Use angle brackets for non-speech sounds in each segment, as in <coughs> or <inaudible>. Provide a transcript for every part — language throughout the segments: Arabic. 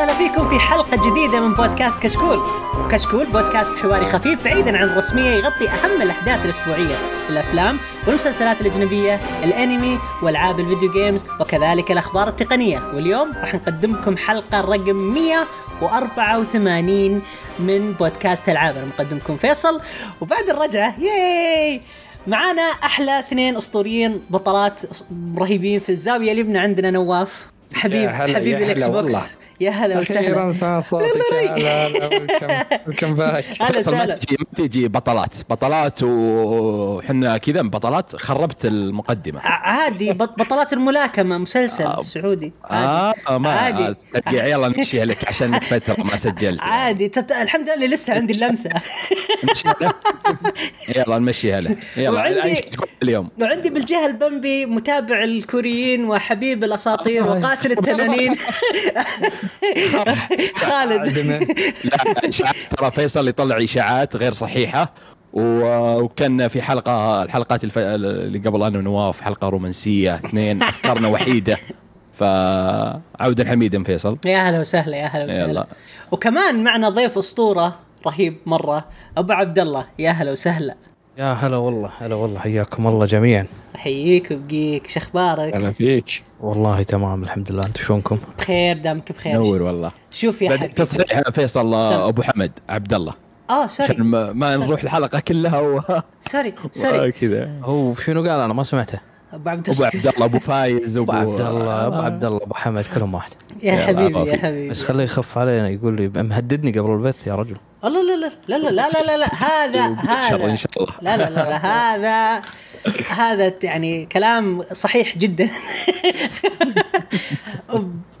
وسهلا فيكم في حلقة جديدة من بودكاست كشكول. كشكول بودكاست حواري خفيف بعيدا عن الرسمية يغطي أهم الأحداث الأسبوعية الأفلام والمسلسلات الأجنبية الأنمي وألعاب الفيديو جيمز وكذلك الأخبار التقنية. واليوم راح نقدم لكم حلقة رقم 184 من بودكاست ألعاب أنا مقدمكم فيصل وبعد الرجعة ياي! معانا أحلى اثنين أسطوريين بطلات رهيبين في الزاوية. اليمنى عندنا نواف حبيب حبيب الإكس بوكس. يا هلا أخيرا وسهلا. <laughs> صوتك. يا <laughs> هلا هلا welcome back هلا وسهلا. تجي ما تجي بطلات. بطلات وحنا كذا بطلات خربت المقدمة. ع- عادي بط- بطلات الملاكمة مسلسل آه. سعودي. عادي آه ما عادي. يلا نمشيها <laughs> لك عشان فتره ما سجلت. يعني. عادي. تت... الحمد لله لسه عندي له. يلا نمشيها له يلا وعندي- اليوم؟ وعندي بالجهة البمبي متابع الكوريين وحبيب الأساطير وقاتل التنانين. خالد. <laughs> لا إشاعات. ترى فيصل يطلع إشاعات غير صحيحة. وكان في حلقة الحلقات الف... اللي قبل أنا ونواف حلقة رومانسية اثنين أفكارنا وحيدة. فعودا حميدا فيصل. يا هلا وسهلا يا هلا وسهلا. يلا. وكمان معنا ضيف أسطورة رهيب مرة أبو عبد الله. يا هلا وسهلا. يا هلا والله هلا والله حياكم الله جميعا. أحييك وبقيك شخبارك هلا فيك. والله تمام الحمد لله. أنتم شلونكم؟ بخير دامك بخير. نور والله. شوف يا حبيبي. تصحيح فيصل سم. أبو حمد عبد الله آه عشان sorry ما, ما سم. نروح الحلقة كلها و... sorry sorry. <laughs> كذا هو شنو قال؟ أنا ما سمعته. ابو عبد ابو الله عبد الله ابو فايز ابو ابو عبد الله ابو عبد الله ابو حمد كلهم واحد يا حبيبي يا. حبيبي بس خليه يخف علينا يقول لي مهددني قبل البث يا رجل الله لا لا لا لا لا لا لا, لا هذا ان هذا شاء الله لا لا لا, لا هذا هذا يعني كلام صحيح جدا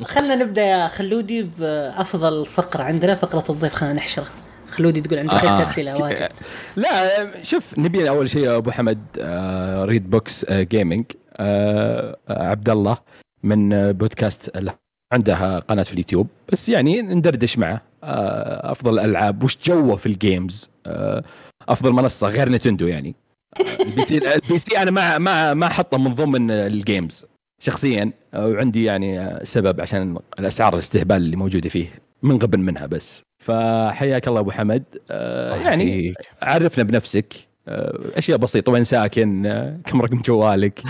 خلنا نبدا يا خلودي بافضل فقره عندنا فقره الضيف خلينا نحشره خلودي تقول عندك آه. أسئلة واجد. لا شوف نبي أول شيء أبو حمد آه Red Box آه gaming آه عبد الله من آه، بودكاست له عنده قناة في اليوتيوب. بس يعني ندردش معه. آه أفضل الألعاب. وش جوه في ال games آه أفضل منصة غير Nintendo يعني. آه، ال PC <laughs> ال PC أنا ما ما ما أحطه من ضمن ال games شخصيا. آه، وعندي يعني آه، سبب عشان الأسعار الاستهبال اللي موجودة فيه من غبن منها بس. فحياك الله أبو حمد. آه يعني. عرفنا بنفسك. آه، أشياء بسيطة وين ساكن آه، كم رقم جوالك؟ <laughs>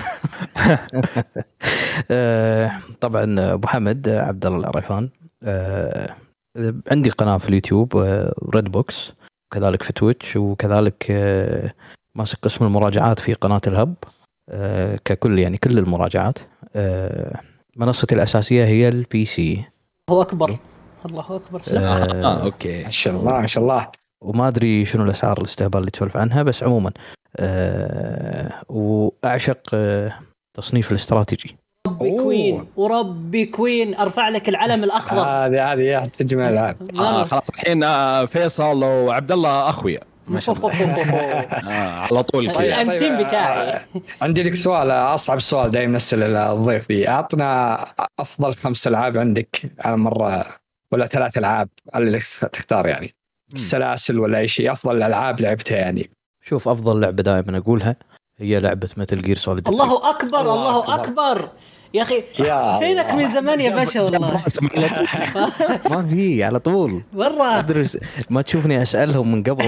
طبعا أبو حمد عبد الله العريفان آه، عندي قناة في اليوتيوب Red Box وكذلك في Twitch وكذلك ماسك قسم المراجعات في قناة ال Hub. ككل يعني كل المراجعات. منصتي الأساسية هي ال PC. الله أكبر. الله أكبر. سلام. آه, آه okay. ما شاء الله ما شاء الله. وما أدري شنو الأسعار الاستهبال اللي تسولف عنها بس عموما آه، وأعشق آه، تصنيف الاستراتيجي. ربي أوه. كوين وربي كوين. أرفع لك العلم الأخضر. هذه هذه يا اجمل العاب <laughs> آه خلاص الحين آه فيصل وعبد الله أخويا. ما شاء الله. <laughs> آه على طول كذا. الانتيم طيب، بتاعي آه، <laughs> عندي لك سؤال أصعب سؤال دائما نسال الضيف دي أعطنا أفضل خمس ألعاب عندك على مره ولا ثلاث ألعاب اللي لك تختار يعني. السلاسل ولا أي شيء أفضل الألعاب لعبتها يعني. شوف أفضل لعبة دائما أقولها هي لعبة Metal Gear Solid الله أكبر الله الله أكبر. أكبر. يا أخي يا فينك. من زمان يا باشا والله؟ <laughs> ما في على طول. مرة. ادرس ما تشوفني أسألهم من قبل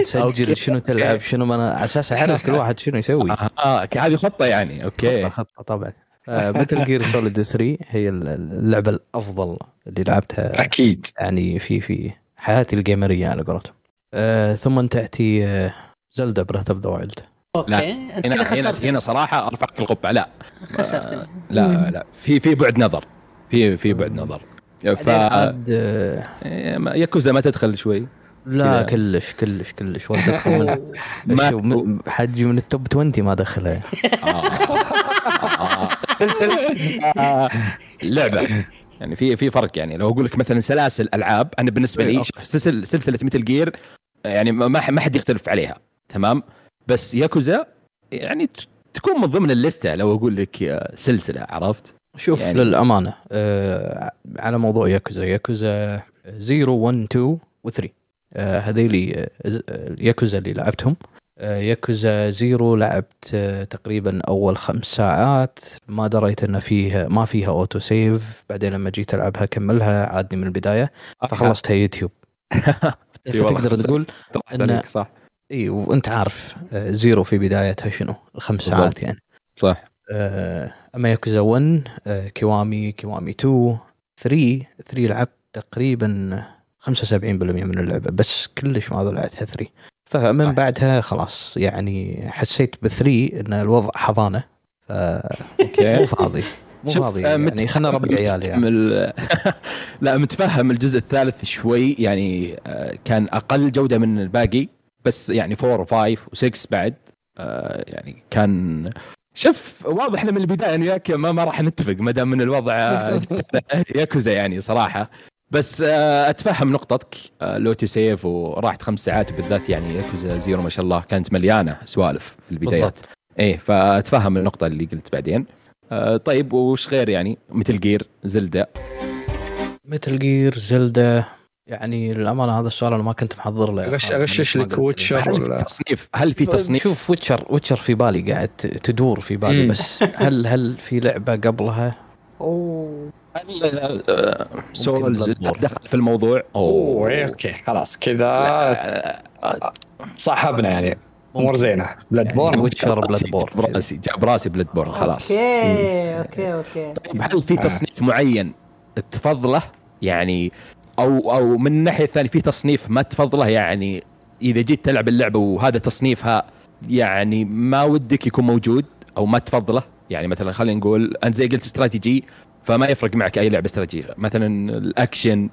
أسجل شنو تلعب شنو ما أنا على أساس أعرف كل <laughs> واحد شنو يسوي. آه آه، هذه خطة يعني. okay. خطه خطة طبعا. Metal Gear Solid 3 هي اللعبة الأفضل اللي لعبتها أكيد. يعني في في حياتي الجيمرية على قولتهم. آه ثم تأتي آه Zelda Breath of the Wild okay أنت هنا كذا هنا, خسرتني هنا صراحة أرفعك القبعة. لا. خسرتني لا لا. في في بعد نظر. في في بعد نظر. ف عاد آه إيه، ما- ياكوزا ما تدخل شوي. لا. كلش كلش كلش. ولا تدخل <laughs> من. ما- حجي من ال top 20 ما دخلها آه. آه. لعبه يعني في في فرق يعني لو أقول لك مثلا سلاسل ألعاب أنا بالنسبة لي شوف سلسله سلسلة Metal Gear يعني ما ما حد يختلف عليها تمام بس ياكوزا يعني تكون من ضمن الليسته لو أقول لك آه، سلسلة عرفت؟ شوف يعني- للأمانة آه على موضوع ياكوزا ياكوزا 0 1 2 و 3 آه هذيلي آه ز- آه، ياكوزا اللي لعبتهم آه، Yakuza Zero لعبت آه، تقريبا أول خمس ساعات. ما دريت ان فيه ما فيها auto save بعدين لما جيت ألعبها كملها عادني من البداية. فخلصتها يوتيوب. <laughs> فتقدر خمسة. تقول إن- صح. إي وأنت عارف آه، Zero في بدايتها شنو؟ الخمس. ساعات يعني. صح. آه، أما ياكوزا 1 آه، Kiwami Kiwami 2 3 3 لعبت تقريبا 75% من اللعبة بس كلش ما ضلعتها 3 فمن صح. بعدها خلاص يعني حسيت ب 3 إن الوضع حضانة ف أوكي مو فاضي مو فاضي آه، يعني خلنا نربي عيالي يعني. ال- <laughs> لا متفهم الجزء الثالث شوي يعني آه، كان أقل جودة من الباقي بس يعني 4 و5 و6 بعد آه، يعني كان شوف واضح إن من البداية انه ياك ما, ما راح نتفق ما دام من الوضع <laughs> <laughs> ياكوزا يعني صراحة بس آه، أتفهم نقطتك آه، ال auto save وراحت خمس ساعات وبالذات يعني Yakuza Zero ما شاء الله كانت مليانة سوالف في البدايات. بالضبط. إيه فأتفهم النقطة اللي قلت بعدين. آه طيب وش غير يعني؟ مثل جير زلدة. مثل جير زلدة يعني للأمانة هذا السؤال أنا ما كنت محضر له. غش أغشش لك. Witcher هل ولا؟ في تصنيف؟ هل في تصنيف؟ شوف Witcher Witcher في بالي قاعد تدور في بالي. بس هل هل في لعبة قبلها أوه. هل آه Souls. دخل في الموضوع. أوه. إيه، أوكي خلاص. كذا. صاحبنا يعني. أمور زينة. Blood يعني borne Witcher راسي- Bloodbor جاب راسي جاب راسي Bloodborne خلاص. أوكي أوكي أوكي. طيب هل في تصنيف معين تفضله؟ يعني أو أو من الناحيه الثانية في تصنيف ما تفضله؟ يعني إذا جيت تلعب اللعبة وهذا تصنيفها يعني ما ودك يكون موجود أو ما تفضله؟ يعني مثلا خلينا نقول أنت زي قلت استراتيجي فما يفرق معك أي لعبة استراتيجية. مثلا الأكشن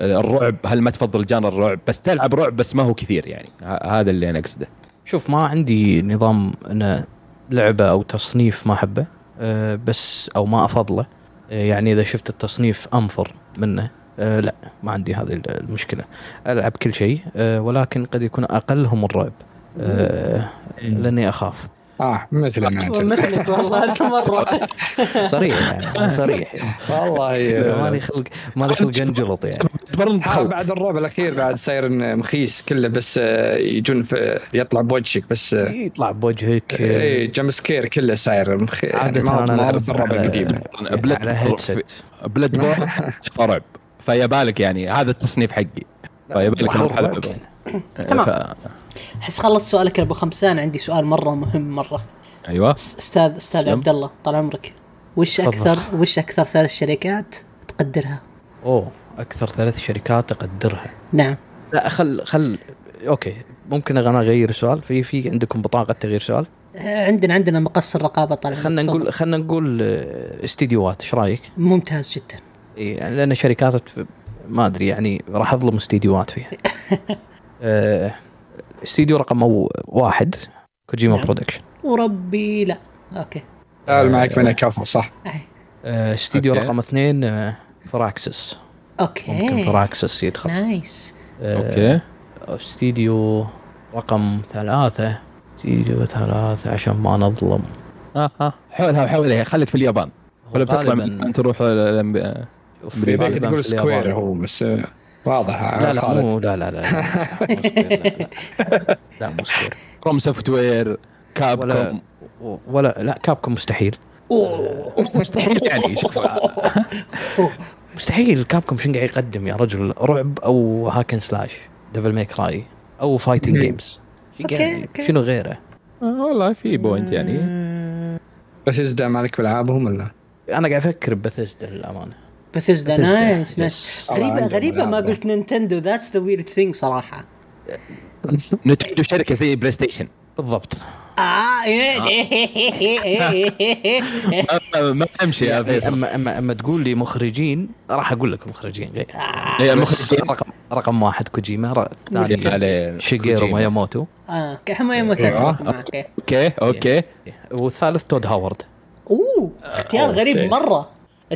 الرعب هل ما تفضل جانر الرعب؟ بس تلعب رعب بس ما هو كثير يعني. هذا اللي أنا أقصده. شوف ما عندي نظام إن لعبة أو تصنيف ما أحبه أه بس أو ما أفضله. أه يعني إذا شفت التصنيف أنفر منه أه لا ما عندي هذه المشكلة. ألعب كل شيء ولكن قد يكون أقلهم الرعب أه لأني أخاف. آه مثل ما أنت. مثلك والله مرة. <laughs> صريح يعني صريح. يعني والله مالي خلق مالي خلق انجلط يعني. حاول بعد الرعب الأخير بعد صاير مخيس كله بس آه، يجون في يطلع بوجهك بس آه، يطلع بوجهك. اي jump scare كله صاير مخ... يعني عادة ما ألعب مثل الرعب على- headset. Bloodborne شوف رعب. فيا بالك يعني هذا التصنيف حقي. فيا بالك يعني. تمام. ف... أحس خلصت سؤالك يا أبو خمسان عندي سؤال مرة مهم مرة. أيوه. أستاذ أستاذ. عبد الله طال عمرك. وش. أكثر وش أكثر ثلاث شركات تقدرها؟ أوه أكثر ثلاث شركات اقدرها نعم. لا خل خل أوكي. ممكن أنا أغير السؤال في في عندكم بطاقة تغيير سؤال؟ آه، عندنا عندنا مقص الرقابه طال عمرك. خلينا. نقول خلينا نقول آه، استديوهات. إيش رأيك؟ ممتاز جدا. إيه، يعني لأن شركات ما أدري يعني راح أظلم استديوهات فيها. <laughs> آه، استديو رقم أو واحد كوجيما نعم. Productions. وربي لا. أوكي. تعال معك من كفو صح. آه، استديو أوكي. رقم اثنين آه، Firaxis. ممكن أوكي Firaxis يدخل. nice. آه، أوكي. استديو رقم ثلاثة. استديو ثلاثة عشان ما نظلم. ها ها حولها وحولها خليك في اليابان. ولا بتطلع اليابان تروح في غالباً تقول اليابان. Square هو بس واضح لا لا خالد. مو لا لا لا لا مو Square، Software Cap ولا com ولا لا Capcom مستحيل مستحيل يعني شوف مستحيل Capcom شنو قاعد يقدم يا رجل رعب أو hack and slash Devil May Cry أو fighting. games. شنو غيره؟ آه، والله في point يعني بس مالك بالعابهم ولا؟ أنا قاعد أفكر بثزدا للامانه بثزدا Bethesda. نايس. نايس عندهم غريبة ما. قلت Nintendo. that's the weird thing صراحة. Nintendo شركة زي PlayStation آه بالضبط ما- ما تمشي يا فيصل. اما اما أما تقول لي مخرجين راح أقول لك مخرجين. غير. المخرجين رقم رقم واحد كوجيما ر- يا الثاني عليه. شيجيرو. مياموتو آه يا أيوة. أوكي أوكي. والثالث تود هاورد. أوه اختيار غريب أوكي.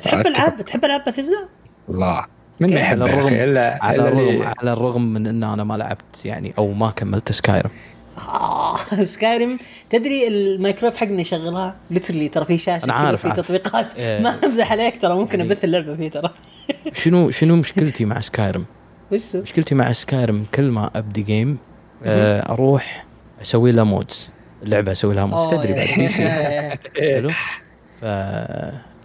تحب. العاب تحب العاب بثزدا؟ الله من ما على الرغم- إلا على الرغم على الرغم من إن أنا ما لعبت يعني أو ما كملت سكايرم آه <laughs> Skyrim تدري الميكرويف حقنا يشغلها؟ literally ترى في شاشة أنا كذا عارف، في. تطبيقات. إيه. <laughs> ما أمزح عليك ترى ممكن يعني- أبث اللعبة فيه ترى. <laughs> شنو شنو مشكلتي مع Skyrim؟ وش مشكلتي مع Skyrim كل ما أبدي game آه، أروح أسوي لها mods اللعبة أسوي لها mods تدري بعد PC يا- حلو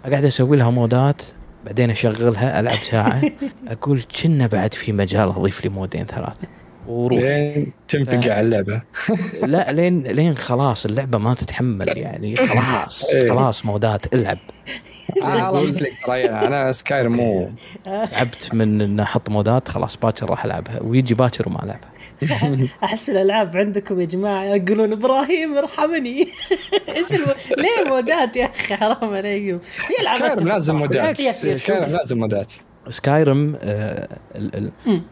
فاقعد أسوي لها مودات بعدين أشغلها ألعب ساعة <laughs> أقول كنا بعد في مجال أضيف لي مودين ثلاثة. وروح. لين تنفقع على اللعبة. <laughs> لا لين لين خلاص اللعبة ما تتحمل يعني. خلاص إيه. خلاص مودات العب. أنا قلت لك ترى أنا Skyrim مو. تعبت من ان أحط مودات خلاص باكر راح ألعبها. ويجي باكر وما ألعبها. <laughs> احس الألعاب عندكم يا جماعة يقولون إبراهيم ارحمني <laughs> إيش الم... ليه مودات يا أخي حرام عليكم في ألعاب لازم. مودات. لازم مودات Skyrim آه.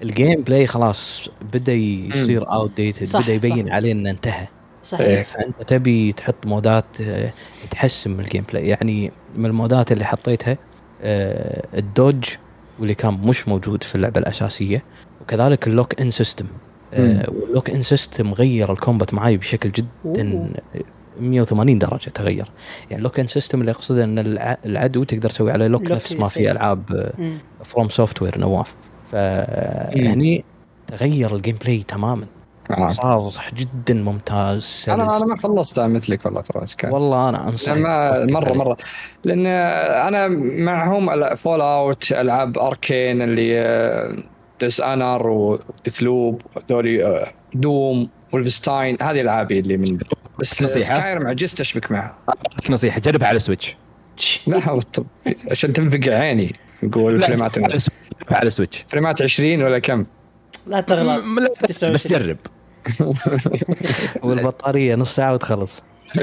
ال gameplay خلاص بدأ يصير outdated صح، بدأ يبين صح. عليه إنه انتهى صحيح إيه. فأنت تبي تحط مودات آه، تحسن من ال gameplay يعني من المودات اللي حطيتها آه، ال dodge واللي كان مش موجود في اللعبة الأساسية وكذلك ال lock on system. وال lock on system غير ال combat معي بشكل جدا أوه. 180 درجة تغير يعني ال lock on system اللي يقصده إن الع- العدو تقدر تسوي عليه lock lock نفس ما في. ألعاب مم. FromSoftware نواف فهني تغير ال gameplay تماما آه. صار جدا ممتاز سلس. أنا أنا ما خلصتها مثلك والله ترى والله أنا انصح ما مره مرة لأن أنا معهم فول اوت ألعاب اركين اللي ديس انر وديث لوب دوري دوم ولفستاين هذه العابي اللي من بس نصيحة؟ سكاير عجزت أشبك معها. نصيحة؟ جربها على سويتش <laughs> لا وط- عشان تنفقع عيني نقول فريمات على سويتش. فريمات 20 ولا كم؟ لا تغلط. بس, 29. بس جرب. <laughs> والبطارية نص ساعة وتخلص. <laughs>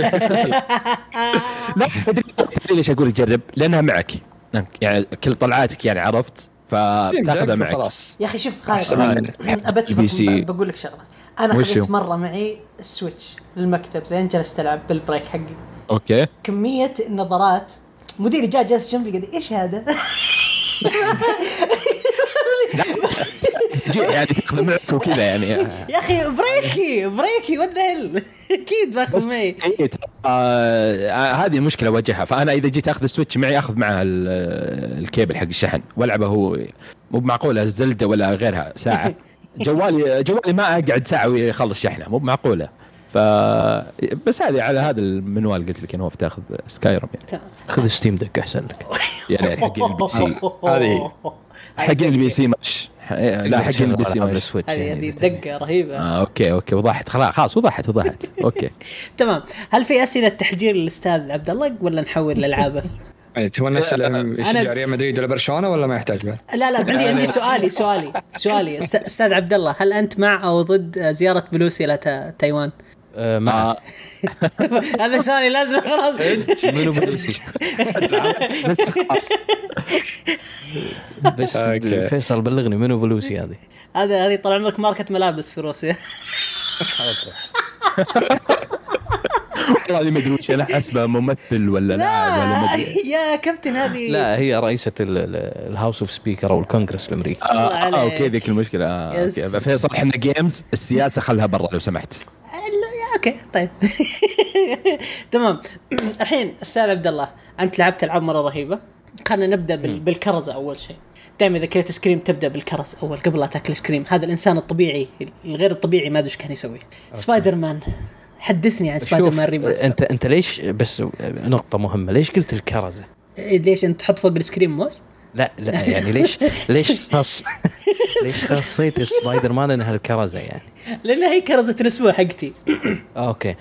لا تدري ليش أقول جرب؟ لأنها معك. يعني كل طلعاتك يعني عرفت؟ فتاخذها معك. خلاص. يا أخي شوف خالد. ب- بقول لك شغلة. أنا؟ خذيت مرة معي ال Switch للمكتب زين جلست ألعب بال break حقي. okay. كمية النظرات مديري جاء جالس جنبي قال إيش هذا؟ <laughs> جي يعني تاخذ معك وكذا يعني. يا أخي break ي break ي what the أكيد باخذ معي. إيه، آه هذه المشكلة أواجهها. فأنا إذا جيت أخذ ال Switch معي أخذ معها ال- الكيبل حق الشحن. والعبه هو. مو معقولة Zelda ولا غيرها ساعة. <laughs> جوالي جوالي ما أقعد ساعة ويخلص شحنة. مو معقولة. ف بس هذه على هذا المنوال قلت لك إنه تاخذ Skyrim يعني. خذ Steam Deck أحسن لك. يعني حقين ال PC هذه. حقين ال PC مش لا حقين البي سي مش هذه هذه. دقة رهيبة. آه okay okay وضحت. خلاص خلاص وضحت وضحت. <laughs> okay. تمام. هل في أسئلة تحجير للأستاذ عبد الله ولا نحول لألعابه؟ <laughs> يعني تبغى نسأل يشجع أنا- ريال مدريد ولا برشلونة ولا ما يحتاج بعد؟ لا لا عندي عندي سؤالي سؤالي سؤالي. أستاذ عبد الله هل أنت مع أو ضد زيارة بيلوسي إلى تا- تايوان؟ آه، مع آه. <laughs> هذا سؤالي لازم خلاص. منو بيلوسي <laughs> بس خلاص. بس okay. فيصل بلغني منو بيلوسي هذه؟ هذا هذه طال عمرك ماركة ملابس في روسيا. والله ما أدري وش أنا حسبه ممثل ولا لاعب ولا ما أدري. يا كابتن هذه لا هي رئيسة ال- ال- ال House of Speaker أو الكونغرس الأمريكي. آه. آه okay ذيك المشكلة. آه فيصل إحنا games السياسة خلها برا لو سمحت. لا، okay طيب. <laughs> تمام. <clears throat> الحين أستاذ عبد الله أنت لعبت ألعاب مرة رهيبة. خلينا نبدأ بال... بالكرزه أول شيء. دائما إذا كليت آيسكريم تبدأ بالكرز أول قبل لا تأكل آيسكريم. هذا الإنسان الطبيعي الغير الطبيعي ما أدري إيش كان يسوي. سبايدر مان حدثني عن Spider-Man Remaster انت أنت ليش بس نقطة مهمة؟ ليش قلت الكرزه إيه، ليش أنت تحط فوق الآيسكريم موز؟ لا لا يعني ليش ليش <laughs> خص <laughs> ليش خصيت سبايدر مان إنها الكرزة يعني؟ لأن هي كرزة الأسبوع حقتي. <coughs> okay.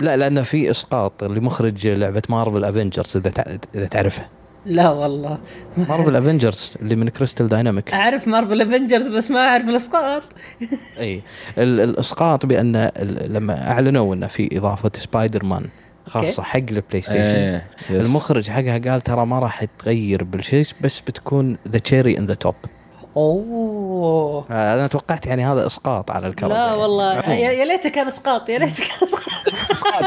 لا لأن في إسقاط لمخرج لعبة Marvel Avengers إذا إذا تعرفها لا والله. Marvel Avengers اللي من Crystal Dynamics أعرف Marvel Avengers بس ما أعرف الإسقاط. <laughs> إي. ال- الإسقاط بأن لما أعلنوا إنه في إضافة سبايدر مان خاصه حق ال PlayStation يس. المخرج حقها قال ترى ما راح تغير بالشيء بس بتكون the cherry on the top أوه. أنا توقعت يعني هذا إسقاط على الكرزه لا يعني. والله. يا يا ليته كان إسقاط يا ليته كان إسقاط. إسقاط.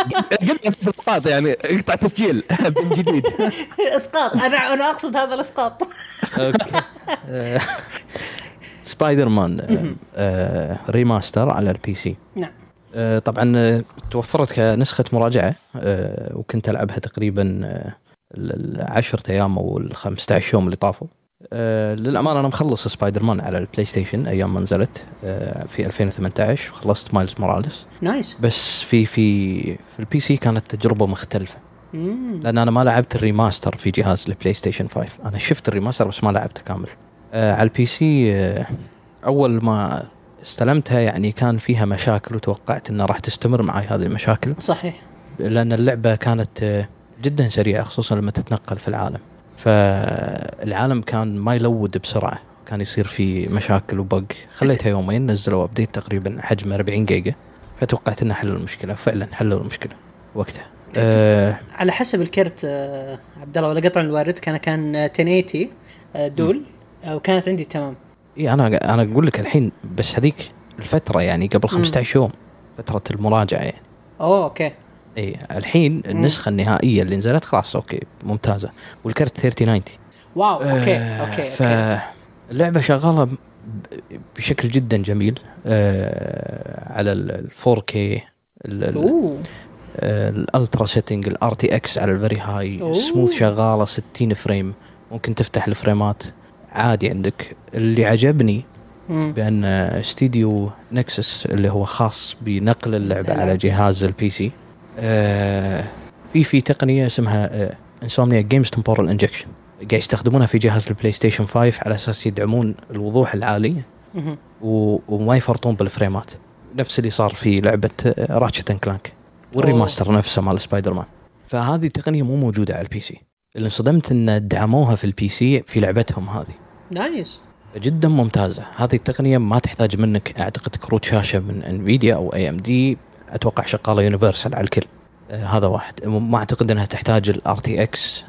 قلت نفس الاسقاط يعني اقطع تسجيل <laughs> من جديد. إسقاط. أنا أنا أقصد هذا الإسقاط. okay. آه، سبايدر مان آه، آه، Remaster على ال PC نعم. طبعا توفرت كنسخة مراجعة وكنت ألعبها تقريبا ال- العشرة أيام أو ال 15 يوم اللي طافوا. آه للأمانة أنا مخلص سبايدر مان على ال PlayStation أيام ما نزلت آه في 2018 خلصت Miles Morales. nice. بس في في في ال PC كانت تجربة مختلفة. مم. لأن أنا ما لعبت ال Remaster في جهاز ال PlayStation 5 أنا شفت ال Remaster بس ما لعبته كامل. آه على ال PC آه أول ما استلمتها يعني كان فيها مشاكل وتوقعت إنها راح تستمر معي هذه المشاكل. صحيح. لأن اللعبة كانت آه، جدا سريعة خصوصا لما تتنقل في العالم. فالعالم كان ما ي load بسرعة. كان يصير في مشاكل و bug. خليتها يومين نزلوا update تقريبا حجمه 40 جيجا. فتوقعت إنه حلوا المشكلة. فعلا حلوا المشكلة وقتها. أه على حسب الكرت آه، عبد الله ولا قطع ال hardware. كان كان 1080 آه، دول وكانت عندي تمام. إيه أنا أنا أقول لك الحين بس هذيك الفترة يعني قبل 15 يوم فترة المراجعة يعني. أوه okay. اي الحين النسخة النهائية اللي نزلت خلاص okay ممتازة والكرت 3090 wow okay آه، okay, okay. فاللعبه شغالة بشكل جدا جميل آه على ال 4K أوه ال ultra setting ال RTX على ال very high. سموث شغالة 60 frame ممكن تفتح الفريمات عادي عندك اللي عجبني مم. بأن استديو Nixxes اللي هو خاص بنقل اللعبة على. جهاز ال PC آه في في تقنية اسمها Insomniac Games Temporal Injection قاعد يستخدمونها في جهاز ال PlayStation 5 على أساس يدعمون الوضوح العالي. و- وما يفرطون بالفريمات. نفس اللي صار في لعبة Ratchet and Clank وال Remaster نفسه مال سبايدر مان فهذه التقنية مو موجودة على ال PC اللي انصدمت إن دعموها في ال PC في لعبتهم هذه. nice. جدا ممتازة. هذه التقنية ما تحتاج منك أعتقد كروت شاشة من Nvidia أو AMD أتوقع شغالة universal على الكل. آه هذا واحد. ما أعتقد إنها تحتاج ال RTX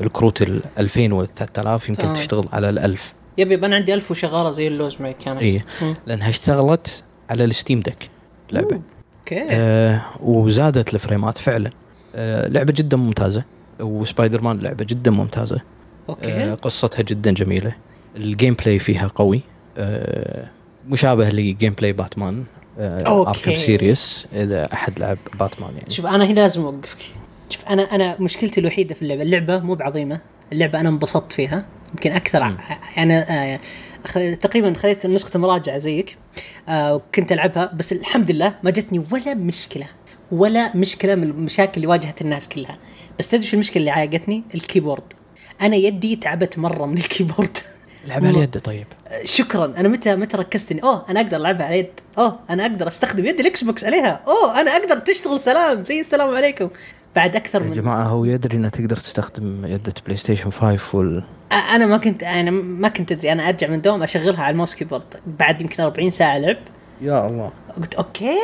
الكروت ال 2000 وال 3000 يمكن آه. تشتغل على ال 1000 yep yep أنا عندي ألف وشغالة زي اللوز معي كانت اي. لأنها اشتغلت على ال Steam Deck لعبة. okay. آه وزادت ال frameات فعلا. آه لعبة جدا ممتازة. وسبايدر مان لعبة جدا ممتازة. آه okay قصتها جدا جميلة. ال gameplay فيها قوي. آه مشابه ل gameplay باتمان. آه. Arkham series إذا أحد لعب باتمان يعني. شوف أنا هنا لازم أوقفك. شوف أنا أنا مشكلتي الوحيدة في اللعبة اللعبة مو بعظيمة اللعبة أنا انبسطت فيها. يمكن أكثر. أنا آه تقريبا خذيت نسخة المراجعة زيك آه وكنت ألعبها بس الحمد لله ما جتني ولا مشكلة ولا مشكلة من المشاكل اللي واجهت الناس كلها. بس تدري شو المشكلة اللي عاقتني ال keyboard. أنا يدي تعبت مرة من ال keyboard. <laughs> لعبها اليد طيب. شكرا. أنا متى متى ركزت اني أوه أنا أقدر العبها على يد أوه أنا أقدر أستخدم يد ال Xbox عليها. أوه أنا أقدر تشتغل سلام. زي السلام عليكم. بعد أكثر يا من جماعة هو يدري إنه تقدر تستخدم يدة PlayStation 5 وال أنا ما كنت أنا ما كنت أدري. أنا أرجع من دوم أشغلها على ال mouse keyboard. بعد يمكن 40 ساعة لعب. يا الله. قلت okay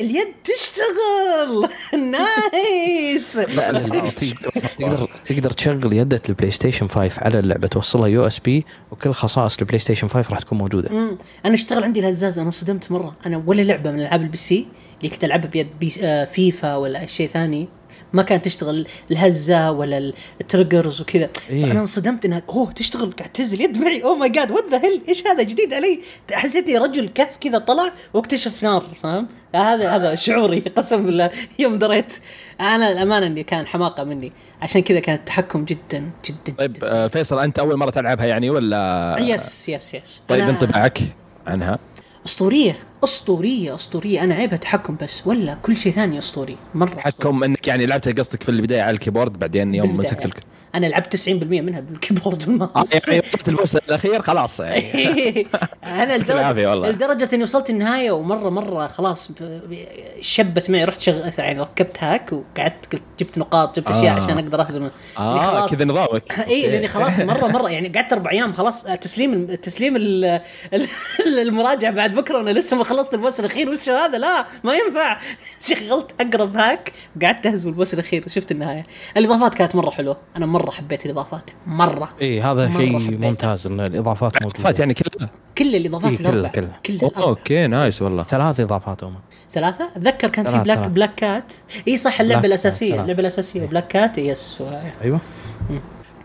اليد تشتغل. <laughs> nice. <laughs> لا لا لا تقدر تقدر تشغل يدة ال PlayStation 5 على اللعبة توصلها USB وكل خصائص ال PlayStation 5 راح تكون موجودة. امم أنا اشتغل عندي الهزاز أنا صدمت مرة. أنا ولا لعبة من العاب ال PC اللي كنت ألعبها بيد بي آه فيفا ولا أي شيء ثاني. ما كانت تشتغل الهزة ولا ال triggers وكذا. إيه. فانا انصدمت إنها أوه تشتغل قاعد تهز اليد معي. oh my god what the hell إيش هذا جديد علي؟ حسيتني رجل كهف كذا طلع واكتشف نار فاهم؟ هذا هذا شعوري قسم بالله. <laughs> يوم دريت أنا الأمانة إني كان حماقة مني. عشان كذا كان التحكم جدا جدا طيب جدا. آه، فيصل أنت أول مرة تلعبها يعني ولا؟ yes yes yes طيب انطباعك عنها. أسطورية. أسطورية أسطورية. أنا عيبها تحكم بس. ولا كل شيء ثاني أسطوري. مرة حكم إنك يعني لعبتها قصدك في البداية على ال keyboard بعدين يوم. مسكت الك... أنا لعبت 90% منها بال keyboard. <laughs> آه والماوس يعني وصلت ال boss الأخير خلاص يعني. <laughs> أنا <laughs> لدرجه. لدرجة إني وصلت النهاية ومرة مرة خلاص شبت معي. رحت شغ... يعني ركبت hack وقعدت قلت جبت نقاط جبت أشياء آه. عشان أقدر لأني آه كذا نظامك. اي. لأني خلاص مرة مرة يعني قعدت أربع أيام خلاص. تسليم تسليم ال- ال- المراجعة بعد بكرة وأنا لسه خلصت ال boss الأخير وش هذا؟ لا ما ينفع. <laughs> شغلت أقرب hack وقعدت أهز بال boss الأخير شفت النهاية. الإضافات كانت مرة حلوة. أنا مرة حبيت الإضافات. مرة. إي إيه، هذا شيء. ممتاز إن الإضافات موجودة. يعني كلها. كل الإضافات إيه، كلها-. كلها. الأربع. okay nice والله. ثلاث إضافات هم. ثلاثة؟ أتذكر كان في Black. Black Cat إي صح اللعبة Black الأساسية. Cat، ثلاث. اللعبة الأساسية Black Cat yes أيوه.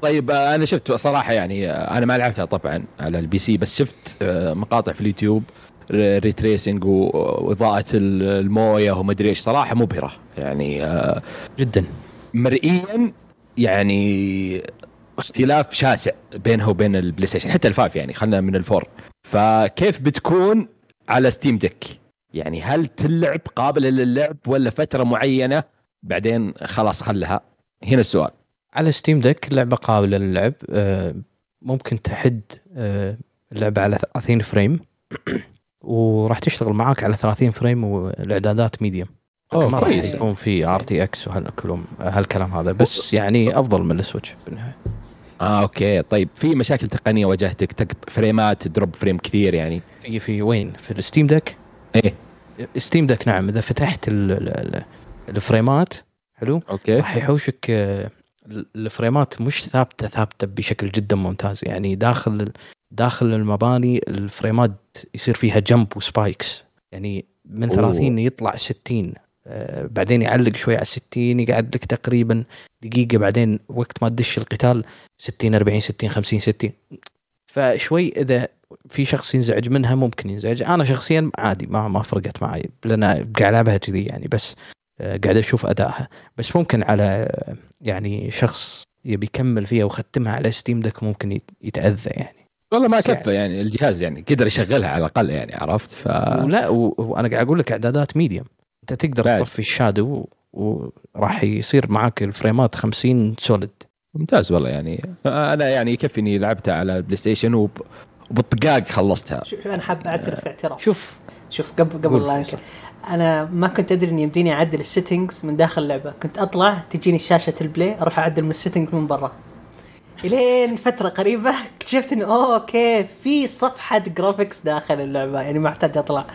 طيب آه، أنا شفت صراحة يعني آه، أنا ما لعبتها طبعا على ال PC بس شفت آه، مقاطع في ال YouTube. ray tracing وإضاءة ال- الموية ومدري إيش. صراحة مبهرة. يعني آه، جدا. مرئيا يعني اختلاف شاسع بينها وبين ال PlayStation حتى ال five يعني خلينا من ال four. فكيف بتكون على Steam Deck يعني هل تلعب قابله للعب ولا فترة معينة؟ بعدين خلاص خلها. هنا السؤال. على Steam Deck اللعبه قابلة للعب آه، ممكن تحد آه، اللعبة على 30 frame. وراح تشتغل معاك على 30 frame والإعدادات medium ما راح. يكون في RTX وهالكلام هالكلام هذا. بس يعني أفضل من ال Switch بالنهاية. آه okay. طيب في مشاكل تقنية واجهتك؟ تقط frameات drop frame كثير يعني. في في وين؟ في ال Steam Deck؟ إيه. Steam Deck نعم. إذا فتحت ال ال ال ال frameات حلو؟ okay. راح يحوشك آه، ال- ال frameات مش ثابتة ثابتة بشكل جدا ممتاز. يعني داخل داخل المباني ال frameات يصير فيها jump و spikes. يعني من أوه. 30 يطلع 60 آه، بعدين يعلق شوي على 60 يقعد لك تقريبا دقيقة بعدين وقت ما تدش القتال 60 40 60 50 60 فشوي إذا في شخص ينزعج منها ممكن ينزعج. أنا شخصيا عادي ما ما فرقت معي لأن قاعد ألعبها كذي يعني بس آه، قاعد أشوف أدائها. بس ممكن على يعني شخص يبي يكمل فيها وختمها على Steam Deck ممكن يت- يتأذى يعني. والله ما بس يعني- كفى يعني. الجهاز يعني قدر يشغلها على الأقل يعني عرفت؟ ف ولا و- وأنا قاعد أقول لك إعدادات medium أنت تقدر بعد. تطفي ال shadow وراح يصير معك ال frameات 50 solid ممتاز والله يعني. أنا يعني يكفيني لعبتها على ال PlayStation وب... وبالطقاق خلصتها. شوف أنا حاب أعترف اعتراف. شوف. شوف قبل قبل لا. أنا ما كنت أدري إني يمديني أعدل ال settings من داخل اللعبة. كنت أطلع تجيني شاشة ال play أروح أعدل من ال settings من برا. إلين فترة قريبة اكتشفت إنه أوه okay في صفحة graphics داخل اللعبة يعني ما احتاج اطلع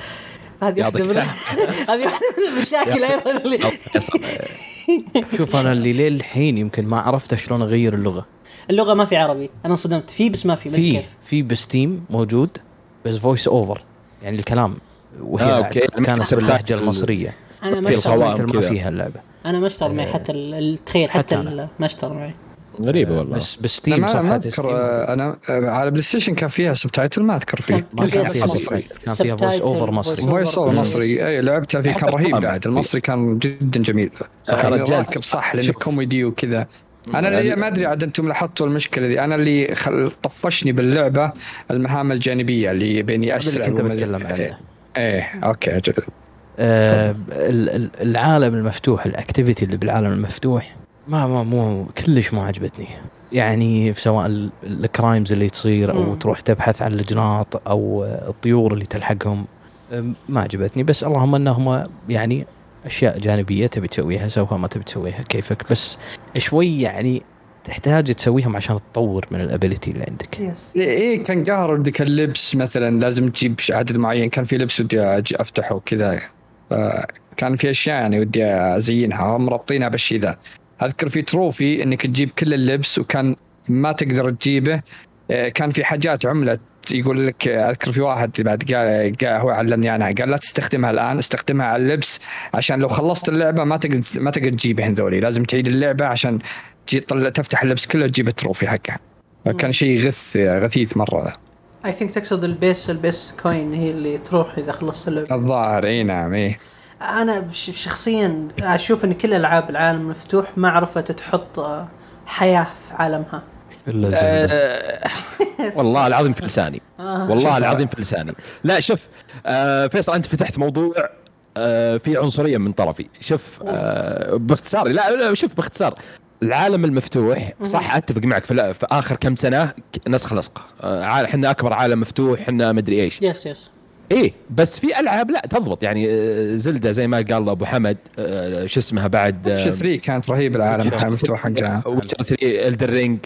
هذه واحدة من <laughs> هذه واحدة من المشاكل أيضا اللي <laughs> شوف أنا اللي للحين يمكن ما عرفت شلون أغير اللغة. اللغة ما في عربي. أنا انصدمت. في بس ما في في في ب Steam موجود بس voice over يعني الكلام وهي آه، okay. كانت. باللهجه المصرية. أنا ما اشتغل ما. فيها اللعبه أنا ما اشتغل معي حتى ال- ال- تخيل حتى حتى ما اشتغل معي. غريبة والله. بس أنا ب Steam ما, ما أذكر آه، أنا آه، على PlayStation كان فيها subtitle ما أذكر فيه. ما كان فيها مصري. كان فيها voice over مصري. voice over مصري. اي لعبتها فيه كان رهيب. بعد. المصري كان جدا جميل. كان رجال. راكب صح لأنه. كوميدي وكذا. أنا اللي ما أدري عاد أنتم لاحظتوا المشكلة دي أنا اللي خل... طفشني باللعبة المهام الجانبية اللي بيني أسرع كنت وما- بتكلم عنه. إيه. okay آه، ال- العالم المفتوح ال activity اللي بالعالم المفتوح ما ما مو كلش ما عجبتني. يعني سواء ال- ال crimes اللي تصير أو مم. تروح تبحث عن الجناط أو الطيور اللي تلحقهم ما عجبتني. بس اللهم إنهم يعني أشياء جانبية تبي تسويها سوها ما تبي تسويها كيفك. بس شوي يعني تحتاج تسويهم عشان تطور من ال ability اللي عندك. yes إيه إيه، كان قهر تفك اللبس مثلا لازم تجيب عدد معين. كان في لبس ودي أجي أفتحه وكذا. فكان في أشياء يعني ودي أزينها. هم رابطينها بالشيء ذا. أذكر في trophy إنك تجيب كل اللبس وكان ما تقدر تجيبه آه، كان في حاجات عملت. يقول لك أذكر في واحد بعد قال, قال هو علمني أنا قال لا تستخدمها الآن استخدمها على اللبس عشان لو خلصت اللعبة ما تقدر ما تقدر تجيبهن ذولي. لازم تعيد اللعبة عشان تطلع تفتح اللبس كله تجيب ال trophy حقها فكان شيء غث غثيث مرة. I think تقصد ال base ال base coin هي اللي تروح إذا خلصت اللعبة. الظاهر إي نعم إي. أنا بش- شخصيا أشوف إن كل ألعاب العالم المفتوح ما عرفت تحط آه، حياة في عالمها. إلا. آه، <laughs> والله العظيم في لساني. آه. والله العظيم في لساني. لا شوف آه فيصل أنت فتحت موضوع آه في عنصرية من طرفي. شوف آه باختصار لا, لا شوف باختصار. العالم المفتوح صح أتفق معك. في, في آخر كم سنة نسخ لصق عال- إحنا أكبر عالم مفتوح إحنا مدري إيش. yes yes إيه بس في ألعاب لا تضبط. يعني آه، Zelda زي ما قال أبو حمد آه، شو اسمها بعد وش 3 كانت رهيب العالم مفتوح حقها. Witcher 3 Elden Ring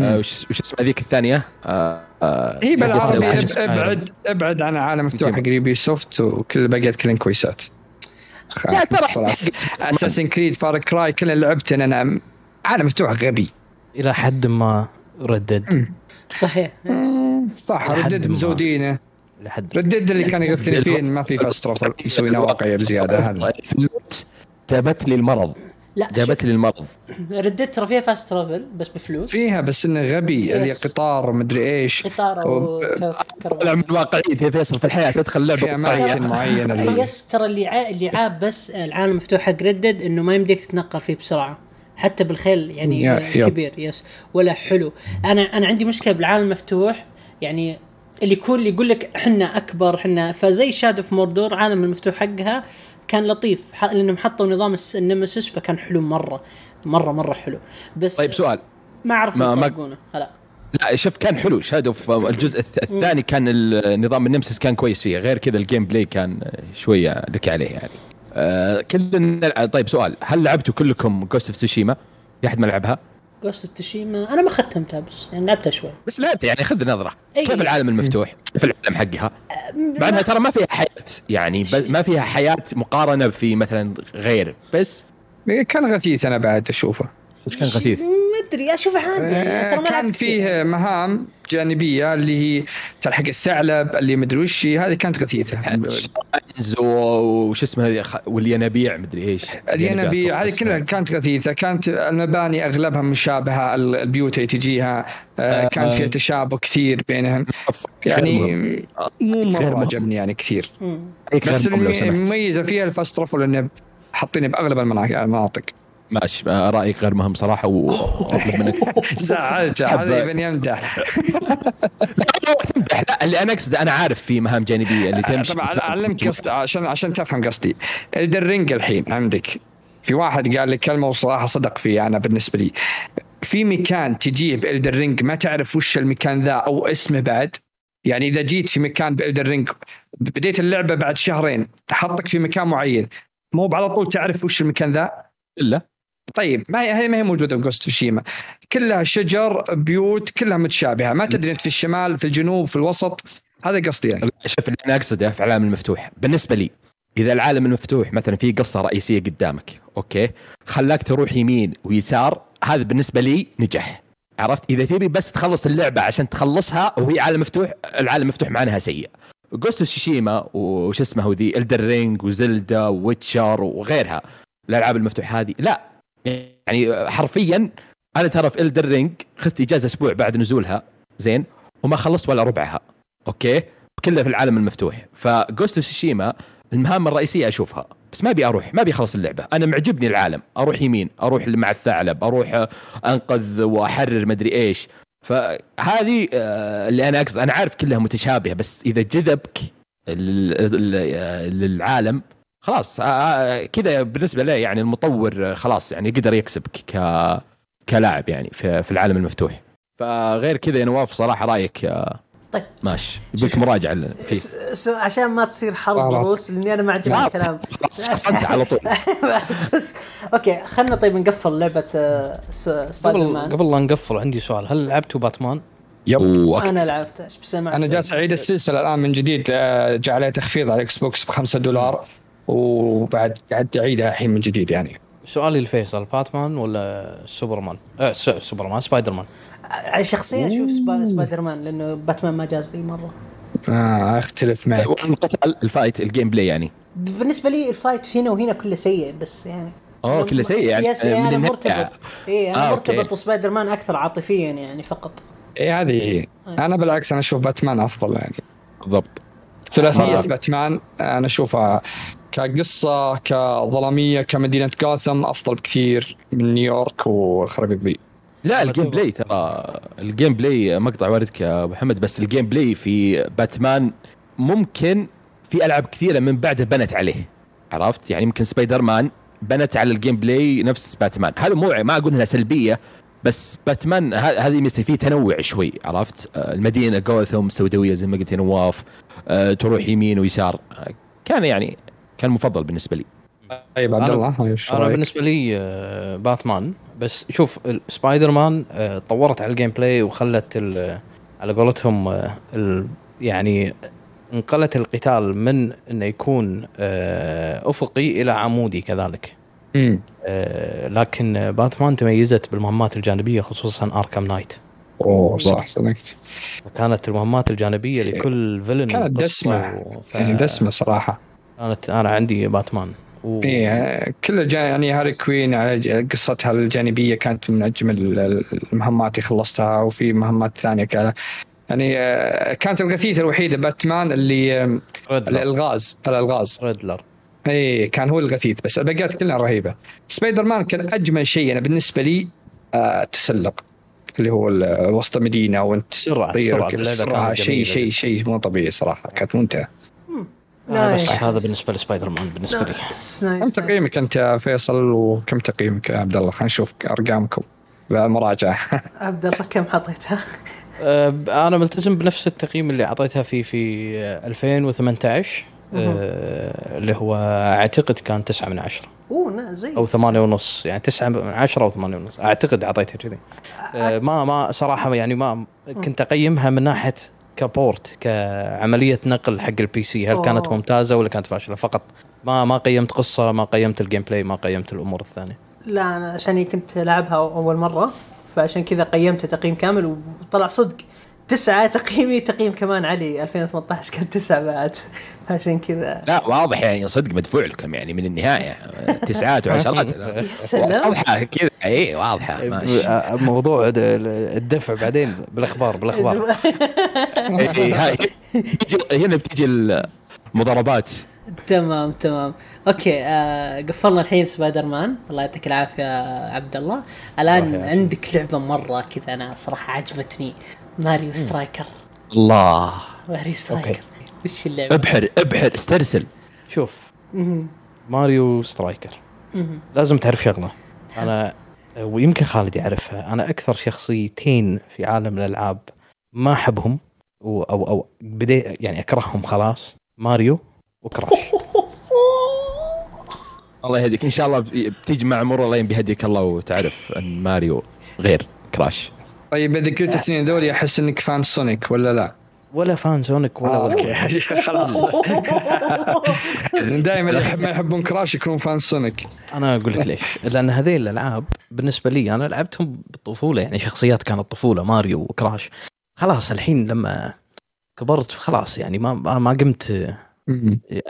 وش وش اسمها ذيك الثانية؟ آه، آه، هي بالعربي أب- أبعد أبعد عن عالم مفتوح حق Ubisoft وكل بقيت كلهن كويسات لا، ترى- Assassin's Creed Far Cry كل اللي لعبتن أنا عالم مفتوح غبي. إلى حد ما Red Dead. صحيح. صح Red Dead. مزودينه. لحد Red Dead اللي كان يغثني فيه ما في fast travel مسوينها واقعية بزيادة. هذا. فلوس جابت لي المرض. لا جابت لي المرض. Red Dead ترى فيها fast travel بس بفلوس. فيها بس إنه غبي. اللي. قطار مدري إيش. قطار أو طلع من واقعية يا فيصل في الحياة تدخل لعبة في. أماكن معينة yes ترى اللي عا... اللي عاب بس العالم المفتوح حق Red Dead إنه ما يمديك تتنقل فيه بسرعة. حتى بالخيل يعني يا- يا. كبير yes. ولا حلو. أنا أنا عندي مشكلة بالعالم المفتوح يعني اللي يكون اللي يقول لك إحنا أكبر إحنا فزي Shadow of Mordor عالم المفتوح حقها كان لطيف. لأنهم حطوا نظام ال Nemesis فكان حلو مرة مرة مرة حلو. بس طيب سؤال. ما أعرف ما- ما- هلا. لا شوف كان حلو. Shadow of الجزء الث- الثاني كان النظام ال Nemesis كان كويس فيه. غير كذا ال gameplay كان شوية لك عليه يعني. آه كلنا طيب سؤال. هل لعبتوا كلكم Ghost of Tsushima؟ في أحد ما لعبها؟ Ghost of Tsushima أنا ما ختمتها بس يعني لعبتها شوي بس لعبت يعني خذ نظرة أي. كيف العالم المفتوح؟ كيف العالم حقها؟ مع إنها ترى ما فيها حياة يعني ما فيها حياة مقارنة في مثلا غير بس كان غثيث أنا بعد أشوفه وش كان غثيث؟ ما أدري أشوفه عادي. يعني ترى ما كان. فيه مهام جانبية اللي هي تلحق الثعلب اللي مدري وش هذه كانت غثيثة. وش اسمه هذه؟ خ- والينابيع مدري إيش. الينابيع هذه كلها كانت غثيثة. كانت المباني أغلبها مشابهة ال- البيوت اللي تجيها. آه، كان فيها تشابه كثير بينهم. يعني مو مرة عجبني يعني كثير. مم. بس المميزه فيها الفاست ترافل إنه حاطينه بأغلب المنا- المناطق. ماشي آه، رأيك غير مهم صراحة وأطلب منك. <laughs> زعلته حب- هذا يبين يمدح <laughs> لا اللي أنا اقصده أنا عارف في مهام جانبية اللي تمشي. طبعا أعلمك قصدي عشان عشان تفهم قصدي. Elden Ring الحين عندك. في واحد قال لي كلمة وصراحة صدق فيها أنا بالنسبة لي. في مكان تجيه ب Elden Ring ما تعرف وش المكان ذا أو اسمه بعد. يعني إذا جيت في مكان ب Elden Ring بديت اللعبة بعد شهرين حطك في مكان معين. مو على طول تعرف وش المكان ذا؟ إلا. طيب ما هي ما هي موجودة ب Ghost of Tsushima كلها شجر بيوت كلها متشابهة. ما تدري أنت في الشمال في الجنوب في الوسط. هذا قصدي يعني شوف اللي أنا أقصده في العالم المفتوح. بالنسبة لي إذا العالم المفتوح مثلا في قصة رئيسية قدامك أوكي؟ خلاك تروح يمين ويسار هذا بالنسبة لي نجح. عرفت؟ إذا تبي بس تخلص اللعبة عشان تخلصها وهي عالم مفتوح العالم المفتوح معناها سيء. Ghost of Tsushima وش اسمه ذي؟ Elden Ring و Zelda و Witcher وغيرها. الألعاب المفتوحة هذه لا. يعني حرفيا أنا ترى في Elden Ring اخذت إجازة أسبوع بعد نزولها زين وما خلصت ولا ربعها أوكي؟ كلها في العالم المفتوح. ف Ghost of Tsushima المهام الرئيسية أشوفها بس ما أبي أروح ما أبي أخلص اللعبة. أنا معجبني العالم أروح يمين أروح مع الثعلب أروح أنقذ وأحرر مدري إيش. فهذه آه، اللي أنا أقصد أنا عارف كلها متشابهة بس إذا جذبك ال- ال- للعالم خلاص آه، آه، كذا بالنسبة له يعني المطور آه، خلاص يعني قدر يكسبك ك كلاعب يعني في, في العالم المفتوح. فغير كذا يا نواف صراحة رأيك طيب. ماشي. يبيك مراجعة فيه س- س- عشان ما تصير حرب. ضروس لأني أنا ما عجبني. الكلام. على طول. بس okay خلنا طيب نقفل لعبة س- Spider قبل Man قبل لا نقفل عندي سؤال. هل لعبتوا باتمان؟ وأك- أنا لعبته إيش بسمع أنا جالس أعيد السلسلة الآن من جديد جاء عليه تخفيض على ال Xbox ب 5 دولار. وبعد قاعد اعيدها الحين من جديد يعني. سؤالي لفيصل باتمان ولا سوبرمان؟ آه س- سوبرمان سبايدر مان شخصيا أشوف سبا- سبايدر مان لأنه باتمان ما جاز لي مرة. آه أختلف معك. القتال ال fight ال gameplay يعني. بالنسبة لي ال fight هنا وهنا كله سيء بس يعني. أنا كله سيء يعني yes من أنا. مرتبط. اي أنا آه،. مرتبط بسبايدر مان أكثر عاطفيا يعني فقط. اي هذه هي. أنا بالعكس أنا أشوف باتمان أفضل يعني. بالضبط. ثلاثية آه. باتمان أنا أشوفها كقصة كظلامية كمدينة جوثم أفضل بكثير من نيويورك والخرابيط ذي لا ال game. play ترى. ال game play مقطع واردك يا أبو محمد بس ال gameplay في باتمان ممكن في ألعاب كثيرة من بعده بنت عليه. عرفت؟ يعني يمكن سبايدر مان بنت على ال gameplay نفس باتمان. هذا مو ما أقول إنها سلبية بس باتمان ه- هذه ميزته فيه تنوع شوي. عرفت؟ آه، المدينة جوثم سوداوية زي ما قلت يا نواف آه، تروح يمين ويسار. آه، كان يعني كان مفضل بالنسبة لي. طيب عبد الله أنا؟ بالنسبة لي آه، باتمان. بس شوف سبايدر مان آه، طورت على ال gameplay وخلت ال- على قولتهم آه، ال- يعني انقلت القتال من إنه يكون أفقي إلى عمودي كذلك. مم. لكن باتمان تميزت بالمهمات الجانبية خصوصا Arkham Knight. أوه صح صدقت. كانت المهمات الجانبية لكل villain كانت دسمة. و- ف- يعني دسمة صراحة. كانت أنا عندي باتمان. و... إيه كل جا يعني Harley Quinn على قصتها الجانبية كانت من أجمل المهمات اللي خلصتها وفي مهمات ثانية كذا. يعني آه، كانت الغثيثة الوحيدة باتمان اللي Riddler. الإلغاز الإلغاز. Riddler. اي إيه، كان هو الغثيث بس الباقيات كلها رهيبة. سبايدر مان كان أجمل شيء أنا بالنسبة لي آه التسلق اللي هو وسط المدينة وانت السرعه كانت شيء شيء. شيء مو طبيعي صراحة كانت ممتعة. آه بس nice. هذا بالنسبة لسبايدر مان بالنسبة لي. nice كم تقييمك أنت يا فيصل وكم تقييمك يا عبد الله؟ خلينا نشوف أرقامكم بمراجعه <laughs> عبد الله كم حطيتها؟ آه، أنا ملتزم بنفس التقييم اللي أعطيتها في في آه، 2018 آه، اللي هو أعتقد كان 9 من 10 أوه نا- زي أو 8 ونص يعني 9 من 10 أو 8 ونص. أعتقد أعطيتها كذي. آه، ما ما صراحة يعني ما كنت أقيمها من ناحية ك port كعملية نقل حق ال PC هل كانت أوه. ممتازة ولا كانت فاشلة؟ فقط ما ما قيمت قصة ما قيمت ال gameplay ما قيمت الأمور الثانية. لا أنا عشان كنت لعبها أول مرة فعشان كذا قيمت تقييم كامل وطلع صدق. تسعة تقييمي تقييم كمان علي 2018 كان تسعة بعد. <laughs> عشان كذا. لا واضح يعني صدق مدفوع لكم يعني من النهاية. تسعات وعشرات. <laughs> <laughs> يا سلام. واضحة كذا. اي واضحة. ماشي. آه، موضوع الدفع بعدين بالأخبار بالأخبار. إيه، هاي. بتيجي- هنا بتيجي المضاربات. تمام تمام. okay آه قفلنا الحين سبايدر مان الله يعطيك العافية عبد الله. الآن. عندك لعبة مرة كذا أنا صراحة عجبتني. ماريو سترايكر. الله. ماريو سترايكر. وش اللعبة؟ ابحر ابحر استرسل. شوف. Mario Strikers. لازم تعرف شغلة. أنا ويمكن خالد يعرفها. أنا أكثر شخصيتين في عالم الألعاب ما أحبهم أو أو بدي يعني أكرههم خلاص. ماريو وكراش. <laughs> الله يهديك. إن شاء الله بتيجي مع مرور الله بيهديك الله وتعرف أن ماريو غير كراش. طيب اذا قلت الاثنين ذولي أحس إنك fan سونيك ولا لا؟ ولا fan سونيك ولا آه، okay <laughs> خلاص. <laughs> دائما اللي ما يحبون كراش يكونون fan سونيك. أنا أقول لك ليش. لأن هذيل الألعاب بالنسبة لي أنا لعبتهم بالطفوله يعني شخصيات كانت طفولة ماريو وكراش. خلاص الحين لما كبرت خلاص يعني ما ما قمت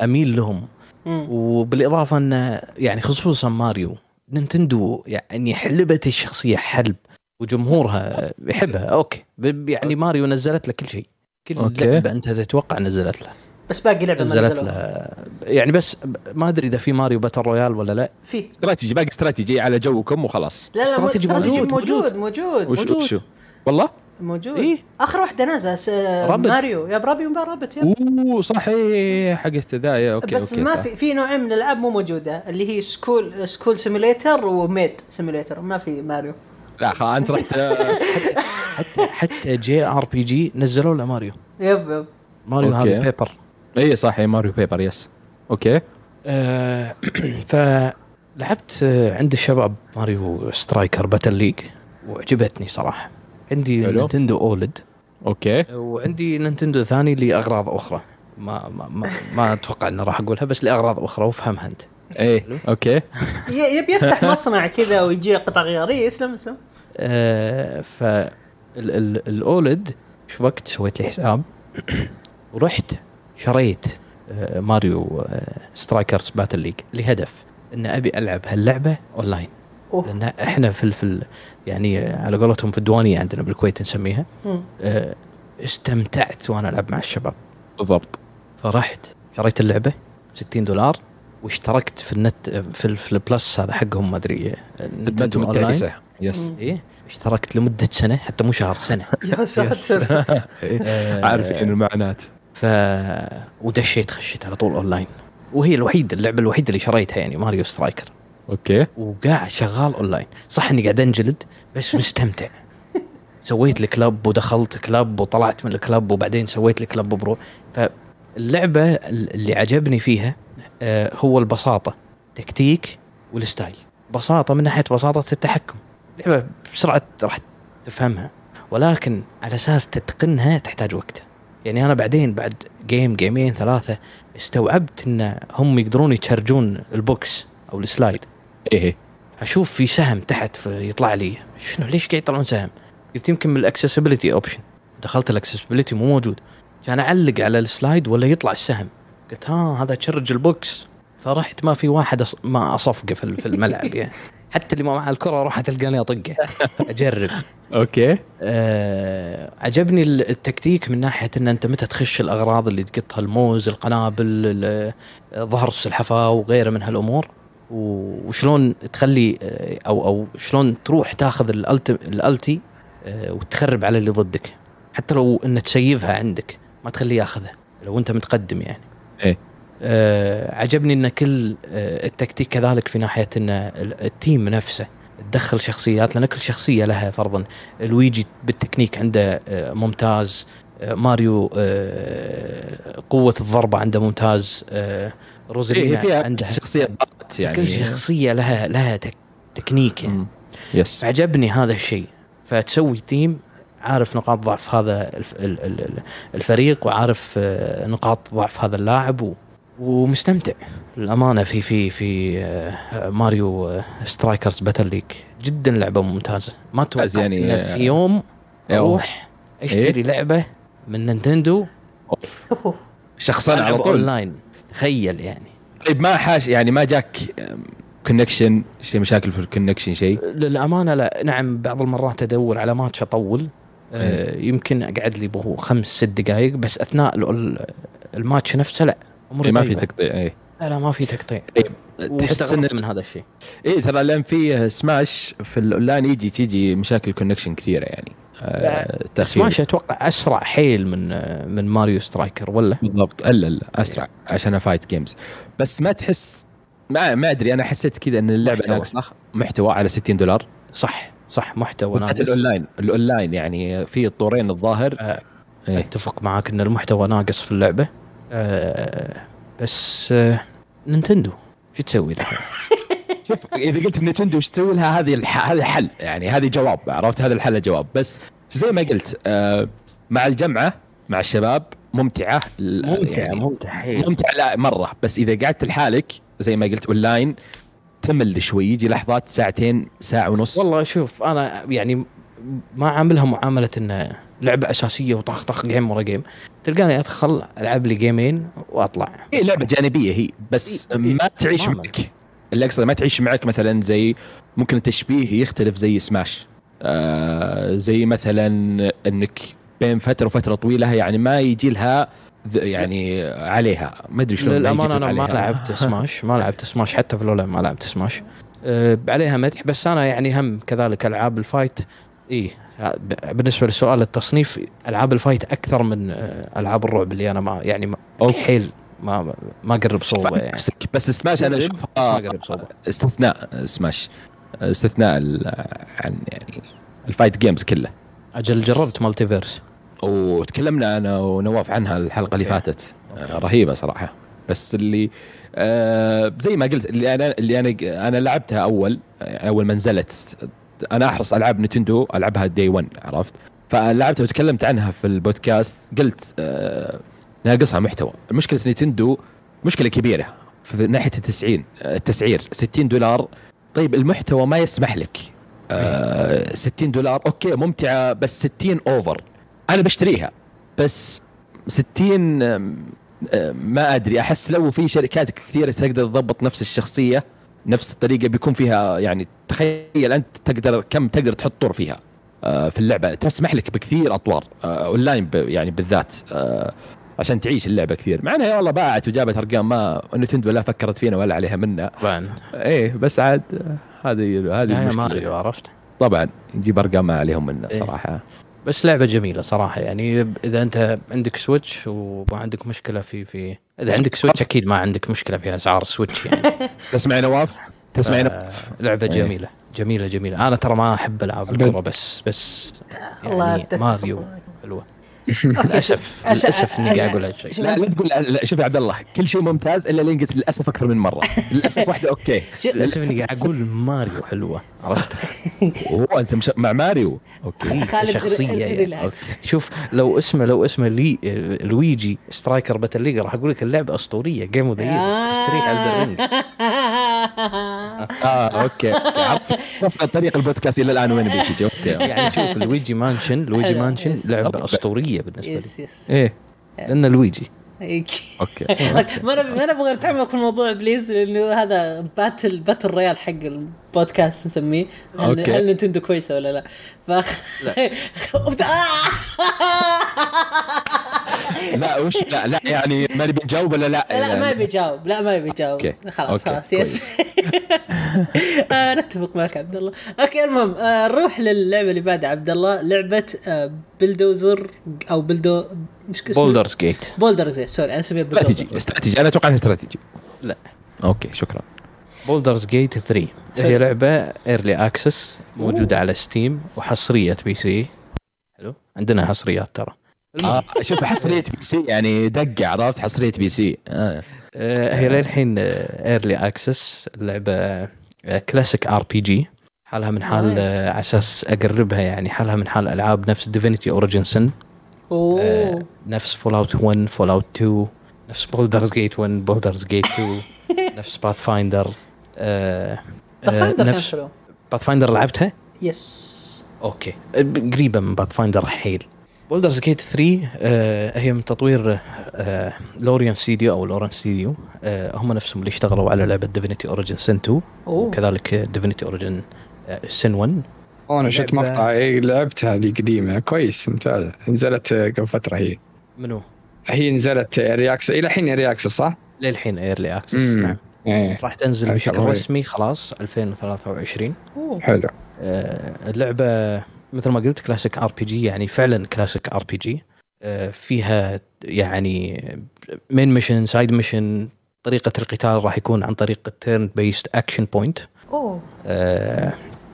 أميل لهم. وبالإضافة إن يعني خصوصا ماريو نينتندو يعني حلبت الشخصية حلب. وجمهورها يحبها. okay. ب- يعني ماريو نزلت له كل شيء. كل okay. لعبة أنت تتوقع نزلت له. بس باقي لعبة ما نزلت له. يعني بس ما أدري إذا في ماريو battle royale ولا لا. في. استراتيجي. باقي استراتيجي على جوكم وخلاص. لا لا استراتيجي موجود، موجود موجود. وش موجود وشو والله؟ موجود. إيه؟ آخر واحدة نازلة رابط. ماريو. يا برابي وما رابط يا أوه صحيح. حقت ذا. يا أوكي بس أوكي ما صح. في في نوعين من الألعاب مو موجودة اللي هي سكول سكول سيميليتر وميد سيميليتر ما في ماريو. لا خلاص أنت رحت حتى حتى جي ار بي جي نزلوا له ماريو. يب يب. ماريو. هذا بيبر إي صح هي ماريو بيبر يس أوكي. آه <clears throat> فلعبت آه، عند الشباب Mario Strikers Battle League وعجبتني صراحة. عندي. نينتندو OLED. okay. وعندي نينتندو ثاني لأغراض أخرى. ما ما ما, ما أتوقع اني راح أقولها بس لأغراض أخرى وافهمها أنت. إيه. okay. يبي يفتح <laughs> مصنع كذا ويجي قطع غيار إيه، اسلم اسلم آه ف ال- ال- ال OLED شو وقت سويت لي حساب؟ <coughs> ورحت شريت آه ماريو آه Strikers Battle League لهدف إن أبي ألعب هاللعبة أونلاين. أوه. لأن إحنا في ال- في ال- يعني على قولتهم في الديوانية عندنا بالكويت نسميها. آه استمتعت وأنا ألعب مع الشباب. بالضبط. فرحت شريت اللعبة 60 دولار. واشتركت في النت في, ال- في ال Plus هذا حقهم ما أدري أونلاين. متعكسة. yes. إيه. اشتركت لمدة سنة حتى مو شهر سنة. <laughs> يا ساتر. <laughs> إيه. آه، عارفين المعاناه ف ودشيت خشيت على طول أونلاين. وهي الوحيدة اللعبة الوحيدة اللي شريتها يعني Mario Strikers. okay. وقاعد شغال أونلاين. صح إني قاعد أنجلد بس مستمتع. <laughs> سويت لي club ودخلت club وطلعت من ال club وبعدين سويت لي club و pro فاللعبه اللي عجبني فيها هو البساطة تكتيك وال style. بساطة من ناحية بساطة التحكم. لعبة بسرعة راح تفهمها ولكن على أساس تتقنها تحتاج وقت. يعني أنا بعدين بعد game جيمين ثلاثة استوعبت إن هم يقدرون يتشرجون ال box أو ال slide. إيه أشوف في سهم تحت في يطلع لي. شنو ليش قاعد يطلعون سهم؟ قلت يمكن من ال accessibility option دخلت ال accessibility مو موجود. عشان أعلق على ال slide ولا يطلع السهم. قلت ها هذا charge ال box فرحت ما في واحد أص... ما أصفقه في في الملعب يعني. <laughs> حتى اللي ما معه الكرة أروح تلقاني أطقه. <laughs> أجرب. okay. آه عجبني ال- التكتيك من ناحية إن أنت متى تخش الأغراض اللي تقطها الموز القنابل ال- ظهر السلحفاة وغيره من هالأمور. وشلون تخلي آه، أو أو شلون تروح تاخذ ال ulti آه، وتخرب على اللي ضدك. حتى لو ان تسيفها عندك ما تخليه ياخذها لو أنت متقدم يعني. إيه. آه عجبني إن كل آه التكتيك كذلك في ناحية إن ال- ال team نفسه تدخل شخصيات لأن كل شخصية لها فرضا. لويجي بالتكنيك عنده آه ممتاز. آه ماريو آه قوة الضربة عنده ممتاز. آه إيه روزالينا فيها عندها شخصية ضغط يعني. كل شخصية لها لها تك تكنيك يعني. yes فعجبني هذا الشيء. فتسوي team عارف نقاط ضعف هذا الف- ال- ال- ال- الفريق وعارف آه، نقاط ضعف هذا اللاعب ومستمتع للأمانة في في في آه، ماريو آه، Strikers Battle League. جدا لعبة ممتازة. ما أتوقع يعني، في يوم. أروح أشتري لعبة من Nintendo. شخصنها على طول. أونلاين. تخيل يعني. طيب ما حاش يعني ما جاك connection شيء مشاكل في ال connection شيء؟ للأمانة لا. نعم بعض المرات أدور على ماتش أطول. آه يمكن أقعد لي بهو خمس ست دقائق بس أثناء ال- ال- الماتش نفسه لا أموري ما في. تقطيع اي لا لا ما في تقطيع. طيب تحس إن من هذا الشيء. اي ترى لأن في Smash في الاونلاين يجي تيجي مشاكل connection كثيرة يعني. آه،. ماشي أتوقع أسرع حيل من من ماريو Striker ولا؟ بالضبط. الا لا أسرع عشان fight games بس ما تحس ما ما أدري أنا حسيت كذا إن اللعبة. ناقصه محتوى على 60 دولار. صح. صح محتوى ناقص. ال online. ال online يعني في الطورين الظاهر. آه، إيه. أتفق معاك إن المحتوى ناقص في اللعبة. آه بس آه Nintendo شو تسوي لها؟ <laughs> شوف إذا قلت Nintendo وش تسوي لها؟ هذه. هذا حل يعني هذه جواب عرفت؟ هذا الحل جواب. بس زي ما قلت آه مع الجمعة مع الشباب ممتعة. ال- ممتع يعني ممتع حيل ممتع لا مرة. بس إذا قعدت لحالك زي ما قلت أونلاين تمل شوي يجي لحظات ساعتين ساعة ونص. والله شوف أنا يعني ما عاملها معاملة انه لعبة أساسية وطخ طخ جيم ورا جيم تلقاني أدخل ألعب لي جيمين وأطلع. هي لعبة جانبية هي بس إيه، ما تعيش تماماً. معك. اللي اقصد ما تعيش معك مثلا زي ممكن التشبيه يختلف زي سماش آه زي مثلا إنك بين فترة وفترة طويلة يعني ما يجي لها يعني عليها. ما أدري شلون للأمانة أنا ما. لعبت <laughs> سماش ما لعبت سماش حتى في الاولى ما لعبت سماش أه عليها مدح بس أنا يعني هم كذلك ألعاب ال fight. إي بالنسبة لسؤال التصنيف ألعاب ال fight أكثر من آه، ألعاب الرعب اللي أنا ما يعني ما. حيل ما ما اقرب صوبة يعني. بس سماش أنا أشوفها استثناء سماش استثناء ال- عن يعني ال fight games كله. أجل جربت MultiVersus وتكلمنا أنا ونواف عنها الحلقة اللي. فاتت. آه، رهيبة صراحة. بس اللي آه زي ما قلت اللي أنا اللي أنا أنا لعبتها أول يعني أول ما نزلت. أنا أحرص العاب Nintendo ألعبها day 1 عرفت؟ فلعبتها وتكلمت عنها في البودكاست قلت آه ناقصها محتوى. مشكلة Nintendo مشكلة كبيرة في ناحية التسعين التسعير. 60 دولار. طيب المحتوى ما يسمح لك. آه 60 دولار. okay ممتعة بس 60 over أنا بشتريها بس 60 آم، آم، ما أدري أحس لو في شركات كثيرة تقدر تضبط نفس الشخصية نفس الطريقة بيكون فيها يعني تخيل أنت تقدر كم تقدر تحط طور فيها آه، في اللعبة. تسمح لك بكثير أطوار آه، أونلاين يعني بالذات آه، عشان تعيش اللعبة كثير. مع إنها والله باعت وجابت أرقام ما نتندو لا فكرت فينا ولا عليها منا. طبعا إيه بس عاد هذه هذه ماريو عرفت. طبعا نجيب أرقام ما عليهم منا إيه. صراحة. بس لعبة جميلة صراحة يعني إذا أنت عندك Switch وما عندك مشكلة في في إذا عندك Switch أكيد ما عندك مشكلة في أسعار ال Switch يعني <laughs> تسمعي نواف؟ تسمعي آه، نواف؟ لعبة إيه. جميلة جميلة جميلة أنا ترى ما أحب ألعاب. الكره بس بس يعني ماريو <laughs> للاسف للأسف إني قاعد أقول هالشيء. شوف، لا لا تقول شوف يا عبد الله كل شيء ممتاز إلا لين قلت للأسف أكثر من مرة. <laughs> للأسف واحدة okay. شوف، للأسف إني قاعد أقول ماريو حلوة عرفت؟ <laughs> هو أنت مش مع ماريو؟ أوكي. شخصية يعني. شوف لو اسمه لو اسمه لي لويجي سترايكر باتل ليج راح أقول لك اللعبة أسطورية جيم اوف ذا تستريح آه. أوكي عرفت؟ طريق البودكاست إلى الآن وين بيجي أوكي. يعني شوف لويجي مانشن لويجي مانشن. لعبة أسطورية. بالنسبة لي. يس يس إيه لأن لويجي. أوكي. <laughs> ما أنا ما نبغى نتعمق في الموضوع بليز لأنه هذا باتل باتل رويال حق البودكاست نسميه. هل. هل Nintendo كويسة ولا لا؟ ف لا. <laughs> <laughs> وش لا لا يعني ما نبي نجاوب ولا لا؟ لا ما يبي يجاوب لا ما يبي يجاوب okay. خلاص okay. خلاص yes. <laughs> آه، نتفق معك عبد الله. okay المهم آه، نروح للعبة اللي بعدها عبد الله. لعبة آه، بلدوزر أو بلدو وش اسمه؟ Baldur's Gate Baldur's sorry أنا أسميها بلدوزر. استراتيجي استراتيجي. أنا أتوقع إنها استراتيجي. لا. okay شكرا. Baldur's Gate 3 هي لعبة early access موجودة على Steam وحصرية PC حلو؟ عندنا حصريات ترى. آه شوف حصريه <laughs> PC يعني دقة عرفت؟ حصريه PC. آه. آه، هي للحين early access لعبة classic RPG حالها من حال nice. آه، على أساس أقربها يعني حالها من حال ألعاب نفس Divinity Original Sin اوه نفس Fallout 1 Fallout 2 نفس Baldur's Gate 1 Baldur's Gate 2 نفس Pathfinder finder كان نفس Pathfinder لعبتها؟ yes okay. قريبة من Pathfinder حيل. Baldur's Gate 3 آه هي من تطوير آه Larian Studio أو Larian Studio آه هم نفسهم اللي اشتغلوا على لعبة Divinity Original Sin 2 أوه. وكذلك ديفينيتي اوريجن سن 1 أنا شفت مقطع إيه، لعبتها هذه قديمة. كويس ممتازه نزلت آه، قبل فترة هي. منو؟ هي نزلت early access إلى الحين early access صح؟ للحين early access. نعم. إيه. راح تنزل بشكل. رسمي خلاص 2023 أوه. حلو. آه، اللعبة مثل ما قلت كلاسيك ار بي جي يعني فعلا كلاسيك ار بي جي. فيها يعني main mission side mission طريقة القتال راح يكون عن طريق ال turn-based action point أوه.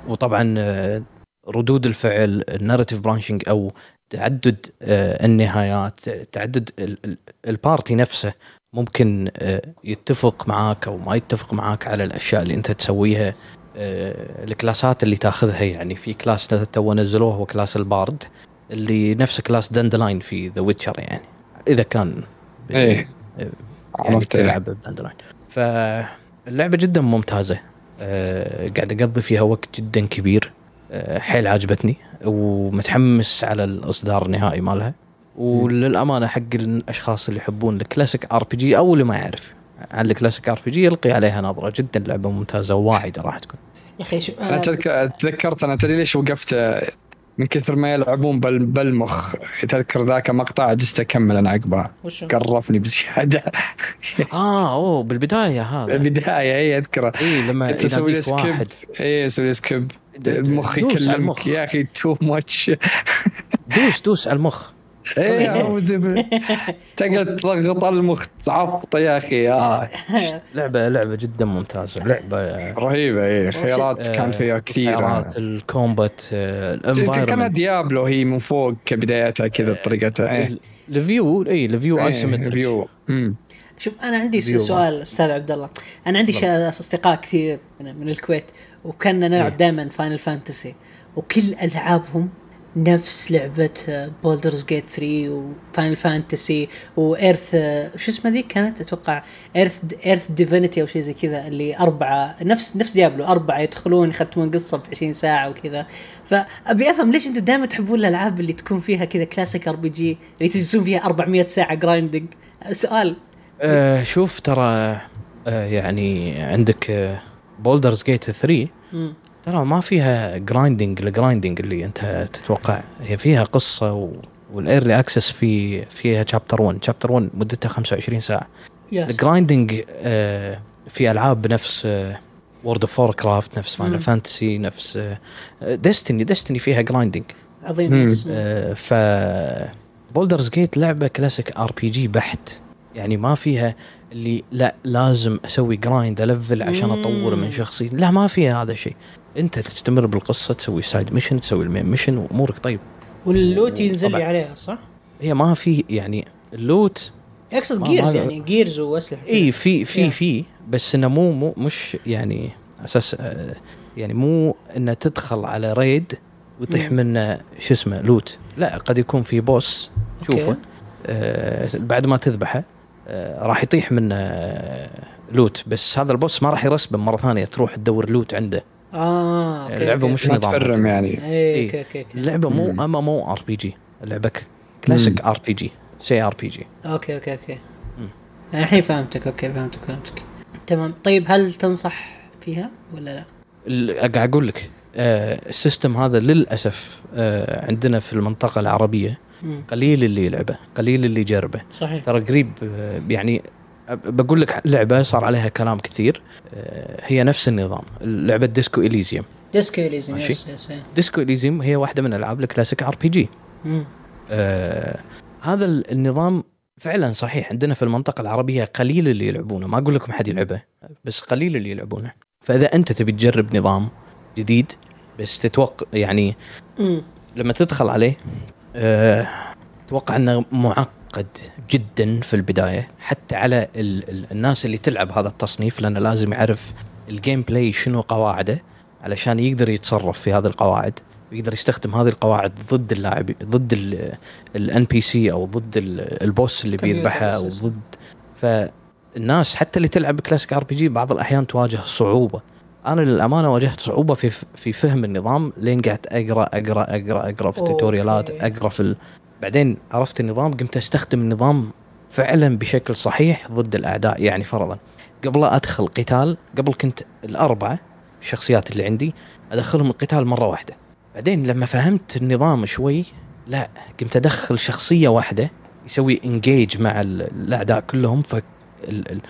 وطبعا آه، ردود الفعل ال narrative branching أو تعدد آه، النهايات تعدد ال- ال- ال party نفسه ممكن آه، يتفق معاك أو ما يتفق معاك على الأشياء اللي أنت تسويها. آه، الكلاسات اللي تاخذها يعني في class تو نزلوه هو class ال bard اللي نفس class Dandelion في The Witcher يعني إذا كان إيه. يعني عرفت. إيه. تلعب ب Dandelion. فاللعبة جدا ممتازة. أه قاعد أقضي فيها وقت جدا كبير. أه حيل عجبتني ومتحمس على الإصدار النهائي مالها. وللأمانة حق الأشخاص اللي يحبون ال classic RPG أو اللي ما يعرف عن ال classic RPG يلقي عليها نظرة جدا لعبة ممتازة وواعده راح تكون. يا أخي شو أنا تذك- تذكرت أنا تدري ليش وقفت؟ من كثر ما يلعبون بال- بالمخ. تذكر ذاك مقطع just أكمل أنا عقبها؟ قرفني بزيادة. <laughs> آه أوه بالبداية هذا. البدايه هي أذكره. إي لما تسوي skip. واحد. إي أسوي skip. على يكلمك. المخ. يا أخي too much <laughs> دوس دوس على المخ. بالله. <laughs> تقعد تضغط على المخ تعفط يا أخي آه. <laughs> لعبة لعبة جدا ممتازة لعبة رهيبة اي خيارات آه، كانت فيها كثير خيارات ال combat آه، كانها Diablo هي من فوق كبدايتها كذا طريقتها إيه. ال view اي ال view إيه، isometric. شوف أنا عندي سؤال أستاذ عبد الله. أنا عندي أصدقاء كثير من, من الكويت وكنا نلعب إيه. دائما Final Fantasy وكل ألعابهم نفس لعبة Baldur's Gate 3 و Final Fantasy و Earth شو اسمها ذيك كانت؟ أتوقع Earth Earth Divinity أو شيء زي كذا اللي أربعة نفس نفس Diablo أربعة يدخلون يختمون قصة في 20 ساعة وكذا. فابي أفهم ليش أنتم دائما تحبون الألعاب اللي تكون فيها كذا classic RPG اللي تجلسون فيها 400 ساعة grinding سؤال. آه شوف ترى آه يعني عندك Baldur's Gate 3 مم. ترى ما فيها grinding ال grinding اللي انت تتوقع. هي فيها قصة و... وال early access في فيها chapter 1 chapter 1 مدتها 25 ساعة. yes ال grinding آه في ألعاب بنفس World of Warcraft نفس. Final Fantasy نفس Destiny Destiny فيها grinding عظيم آه، ف Baldur's Gate لعبة classic RPG بحت. يعني ما فيها اللي لا لازم أسوي grind level عشان. اطور من شخصي لا ما فيها هذا الشيء أنت تستمر بالقصة تسوي side mission تسوي ال main mission وأمورك طيب وال loot ينزل لي. عليها صح؟ هي ما في يعني ال loot اقصد gears يعني gears وأسلحة إي في في. في بس إنه مو مو مش يعني أساس آه، يعني مو إنه تدخل على raid ويطيح. منه شو اسمه loot لا قد يكون في boss تشوفه. آه بعد ما تذبحه راح يطيح منه آه loot بس هذا ال boss ما راح ي respawn مرة ثانية تروح تدور loot عنده آه okay اللعبة okay. مش ما نظام ت farm يعني اي إيه. okay okay okay اللعبه مو. أما مو RPG اللعبه كلاسيك ار بي جي سي ار بي جي okay okay okay. الحين فهمتك okay فهمتك فهمتك تمام طيب هل تنصح فيها ولا لا؟ قاعد أقول لك آه، ال system هذا للأسف آه، عندنا في المنطقة العربية. قليل اللي يلعبه قليل اللي يجربه. صحيح. ترى قريب يعني بقول لك لعبة صار عليها كلام كثير. آه، هي نفس النظام لعبة Disco Elysium. Disco ماشي. yes yes yes. Disco Elysium هي واحدة من ألعاب ال classic RPG. آه هذا ال- النظام فعلا صحيح. عندنا في المنطقة العربية قليل اللي يلعبونه. ما أقول لكم حد يلعبه بس قليل اللي يلعبونه. فإذا أنت تبي تجرب نظام جديد بس تتوقع يعني. لما تدخل عليه أتوقع أنه معقد جدا في البداية حتى على ال ال الناس اللي تلعب هذا التصنيف لأنه لازم يعرف ال gameplay شنو قواعده علشان يقدر يتصرف في هذه القواعد ويقدر يستخدم هذه القواعد ضد اللاعب ضد ال NPC أو ضد ال- ال boss اللي بيذبحها أو. ضد فالناس حتى اللي تلعب classic RPG بعض الأحيان تواجه صعوبة أنا للأمانة واجهت صعوبة في في فهم النظام لين قعدت أقرأ أقرأ أقرأ أقرأ في. التوتوريالات أقرأ في ال... بعدين عرفت النظام قمت أستخدم النظام فعلا بشكل صحيح ضد الأعداء يعني فرضا قبل لا أدخل قتال قبل كنت الأربعة الشخصيات اللي عندي أدخلهم القتال مرة واحدة بعدين لما فهمت النظام شوي لا قمت أدخل شخصية واحدة يسوي انجيج مع ال- الأعداء كلهم ف ال- ال-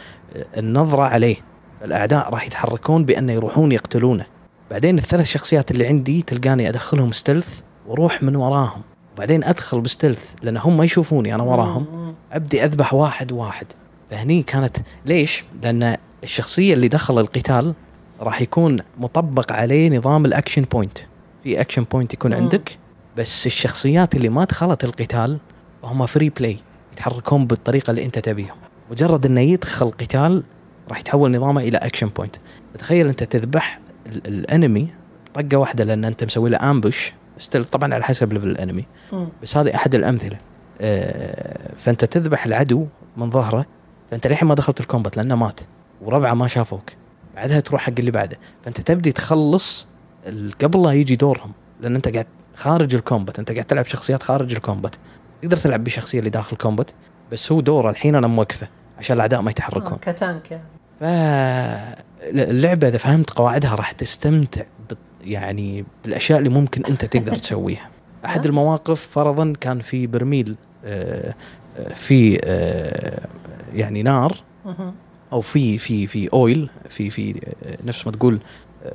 النظرة عليه الأعداء راح يتحركون بأنه يروحون يقتلونه. بعدين الثلاث شخصيات اللي عندي تلقاني أدخلهم ستلث وأروح من وراهم. وبعدين أدخل ب stealth لأن هم ما يشوفوني أنا وراهم. أبدي أذبح واحد واحد. فهني كانت ليش؟ لأن الشخصية اللي دخل القتال راح يكون مطبق عليه نظام ال action point في action point يكون. عندك بس الشخصيات اللي ما دخلت القتال هم free play يتحركون بالطريقة اللي أنت تبيهم. مجرد إنه يدخل قتال راح يتحول نظامه إلى action point تخيل أنت تذبح ال- ال enemy طقة واحدة لأن أنت مسوي له ambush stealth طبعا على حسب level ال enemy. بس هذه أحد الأمثلة. آه، فأنت تذبح العدو من ظهره فأنت للحين ما دخلت ال combat لأنه مات وربعه ما شافوك. بعدها تروح حق اللي بعده. فأنت تبدي تخلص قبل لا يجي دورهم لأن أنت قاعد خارج ال combat. أنت قاعد تلعب شخصيات خارج ال combat. تقدر تلعب بالشخصيه اللي داخل ال combat بس هو دوره الحين أنا موقفه عشان الأعداء ما يتحركون. آه، ك tank يعني. فاللعبه إذا فهمت قواعدها راح تستمتع يعني بالأشياء اللي ممكن أنت تقدر <laughs> تسويها أحد. المواقف فرضا كان في برميل آه، آه، في آه، يعني نار. أو في في في أويل في في نفس ما تقول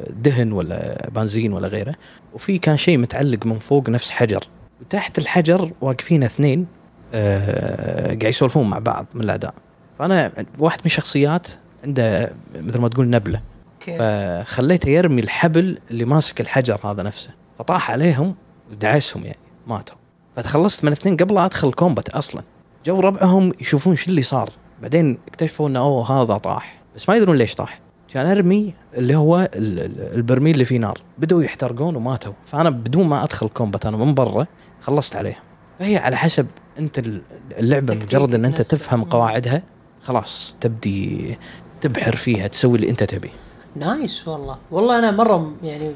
دهن ولا بنزين ولا غيره وفي كان شيء متعلق من فوق نفس حجر وتحت الحجر واقفين اثنين قاعد يسولفون مع بعض من الأعداء فأنا واحد من الشخصيات عنده مثل ما تقول نبلة. أوكي. فخليته يرمي الحبل اللي ماسك الحجر هذا نفسه. فطاح عليهم ودعسهم يعني ماتوا. فتخلصت من اثنين قبل لا أدخل combat أصلا. جو ربعهم يشوفون شو اللي صار. بعدين اكتشفوا إنه أوه هذا طاح. بس ما يدرون ليش طاح. كان أرمي اللي هو ال- ال- البرميل اللي فيه نار. بدوا يحترقون وماتوا. فأنا بدون ما أدخل combat أنا من برا خلصت عليهم. فهي على حسب أنت ال- اللعبة مجرد إن أنت. تفهم. قواعدها خلاص تبدي تبحر فيها تسوي اللي انت تبيه. nice والله. والله أنا مرة يعني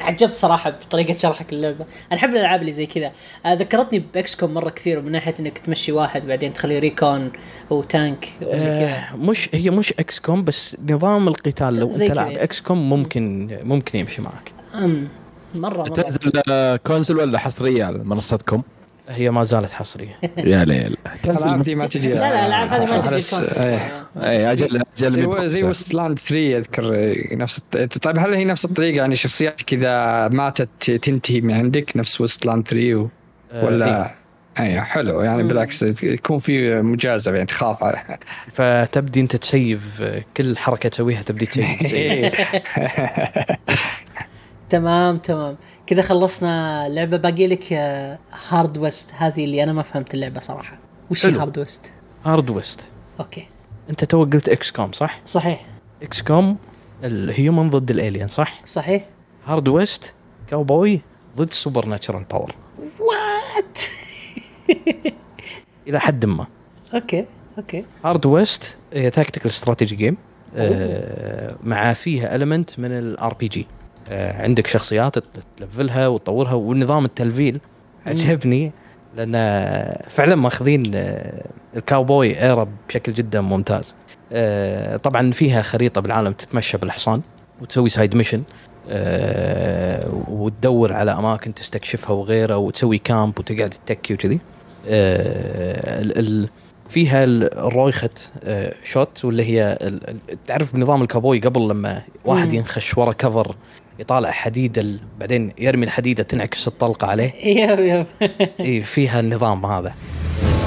عجبت صراحة بطريقة شرحك اللعبة. أنا أحب الألعاب اللي زي كذا. آه، ذكرتني ب XCOM مرة كثير من ناحية إنك تمشي واحد بعدين تخليه recon و tank وزي كذا. آه مش هي مش XCOM بس نظام القتال لو انت لاعب. XCOM ممكن ممكن يمشي معك. أم مرة مرة. تنزل آه، console ولا حصرية على منصتكم؟ هي ما زالت حصرية. <laughs> يا ليل. الالعاب دي ما تجي. لا لا الالعاب هذه ما تجي ال console إيه. اي أجل أجل زي زي. Wasteland 3 أذكر نفس الط- طيب هل هي نفس الطريقة؟ يعني شخصيات كذا ماتت تنتهي من عندك نفس Wasteland 3 و... آه، إيه. ولا اي حلو. يعني مم. بالعكس يكون في مجازفة يعني تخاف. على <laughs> فتبدي أنت تسيف كل حركة تسويها تبدي تسيف. <laughs> تمام تمام. كذا خلصنا اللعبه باقي لك آه، Hard West هذه اللي أنا ما فهمت اللعبة صراحة. وش حلو. هارد ويست هارد ويست أوكي. أنت تو قلت XCOM صح؟ صحيح. XCOM ال human ضد ال alien صح؟ صحيح. Hard West cowboy ضد supernatural power what إلى حد ما. أوكي أوكي. Hard West هي tactical strategy game آه، مع فيها element من ال RPG عندك شخصيات تلفلها وتطورها ونظام التلفيل عجبني لأن فعلا ماخذين آه، ال cowboy era بشكل جدا ممتاز. آه، طبعا فيها خريطة بالعالم تتمشى بالحصان وتسوي side mission آه، وتدور على أماكن تستكشفها وغيره وتسوي camp وتقعد تتكي وكذي. آه، فيها ال ricochet آه، shot واللي هي تعرف بنظام الكابوي قبل لما واحد. ينخش ورا cover يطالع حديد ال- بعدين يرمي الحديده تنعكس الطلقة عليه. <laughs> yep yep. اي فيها النظام هذا.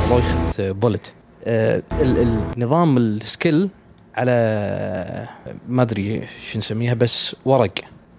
ricochet bullet آه، ال- النظام ال skill على ما أدري شو نسميها بس ورق.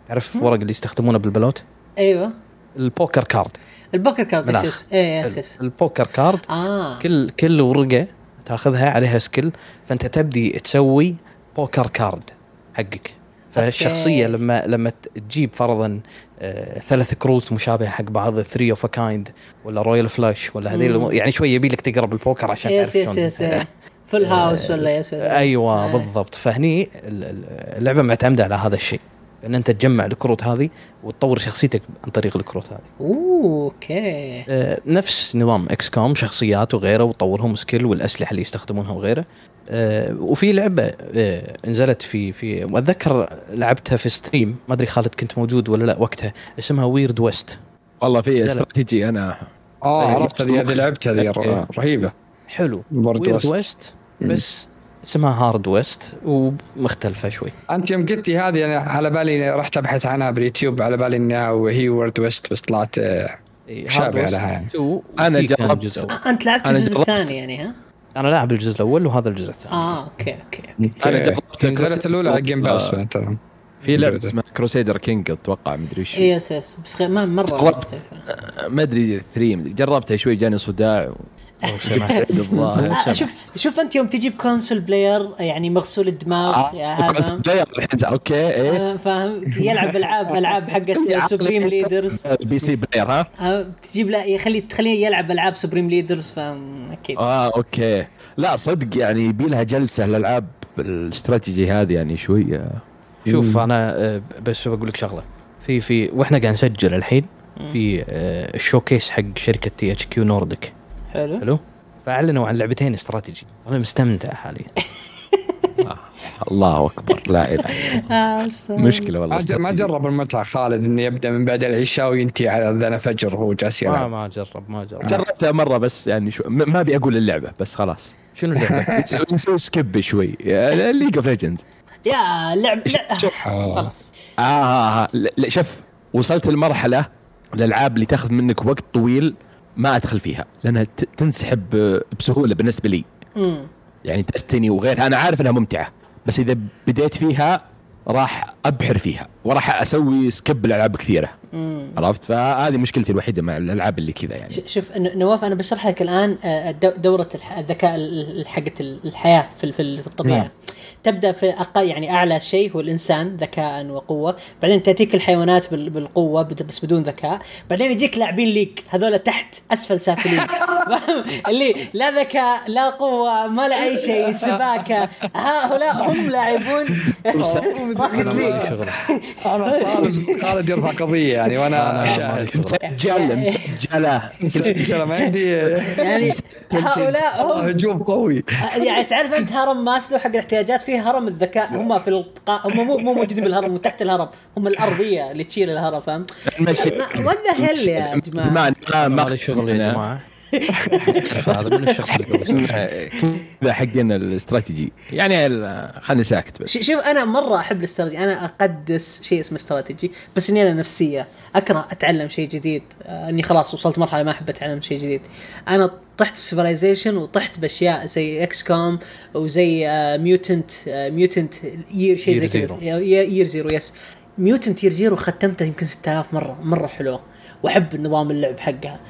تعرف ورق اللي يستخدمونه بالبلوت؟ أيوه. البوكر كارد ال poker card yes yes. ال poker card آه. كل كل ورقة تاخذها عليها skill فأنت تبدي تسوي poker card حقك. فالشخصيه أوكي. لما لما تجيب فرضا آه ثلاث كروت مشابهة حق بعض three of kind ولا royal flush ولا هذه يعني شوي يبي لك تقرب البوكر عشان yes yes. يس إيه. full house ولا yes أيوه آه. بالضبط فهني ال- ال- اللعبة معتمدة على هذا الشيء ان أنت تجمع الكروت هذه وتطور شخصيتك عن طريق الكروت هذه. أوه أوكي. آه، نفس نظام XCOM شخصيات وغيره وتطورهم skill والأسلحة اللي يستخدمونها وغيره. آه، وفي لعبة آه، نزلت في في وأتذكر لعبتها في stream. ما أدري خالد كنت موجود ولا لا وقتها. اسمها Weird West والله في. استراتيجي أنا. آه عرفت هذه لعبتها. رهيبة. حلو. Weird West. West بس اسمها هارد ويست ومختلفة شوي أنت يوم قلتي هذه أنا على بالي رحت أبحث عنها باليوتيوب على بالي إنها وهي وورد ويست بس طلعت آه، West لها يعني. 2 أنا وفي كان جربت. جزء أول. آه، أنت لعبت الجزء جربت. الثاني يعني ها؟ أنا لاعب الجزء الأول وهذا الجزء الثاني آه أوكي أوكي أوكي أنا جربت نزلت الاولى على جيم باس آه، ترى في لعبة. اسمها كروسيدر كينج أتوقع مدري وش إيه، يس يس بس غير ما مرة. مختلفة. ما أدري 3 مدري. جربتها شوي جاني صداع آه، <laughs> شوف شوف أنت يوم تجيب console player يعني مغسول الدماغ يا هذا player أوكي إيه. آه، فاهم؟ يلعب العاب ألعاب حقت <laughs> سوبريم ليدرز البي سي بلاير ها؟ تجيب له يخلي تخليه يلعب ألعاب supreme leaders فاهم؟ أكيد. آه أوكي. لا صدق يعني يبي لها جلسة الألعاب الاستراتيجي هذه يعني شوي آه. شوف أنا آه، بس بقول لك شغلة. في في وإحنا قاعد نسجل الحين في آه، ال showcase حق شركة THQ Nordic حلو. حلو. فأعلنوا عن لعبتين استراتيجي. أنا مستمتع حاليا. <laughs> الله أكبر. لا إله <laughs> آه، أستاذ. مشكلة والله ما جرب المتعه خالد إنه يبدأ من بعد العشاء وينتهي على أذان فجر وهو جالس ما يلعب ما جرب ما جرب. جربتها مرة بس يعني شو ما أبي أقول اللعبة بس خلاص. شنو اللعبة؟ <laughs> نسوي- skip شوي. League of Legends يا لعب آه. خلاص. آه, آه, آه. شوف وصلت لمرحله الألعاب اللي تاخذ منك وقت طويل ما أدخل فيها لأنها تنسحب آه، بسهولة بالنسبة لي. يعني Destiny وغيرها أنا عارف إنها ممتعة بس إذا بديت فيها راح أبحر فيها وراح أسوي skip الالعاب كثيرة عرفت؟ فهذه مشكلتي الوحيدة مع الألعاب اللي كذا يعني. شوف نواف أنا بشرح لك الان دو- دورة الذكاء ال- ال- حقت ال- الحياة في ال- في ال- في الطبيعة. نعم. تبدأ في أقل يعني أعلى شيء هو الإنسان ذكاء وقوة. بعدين تأتيك الحيوانات بال- بالقوة بس بدون ذكاء. بعدين يجيك لاعبين ليج هذول تحت أسفل سافلين؟ <laughs> اللي لا ذكاء لا قوة ما لا أي شيء سباكة. هؤلاء هم لاعبون. أنا خالد يرفع قضية. يعني وأنا مسجل مسجله مسجل ما عندي يعني هؤلاء هم هجوم قوي. يعني تعرف أنت هرم ماسلو حق الاحتياجات فيه هرم الذكاء. هم في القا... هم مو مو موجودين بالهرم وتحت الهرم. هم الأرضية اللي تشيل الهرم؟ نمشي what the hell يا جماعة؟ زمان ما ما شغل يا جماعة. هذا من الشخص اللي <laughs> حقنا الاستراتيجي. يعني ال- خلني ساكت بس. شوف أنا مرة أحب الاستراتيجي. أنا أقدس شيء اسمه استراتيجي بس إني أنا نفسية أكره أتعلم شيء جديد. آه إني خلاص وصلت مرحلة ما أحب أتعلم شيء جديد. أنا طحت في Civilization وطحت بأشياء زي XCOM وزي Mutant Mutant Year شيء زي Year كذا. Zero. Year Zero yes Mutant Year Zero ختمته يمكن 6000 مرة. مرة حلوة. وأحب نظام اللعب حقها.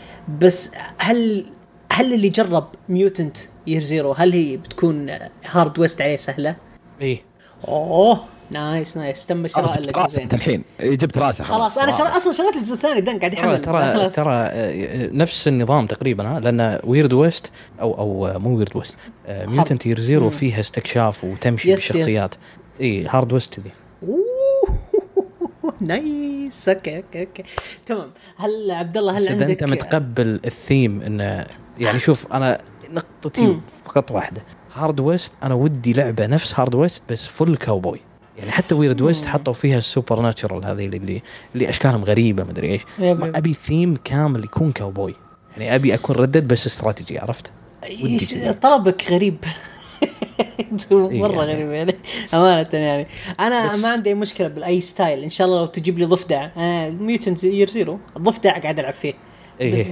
بس هل هل اللي جرب Mutant Year Zero هل هي بتكون Hard West عليه سهلة؟ إيه. أوه nice nice. تم خلاص شراء الجزئين انت الحين. إيه، جبت راسه خلاص. أنا شر... أصلا شريت الجزء الثاني done قاعد يحمل. ترى خلاص. ترى آه، نفس النظام تقريبا ها؟ لأن Weird West أو أو آه، مو Weird West Mutant Year Zero. فيها استكشاف وتمشي yes،. بالشخصيات. اي Hard West ذي أوه. nice okay okay okay. تمام. هل عبد الله هل عندك أنت متقبل الثيم انه يعني شوف أنا نقطتي مم. فقط واحدة. Hard West أنا ودي لعبة نفس Hard West بس full cowboy يعني حتى Weird West حطوا فيها ال supernatural هذه اللي اللي أشكالهم غريبة مدري إيش. yep ما. أبي ثيم كامل يكون كاوبوي يعني أبي أكون Red Dead بس استراتيجي عرفت؟ ودي. طلبك غريب. <laughs> مرة يعني. غريب يعني. أمانة يعني. أنا ما عندي مشكلة بأي style. إن شاء الله لو تجيب لي ضفدع أنا Mutant Year Zero. الضفدع قاعد ألعب فيه. إيه.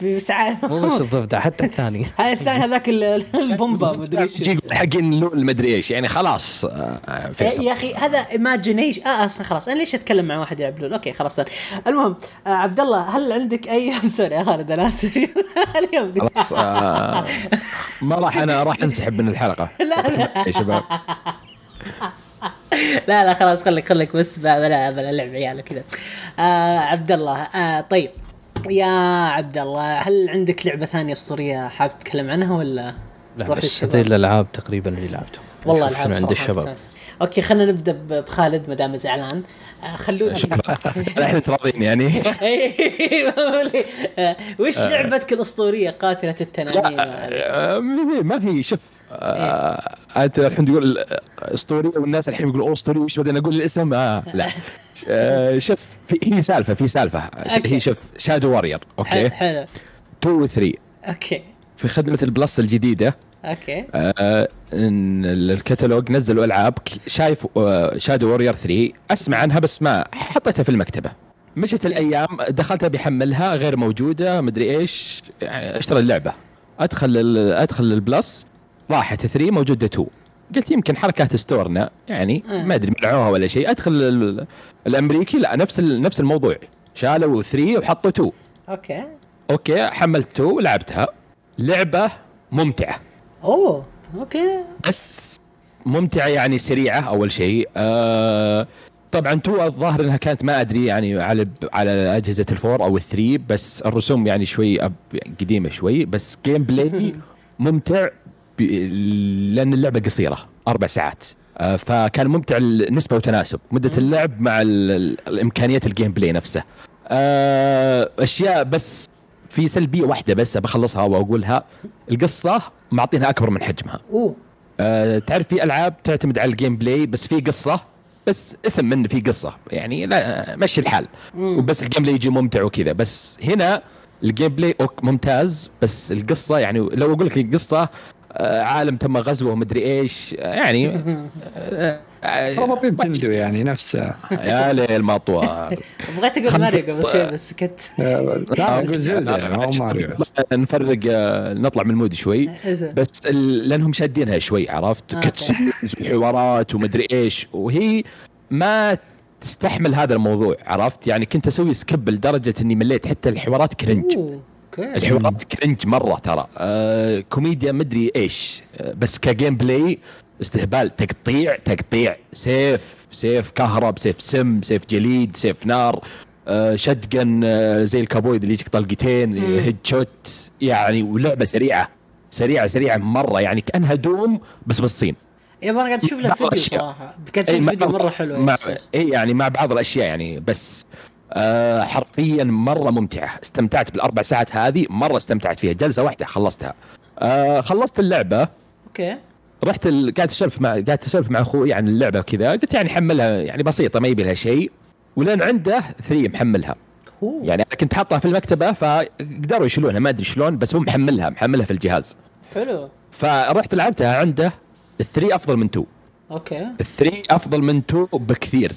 ب- بس مو بس الضفدع حتى <laughs> الثاني هاي الثاني هذاك ال- البومبا <laughs> مدري إيش. حقين LoL مدري إيش يعني خلاص آه، فيصل. يا أخي هذا imagination آه أصلا خلاص. أنا ليش أتكلم مع واحد يلعب LoL؟ okay خلاص المهم آه عبد الله هل عندك أي <laughs> sorry يا خالد أنا آسف. اليوم خلاص آه، ما راح أنا راح انسحب من الحلقة. لا لا. يا شباب. لا لا خلاص خليك خليك بس بلا بلا لعب عيال كذا. آه عبد الله آه طيب. يا عبد الله هل عندك لعبة ثانية اسطوريه حاب تتكلم عنها ولا؟ لا بس؟ هذه الألعاب تقريبا اللي لعبتهم. والله العاب عند الشباب. okay خلينا نبدأ بخالد ما دام زعلان. آه خلونا. <laughs> الحين <laughs> تراضين يعني. <laughs> آه، وش لعبتك الأسطورية قاتلة التنانين؟ آه، ما هي شوف آه، انت الحين تقول اسطوريه والناس الحين يقولوا اسطوري وش بعدين أقول الاسم؟ آه لا. <laughs> آه، شوف في هي سالفة في سالفة. okay. هي شوف Shadow Warrior okay. حلو 2 و 3 okay. في خدمة ال Plus الجديدة. okay. آه، الكتالوج نزلوا ألعاب شايف آه، Shadow Warrior 3 أسمع عنها بس ما حطيتها في المكتبة. مشت الأيام دخلت بحملها غير موجودة مدري إيش. يعني أشتري اللعبة. أدخل أدخل ال Plus راحت 3 موجوده 2 قلت يمكن حركات store نا يعني آه. ما أدري منعوها ولا شيء. أدخل ال- الأمريكي لا نفس نفس الموضوع. شالوا 3 وحطوا 2 okay. okay حملت 2 ولعبتها لعبة ممتعة. أوه okay. بس ممتعة يعني سريعة أول شيء. آه طبعا two الظاهر إنها كانت ما أدري يعني على على أجهزة ال four أو ال three بس الرسوم يعني شوي قديمة شوي. بس gameplay <laughs> ممتع. لأن اللعبة قصيرة أربع ساعات. آه فكان ممتع النسبة وتناسب. مدة اللعب مع ال- ال- الامكانيات ال gameplay نفسه. آه أشياء بس في سلبية واحدة بس بخلصها وأقولها. القصة معطينها أكبر من حجمها. أوه. آه، تعرف في ألعاب تعتمد على ال gameplay بس في قصة بس اسم منه في قصة. يعني لا مشي الحال. وبس ال gameplay يجي ممتع وكذا. بس هنا ال gameplay ممتاز. بس القصة يعني لو أقول لك القصة عالم تم غزوه مدري إيش. آه، يعني آه، آه، ربط Nintendo يعني نفس. يا ليل ما طوال. بغيت أقول ماريو قبل شوي بس سكت لا أقول Zelda يعني ما ماريو نفرق آه، نطلع من ال mood شوي. إزين. بس لأنهم شادينها شوي عرفت؟ okay. cutscenes وحوارات ومدري إيش. وهي ما تستحمل هذا الموضوع عرفت؟ يعني كنت أسوي skip لدرجة إني مليت حتى الحوارات cringe. okay. الحوارات cringe مرة ترى. آه كوميديا مدري إيش. آه بس ك gameplay استهبال. تقطيع تقطيع. سيف سيف كهرب سيف سم سيف جليد سيف نار. آه shotgun آه زي الكابوي اللي يجيك طلقتين. headshot يعني ولعبة سريعة. سريعة سريعة مرة. يعني كأنها Doom بس بالصين. يبا أنا قاعد أشوف له بعض فيديو. صراحة. قاعد أشوف مع- فيديو مرة حلو. مع. اي يعني مع بعض الأشياء يعني. بس آه حرفيا مرة ممتعة. استمتعت بالأربع ساعات هذه مرة استمتعت فيها. جلسة واحدة خلصتها. آه خلصت اللعبة. okay. رحت ال... قاعد أسولف مع قاعد أسولف مع أخوي عن اللعبة كذا قلت يعني حملها يعني بسيطة ما يبي لها شيء. ولين عنده three محملها. أوه. يعني أنا كنت حاطها في المكتبة فقدروا يشيلونها ما أدري شلون بس هو محملها محملها في الجهاز. حلو. فرحت لعبتها عنده ال three أفضل من two. okay. ال three أفضل من two بكثير.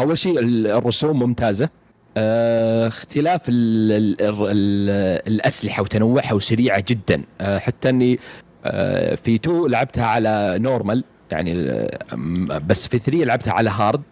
أول شيء ال- الرسوم ممتازة. اختلاف ال ال ال ال الأسلحة وتنوعها وسريعة جدا آه حتى إني آه في two لعبتها على normal يعني آه، بس في three لعبتها على hard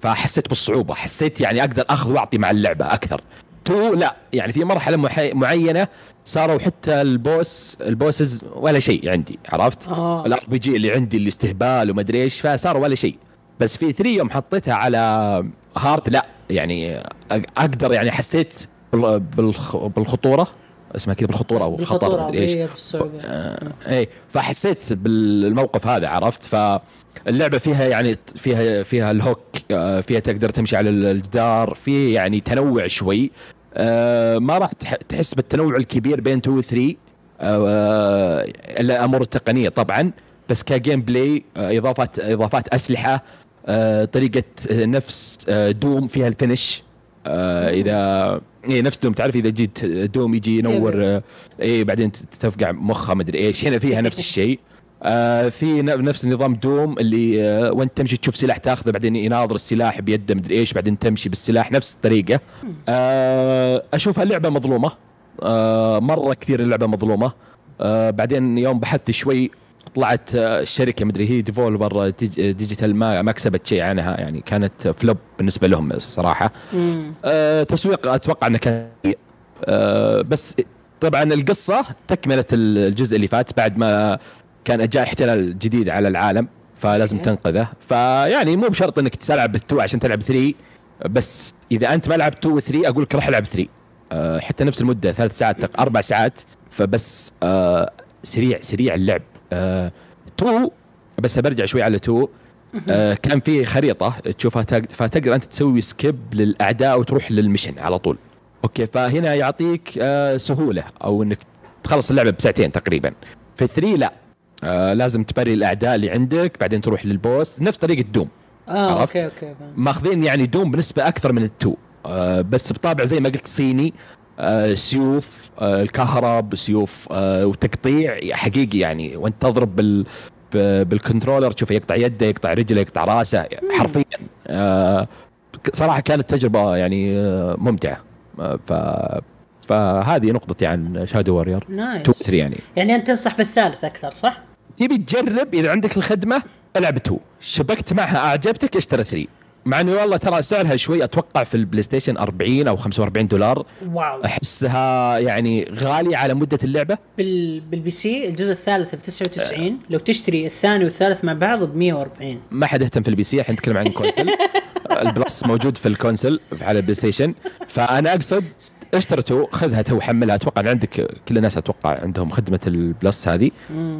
فحسيت بالصعوبة حسيت يعني أقدر أخذ وأعطي مع اللعبة أكثر two لا يعني في مرحلة محي- معينة صاروا حتى ال boss ال bosses ولا شيء عندي عرفت؟ آه. ال RPG اللي عندي الاستهبال وما أدري إيش فصار ولا شيء بس في 3 يوم حطيتها على hard لا يعني أقدر يعني حسيت بال- بالخ- بالخطورة اسمها كذا بالخطورة أو خطر بالخطورة مدري إيش؟ إيه، بالصعوبه آه، اي فحسيت بالموقف هذا عرفت؟ فاللعبه فيها يعني فيها فيها ال hook آه، فيها تقدر تمشي على الجدار في يعني تنوع شوي. آه، ما راح تح- تحس بالتنوع الكبير بين 2 و 3 آه، إلا الأمور التقنيه طبعا بس ك gameplay اضافات إضافات أسلحة طريقة آه، نفس آه، Doom فيها ال finish. آه، إذا اي نفس Doom تعرف إذا جيت Doom يجي ينور آه، اي بعدين ت- تفقع مخه مدري إيش. هنا فيها نفس الشيء. آه في نفس نظام Doom اللي آه وأنت تمشي تشوف سلاح تاخذه بعدين يناظر السلاح بيده مدري إيش بعدين تمشي بالسلاح نفس الطريقة. آه أشوفها لعبة مظلومة. آه مرة كثير اللعبة مظلومة. آه بعدين يوم بحثت شوي طلعت آه، الشركة مدري هي Devolver Digital ما ما كسبت شيء عنها يعني كانت flop بالنسبة لهم صراحة. آه، تسويق أتوقع إنه كان. آه، بس طبعا القصة تكمله الجزء اللي فات بعد ما كان جاء احتلال جديد على العالم فلازم okay. تنقذه فيعني مو بشرط إنك تلعب بال two عشان تلعب 3 بس إذا أنت ما لعبت 2 و 3 أقول لك روح ألعب 3 آه، حتى نفس المدة ثلاث ساعات أربع ساعات فبس آه، سريع سريع اللعب 2 بس برجع شوي على 2 آه، كان في خريطة تشوفها تق- فتقدر أنت تسوي skip للأعداء وتروح لل mission على طول. okay فهنا يعطيك آه، سهولة أو إنك تخلص اللعبة بساعتين تقريبا. في 3 لا. آه، لازم تبري الأعداء اللي عندك بعدين تروح لل boss. نفس طريقة Doom. آه عرفت؟ okay okay. ماخذين يعني Doom بنسبة أكثر من ال two. آه بس بطابع زي ما قلت صيني. آه سيوف آه الكهرب سيوف آه وتقطيع حقيقي يعني. وانت تضرب بال بال controller تشوفه يقطع يده يقطع رجله يقطع راسه حرفيا آه صراحة كانت تجربة يعني آه ممتعة. آه ف فهذه نقطتي عن Shadow Warrior nice 2 3 يعني. يعني أنت تنصح بالثالث أكثر صح؟ تبي تجرب إذا عندك الخدمة ألعب 2 شبكت معها أعجبتك اشتري 3 مع إنه والله ترى سعرها شوي أتوقع في ال PlayStation 40 أو 45 دولار. wow. أحسها يعني غالية على مدة اللعبة. بال... بال PC الجزء الثالث ب 99 لو تشتري الثاني والثالث مع بعض ب 140 ما حد يهتم في ال PC الحين نتكلم عن ال console. <laughs> ال Plus موجود في ال console على ال PlayStation فأنا أقصد اشتري two خذها تو حملها. أتوقع عندك كل الناس أتوقع عندهم خدمة ال Plus هذه.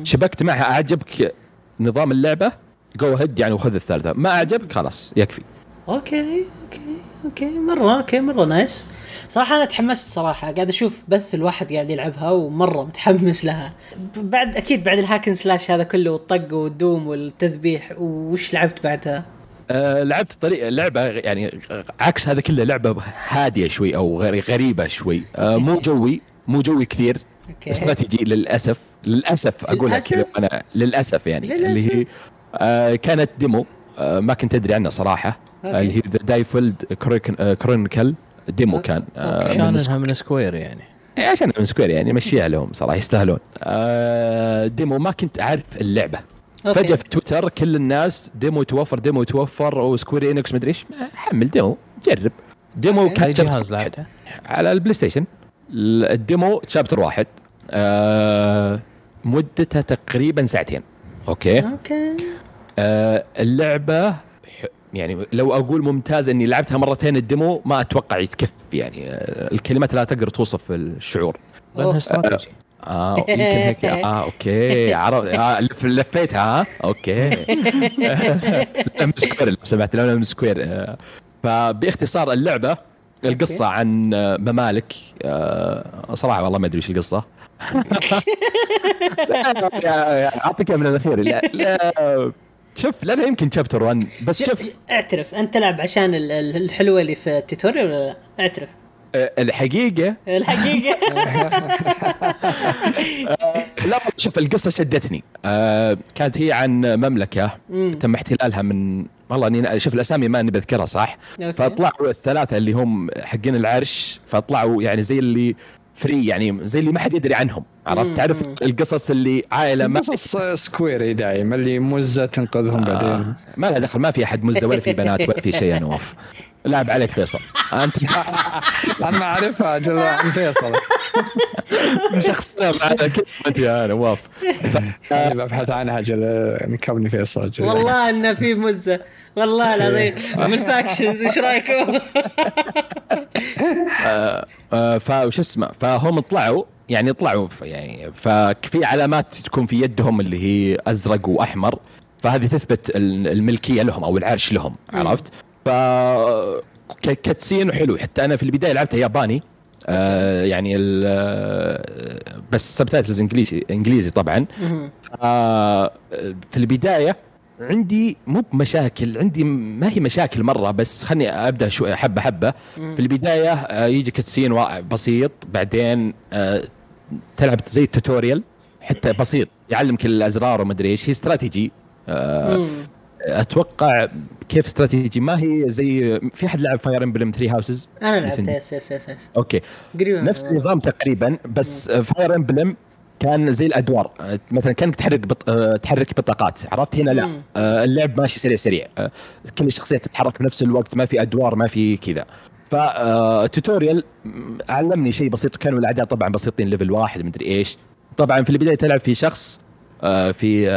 شبكت معها أعجبك نظام اللعبة؟ go ahead يعني وخذ الثالثة. ما أعجبك؟ خلاص يكفي. okay okay okay مرة okay مرة nice صراحة أنا تحمست صراحة قاعد أشوف بث الواحد قاعد يلعبها ومرة متحمس لها بعد أكيد بعد ال hack and slash هذا كله والطق وال Doom والتذبيح وش لعبت بعدها؟ آه لعبت طريقه لعبة يعني عكس هذا كله لعبة هادية شوي أو غري- غريبة شوي آه مو جوي مو جوي كثير okay استراتيجي للأسف للأسف أقولها للأسف؟ كذا أنا للأسف يعني للأسف؟ اللي هي آه كانت demo ما كنت أدري عنها صراحة okay. اللي هي The DioField Chronicle demo كان آه okay. من عشان من Square يعني إيه، عشان من Square يعني مشيها لهم صراحة يستاهلون آه demo ما كنت أعرف اللعبة okay. فجأة في تويتر كل الناس demo توفر demo توفر و Square Enix مدري إيش حمل demo جرب demo. كان اي جهاز. لعبته؟ على ال PlayStation ال- ال demo chapter واحد آه مدته تقريبا ساعتين okay okay آه اللعبة يعني لو أقول ممتاز إني لعبتها مرتين ال demo ما أتوقع يتكفي يعني آه الكلمات لا تقدر توصف الشعور. لانها. استراتيجي. آه يمكن هيك. آه okay. <laughs> عرفت آه لف لفيتها. ها okay. <laughs> لا من Square لو سمحت لا من Square. آه فباختصار اللعبة القصة عن آه، ممالك. آه صراحة والله ما أدري إيش القصة. <laughs> أعطيك من الأخير. لا, لا. شوف لا لا يمكن chapter 1 بس شوف اعترف أنت تلعب عشان ال- ال- الحلوة اللي في ال tutorial ولا لا؟ اعترف آه، الحقيقة الحقيقة <laughs> <laughs> لا شوف القصة شدتني آه كانت هي عن مملكة مم. تم احتلالها من والله أني شوف الأسامي ما بذكرها صح. فطلعوا الثلاثة اللي هم حقين العرش فطلعوا يعني زي اللي free يعني زي اللي ما حد يدري عنهم عرفت. تعرف القصص اللي عائلة ما قصص Square اي دايما اللي مزة تنقذهم بعدين. آه ما لها دخل ما في أحد مزة ولا في <laughs> بنات ولا في شيء يا نواف لعب عليك فيصل. أنت <laughs> أنا ما أعرفها أجل عن فيصل. <laughs> مشخصنا أنت يا نواف أنا ببحث عنها أجل نكبني فيصل. والله إنه في مزة. والله العظيم. من factions إيش رأيكم؟ <laughs> آه، فوش اسمه فهم طلعوا يعني طلعوا يعني ففي علامات تكون في يدهم اللي هي أزرق وأحمر فهذه تثبت ال- الملكية لهم أو العرش لهم عرفت؟ ف cutscene حلو حتى أنا في البداية لعبتها ياباني آه يعني ال- آه، بس subtitles إنجليزي إنجليزي طبعا. آه في البداية عندي مو بمشاكل عندي ما هي مشاكل مرة بس خلني أبدأ شوي حبة حبة. في البداية آه يجي cutscene بسيط بعدين آه تلعب زي ال tutorial حتى بسيط يعلمك الأزرار ومدري إيش هي استراتيجي. آه أتوقع كيف استراتيجي؟ ما هي زي في أحد لعب Fire Emblem 3 Houses أنا لعبت yes yes yes okay. قريبا نفس النظام تقريبا بس Fire Emblem كان زي الأدوار. مثلا كانك تحرك بط... آه، تحرك بطاقات. عرفت؟ هنا لا. آه، اللعب ماشي سريع سريع. آه، كل الشخصيات تتحرك بنفس الوقت ما في أدوار ما في كذا. فال tutorial علمني شيء بسيط. وكانوا الأعداء طبعا بسيطين level واحد مدري إيش. طبعا في البداية تلعب في شخص في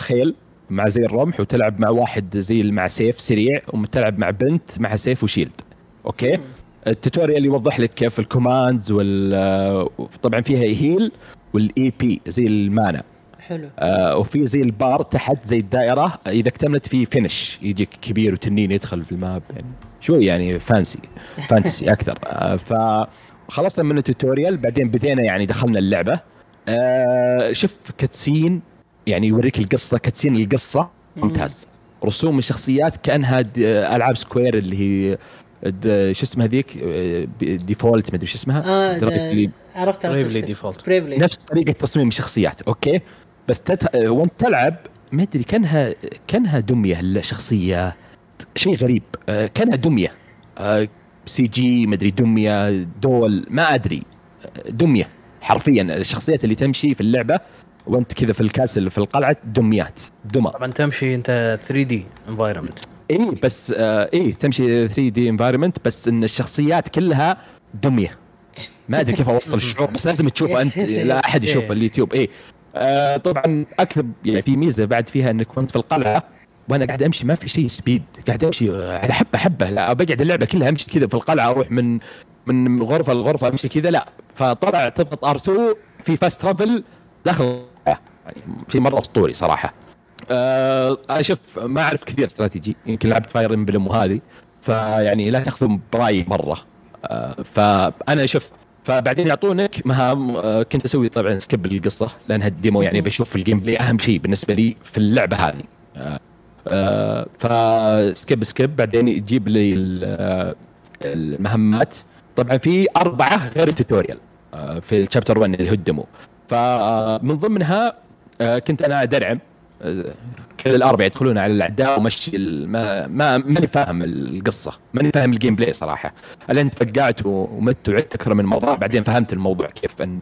خيل مع زي الرمح وتلعب مع واحد زي مع سيف سريع وتلعب مع بنت مع سيف و shield. okay؟ ال tutorial يوضح لك كيف ال commands وال طبعا فيها heal وال EP زي ال mana حلو. آه وفي زي البار تحت زي الدائرة. إذا اكتملت في finish يجيك كبير وتنين يدخل في ال map. يعني شوي يعني fancy fantasy <laughs> أكثر. آه فخلصنا من ال tutorial بعدين بدينا يعني دخلنا اللعبة. آه شوف cutscene يعني يوريك القصة. cutscene القصة ممتاز. رسوم الشخصيات كأنها ألعاب Square اللي هي شو اسمها ذيك آه، Default مدري شو اسمها. ده- عرفت عرفت Bravely Default. Bravely نفس طريقة تصميم الشخصيات okay؟ بس تت... وأنت تلعب ما أدري كأنها كأنها دمية الشخصية شيء غريب آه، كأنها دمية آه، CG ما أدري دمية doll ما أدري آه، دمية حرفيا الشخصيات اللي تمشي في اللعبة وأنت كذا في ال castle في القلعة دميات دمى. طبعا تمشي أنت 3D environment اي بس آه اي تمشي 3D environment بس إن الشخصيات كلها دمية. ما أدري كيف أوصل الشعور بس لازم تشوفه أنت لا أحد يشوف إيه. اليوتيوب. اي آه طبعا أكثر يعني في ميزة بعد فيها إنك وانت في القلعة وأنا قاعد أمشي ما في شيء speed قاعد أمشي على حبه حبه لا بقعد اللعبة كلها أمشي كذا في القلعة أروح من من غرفه لغرفه أمشي كذا لا. فطلع تضغط R2 في fast travel داخل يعني شيء مرة أسطوري صراحة. آه أنا شوف ما أعرف كثير استراتيجي. يمكن لعبت Fire Emblem وهذه. فيعني لا تاخذوا برأيي مرة. آه فأنا شوف فبعدين يعطونك مهام آه كنت أسوي طبعا skip القصة لأنها ال demo يعني بشوف ال gameplay أهم شيء بالنسبة لي في اللعبة هذه. آه آه ف skip skip بعدين يجيب لي ال- المهمات. طبعا في أربعة غير ال tutorial في ال chapter 1 اللي هو ال demo فمن ضمنها كنت أنا أدرعم. كل الاربعه يدخلون على الأعداء ومشي ما ما ماني فاهم القصة. ماني فاهم ال gameplay صراحة. الين تفقعت ومت وعدت أكثر من مرة. بعدين فهمت الموضوع كيف إن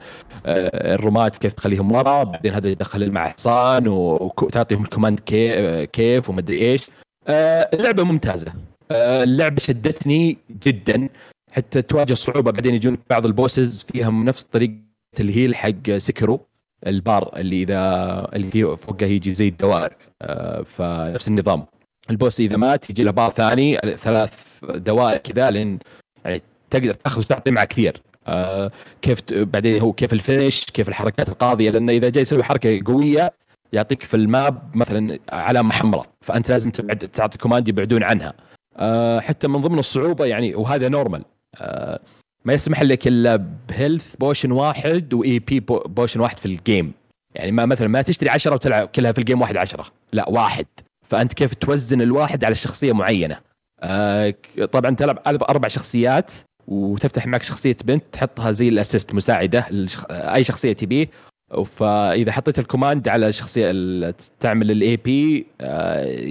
آه، الرماة كيف تخليهم ورا. بعدين هذا يدخل مع حصان وتعطيهم ال command كي- كيف ومدري إيش. آه، اللعبة ممتازة. آه، اللعبة شدتني جدا. حتى تواجه صعوبة. بعدين يجون بعض ال bosses فيها نفس طريقة اللي هي الحق Square ال bar اللي إذا اللي فوقه يجي زي الدوائر آه، فنفس النظام. ال boss إذا مات يجي له بار ثاني ثلاث دوائر كذا لين يعني تقدر تأخذ وتعطي معه كثير. آه، كيف بعدين هو كيف ال finish كيف الحركات القاضية لأنه إذا جاي يسوي حركة قوية يعطيك في ال map مثلا علامة حمراء فأنت لازم تبعد تعطي command يبعدون عنها. آه، حتى من ضمن الصعوبة يعني وهذا normal ما يسمح لك إلا ب health potion واحد و EP potion واحد في ال game يعني ما مثلا ما تشتري 10 وتلعب كلها في ال game واحد 10 لا واحد. فأنت كيف توزن الواحد على شخصية معينة؟ آه طبعا تلعب أربع شخصيات وتفتح معك شخصية بنت تحطها زي ال assist مساعدة للشخ... أي شخصية تبيه. فإذا حطيت ال command على الشخصيه ال- تعمل ال EP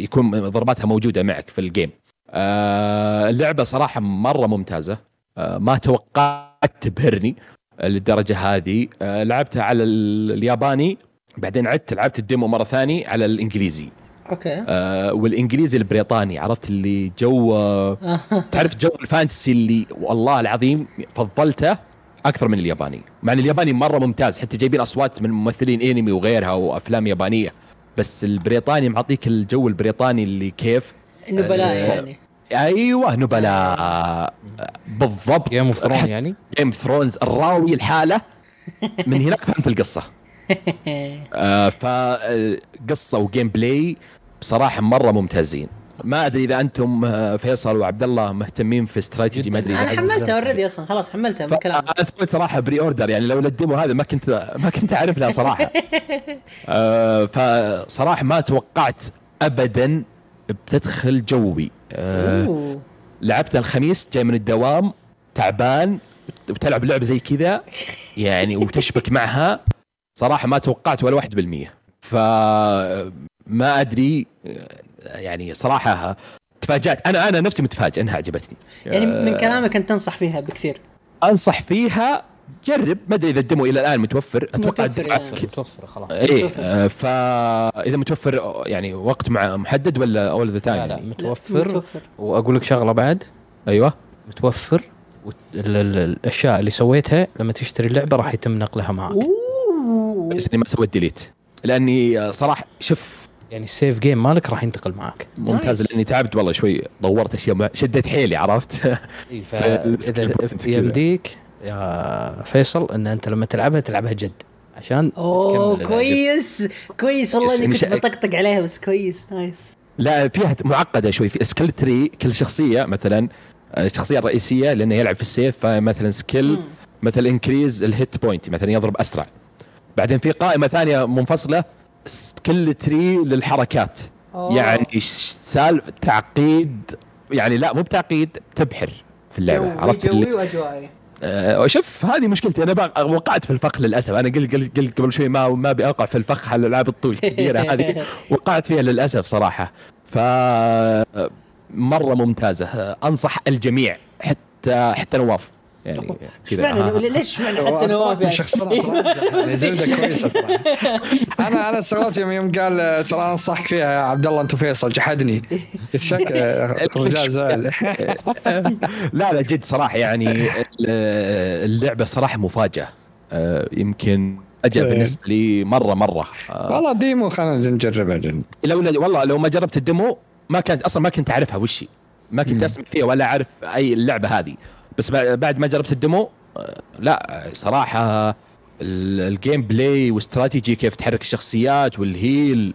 يكون ضرباتها موجودة معك في ال game آه اللعبة صراحة مرة ممتازة. آه ما توقعت تبهرني للدرجة هذه. آه لعبتها على ال- الياباني بعدين عدت لعبت ال demo مرة ثانية على الإنجليزي. okay. آه والإنجليزي البريطاني عرفت اللي جو آه، <laughs> تعرف جو ال fantasy اللي والله العظيم فضلته أكثر من الياباني. مع إن الياباني مرة ممتاز حتى جايبين أصوات من ممثلين أنمي وغيرها وأفلام يابانية. بس البريطاني معطيك الجو البريطاني اللي كيف؟ نبلاء آه، يعني. أيوه نبلاء بالضبط. Game of Thrones يعني؟ Game Thrones الراوي الحالة. من هناك فهمت القصة. آه فقصه و gameplay بصراحة مرة ممتازين. ما أدري إذا أنتم آه، فيصل وعبد الله مهتمين في استراتيجي ما أدري أنا إذا حملتها already أصلا. خلاص حملتها من كلام أنا سويت صراحة pre-order يعني لو ال demo هذا ما كنت ما كنت أعرف لها صراحة. <laughs> آه فصراحه ما توقعت ابدا بتدخل جوي. آه أوه. لعبتها الخميس جاي من الدوام تعبان وتلعب لعبة زي كذا يعني وتشبك معها. صراحة ما توقعت ولا واحد بالمية. فما أدري يعني صراحة تفاجأت. أنا أنا نفسي متفاجئ إنها عجبتني. يعني من آه، كلامك أنت تنصح فيها بكثير. أنصح فيها جرب ما أدري إذا ال demo إلى الآن متوفر أتوقع متوفر يعني. متوفر خلاص. متوفر. آه، فإذا متوفر يعني وقت مع محدد ولا all the time لا لا يعني؟ متوفر. متوفر. وأقول لك شغلة بعد. أيوه. متوفر. الأشياء اللي سويتها لما تشتري اللعبة راح يتم نقلها معك أوه. بس إني ما سويت delete لأني آه، صراحة شوف. يعني ال save game مالك راح ينتقل معك ممتاز. لأني تعبت والله شوي طورت أشياء ما- شديت حيلي عرفت؟ <laughs> point كذا. يمديك يا فيصل إن أنت لما تلعبها تلعبها جد عشان أوه كويس. كويس والله إني كنت بطقطق عليها بس كويس. nice. لا فيها معقدة شوي. في skill tree كل شخصية مثلا آه، الشخصيه الرئيسيه لأنه يلعب في السيف فمثلا skill مم. مثل increase ال hit point مثلا يضرب أسرع. بعدين في قائمة ثانية منفصلة skill tree للحركات. أوه. يعني سالف تعقيد يعني لا مو بتعقيد تبحر في اللعبة. عرفت جوي واجوائي آه، شوف هذه مشكلتي. أنا وقعت في الفخ للأسف. أنا قلت قلت قلت قبل شوي ما ما أبي أوقع في الفخ على الألعاب الطول <laughs> الكبيرة هذه. وقعت فيها للأسف صراحة. ف مرة ممتازة. آه، أنصح الجميع حتى حتى نواف. يعني معنى آه. ليش معنى حتى نواف يعني يعني زبده كويسه ترى أنا أنا استغربت يوم يوم قال ترى أنصحك فيها يا عبد الله أنت فيصل جحدني. يتشك <laughs> الرجال زعل. لا لا جد صراحة يعني ال- اللعبة صراحة مفاجأة. آه، يمكن أجل إيه. بالنسبة لي مره مرة. آه، والله demo خلينا نجربها جن لو والله لو ما جربت ال demo ما كانت أصلا ما كنت أعرفها وش هي. ما كنت. أسمع فيها ولا أعرف أي اللعبة هذه. بس بع- بعد ما جربت ال demo آه، لا صراحة ال- ال gameplay و strategy كيف تحرك الشخصيات وال heal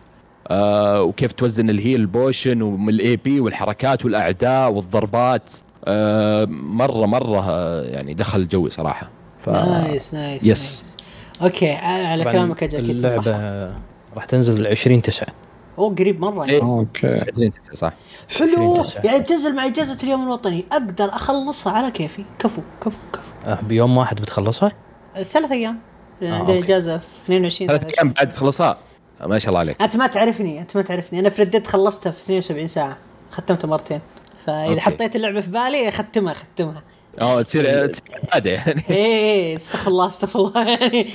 آه وكيف توزن ال heal potion وال AP والحركات والأعداء والضربات آه مرة مرة آه، يعني دخل جوي صراحة ف... نايس نايس يس. نايس. أوكي على كلامك صح اللعبة راح تنزل 20 9 اوه قريب مرة إيه. okay. صح. حلو. 20 تسعة. يعني بتنزل مع اجازه اليوم الوطني. أقدر أخلصها على كيفي. كفو كفو كفو. آه، بيوم واحد بتخلصها؟ ثلاث أيام. عندنا okay. إجازة في 22 ثلاث 23. أيام بعد تخلصها؟ ما شاء الله عليك. أنت ما تعرفني أنت ما تعرفني. أنا في Red Dead خلصتها في 72 ساعة. ختمتها مرتين. فإذا okay. حطيت اللعبة في بالي ختمها ختمها آه تصير تصير عاده يعني. إيه إيه استغفر الله استغفر الله. يعني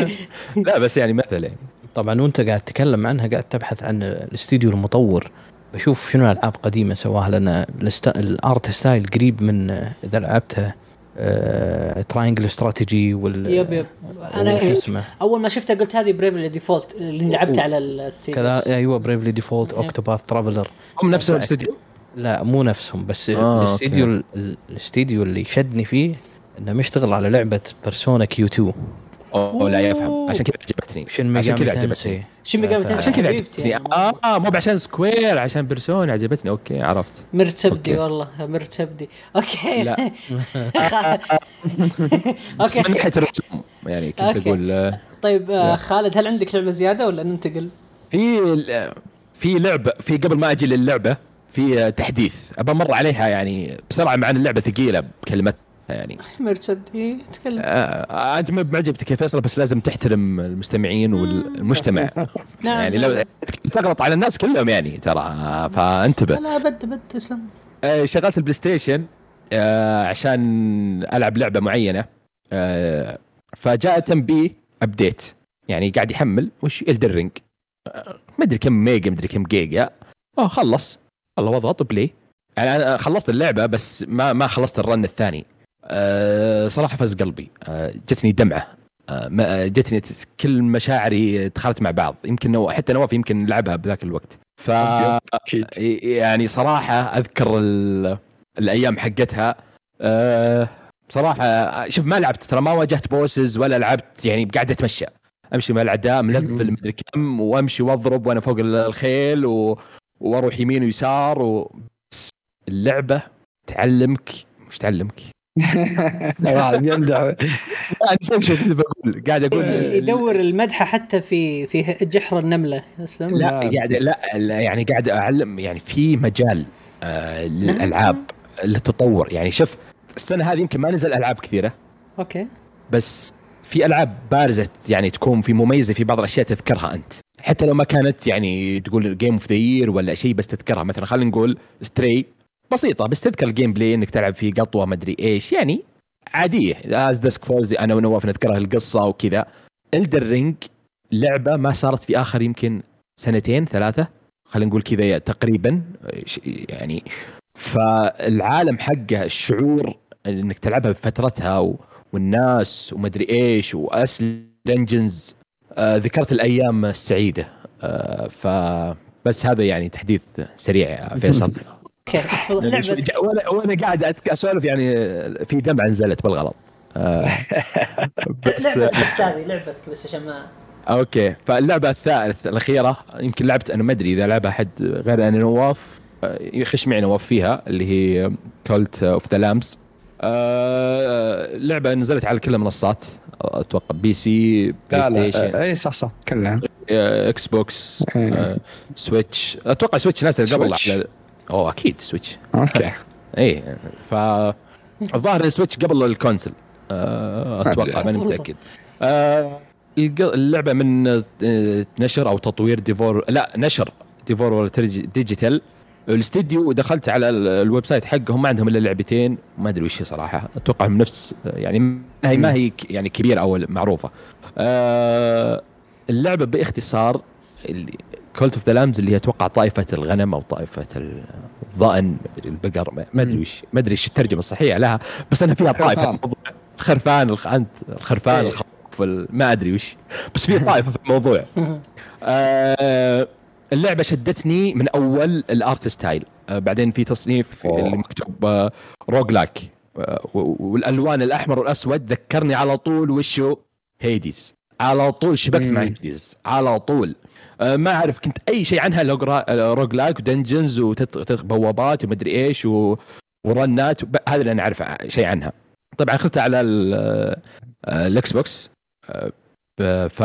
<laughs> لا بس يعني مثل يعني. طبعا وانت قاعد تتكلم عنها قاعد تبحث عن الاستديو المطور. بشوف شنو العاب قديمة سواها لنا الست- ال art style قريب من إذا لعبتها آه، تراينجل استراتيجي وال يب يب. أنا اسمه؟ أول ما شفتها قلت هذه بريفلي ديفولت اللي لعبتها على ال 3 كذا أيوه بريفلي ديفولت. اوكتوباث ترافلر هم نفس الاستوديو لا مو نفسهم بس آه، الاستديو الاستديو اللي شدني فيه إنه مشتغل على لعبة بيرسونا كيو 2 اوه لا يفهم. عشان كذا عجبتني شن عشان كذا عجبتني شو ميجامي تنسي عشان كذا عجبتني. آه مو عشان سكوير عشان بيرسونا. عجبتني. أوكي عرفت. مرت سبدي أوكي. والله مرت سبدي okay. لا. <laughs> <laughs> بس okay. من ناحيه الرسوم. يعني كنت okay. أقول آه، طيب آه،. خالد هل عندك لعبة زيادة ولا ننتقل؟ في في لعبة في قبل ما أجي للعبة في تحديث. أبى مر عليها يعني بسرعة مع إن اللعبة ثقيلة بكلمتها يعني. سبدي تكلم. آه، انت ما معجبتك يا فيصل بس لازم تحترم المستمعين والمجتمع <laughs> نعم. يعني لو تغلط على الناس كلهم يعني ترى آه، فانتبه. لا بد بد تسلم. آه، شغلت ال PlayStation آه، عشان ألعب لعبة معينة. آه، فجاء تنبيه update يعني قاعد يحمل وش Elden Ring ما أدري كم ميجا ما أدري كم جيجا آه خلص. الله واضغط play يعني أنا خلصت اللعبة بس ما ما خلصت ال run الثاني. أه صراحة فز قلبي. أه جتني دمعة. آه، جتني كل مشاعري دخلت مع بعض. يمكن نو... حتى نواف يمكن لعبها بذاك الوقت. ف أكيد. يعني صراحة أذكر ال... الأيام حقتها. أه بصراحه شوف ما لعبت ترى ما واجهت بوسز ولا لعبت يعني قاعد أتمشى. أمشي مع الأعداء ملفل مدري كم وأمشي وأضرب وأنا فوق الخيل و... وأروح يمين ويسار و... اللعبة تعلمك مش تعلمك يمدح. قاعد أسوي شيء كذا بقول قاعد أقول يدور المدحه حتى في في جحر النملة أسلم. لا قاعد لا, لا يعني قاعد أعلم يعني في مجال آه للألعاب للتطور. يعني شوف السنة هذه يمكن ما نزل ألعاب كثيرة. okay. بس في ألعاب بارزة يعني تكون في مميزة في بعض الأشياء تذكرها أنت. حتى لو ما كانت يعني تقول game of the year ولا شيء بس تذكرها. مثلا خلينا نقول Stray بسيطة بس تذكر ال gameplay إنك تلعب فيه قطوة مدري إيش يعني عادية. As Dusk Falls أنا ونواف نذكرها القصة وكذا. Elden Ring لعبة ما صارت في آخر يمكن سنتين ثلاثة خلينا نقول كذا تقريبا يعني. فالعالم حقه الشعور إنك تلعبها بفترتها و... والناس ومدري إيش و dungeons آه ذكرت الأيام السعيدة. آه فبس هذا يعني تحديث سريع يا <laughs> فيصل. okay جا- وأنا وأنا قاعد أسولف يعني في دمعة نزلت بالغلط. آه <laughs> بس لعبتك استاذي لعبتك بس عشان ما okay. فاللعبة الثالث الأخيرة يمكن لعبت أنا ما أدري إذا لعبها حد غير أنا نواف آه، يخش معي نواف فيها اللي هي Cult of the Lamb لعبة نزلت على كل المنصات أتوقع PC Play لا Station اي صح صح كلها. آه، Xbox. آه، Switch أتوقع Switch نازل قبل اوه أكيد Switch. Okay. اي ف الظاهر ال Switch قبل ال console. آه، أتوقع ماني متأكد. آه، اللعبة من آه، نشر أو تطوير Devolver لا نشر Devolver Digital. الاستديو دخلت على ال- ال website حقهم ما عندهم إلا لعبتين. ما أدري وش هي صراحة. أتوقع من نفس يعني ما هي ما هي يعني كبيرة أو معروفة. اللعبة بإختصار Cult of the Lambs اللي هي أتوقع طائفة الغنم أو طائفة الضأن ما ادري البقر ما- أدري وش ما أدري إيش الترجمة الصحيحة لها بس أنا فيها طائفة. الخرفان. الخ... أنت الخرفان إيه. الخروف ال- ما أدري وش. بس في طائفة في الموضوع. <laughs> آه اللعبة شدتني من أول ال art style. آه بعدين في تصنيف. اللي مكتوب آه roguelike آه والألوان الأحمر والأسود ذكرني على طول وشو؟ Hades على طول شبكت مع. Hades على طول. ما أعرف كنت أي شيء عنها آه، roguelike و dungeons وبوابات ومدري إيش و... و run ات هذا اللي أنا أعرف شيء عنها. طبعا اخذتها على ال- آه، ال Xbox. آه، ف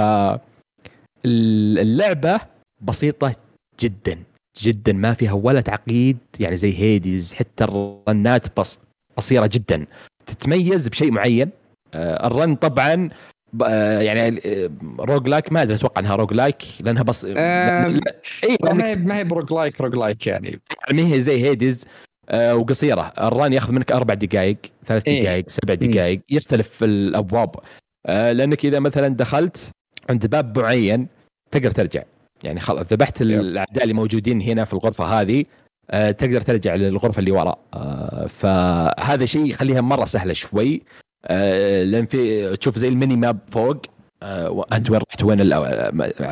اللعبة بسيطة جدا جدا ما فيها ولا تعقيد يعني زي Hades حتى ال run ات بس قصيره جدا. تتميز بشيء معين. آه، ال run طبعا آه، يعني roguelike ما أدري أتوقع إنها roguelike لأنها بس آه، اي ما هي ما هي ب roguelike roguelike يعني ما هي زي Hades آه وقصيرة ال run ياخذ منك أربع دقائق ثلاث إيه. دقائق سبع مم. دقائق يختلف الأبواب آه لأنك إذا مثلا دخلت عند باب معين تقدر ترجع يعني خلاص ذبحت. الأعداء اللي موجودين هنا في الغرفة هذه آه تقدر ترجع للغرفة اللي وراء آه فهذا شيء يخليها مرة سهلة شوي آه لأن في تشوف زي ال mini map فوق آه وانت وين رحت وين ال-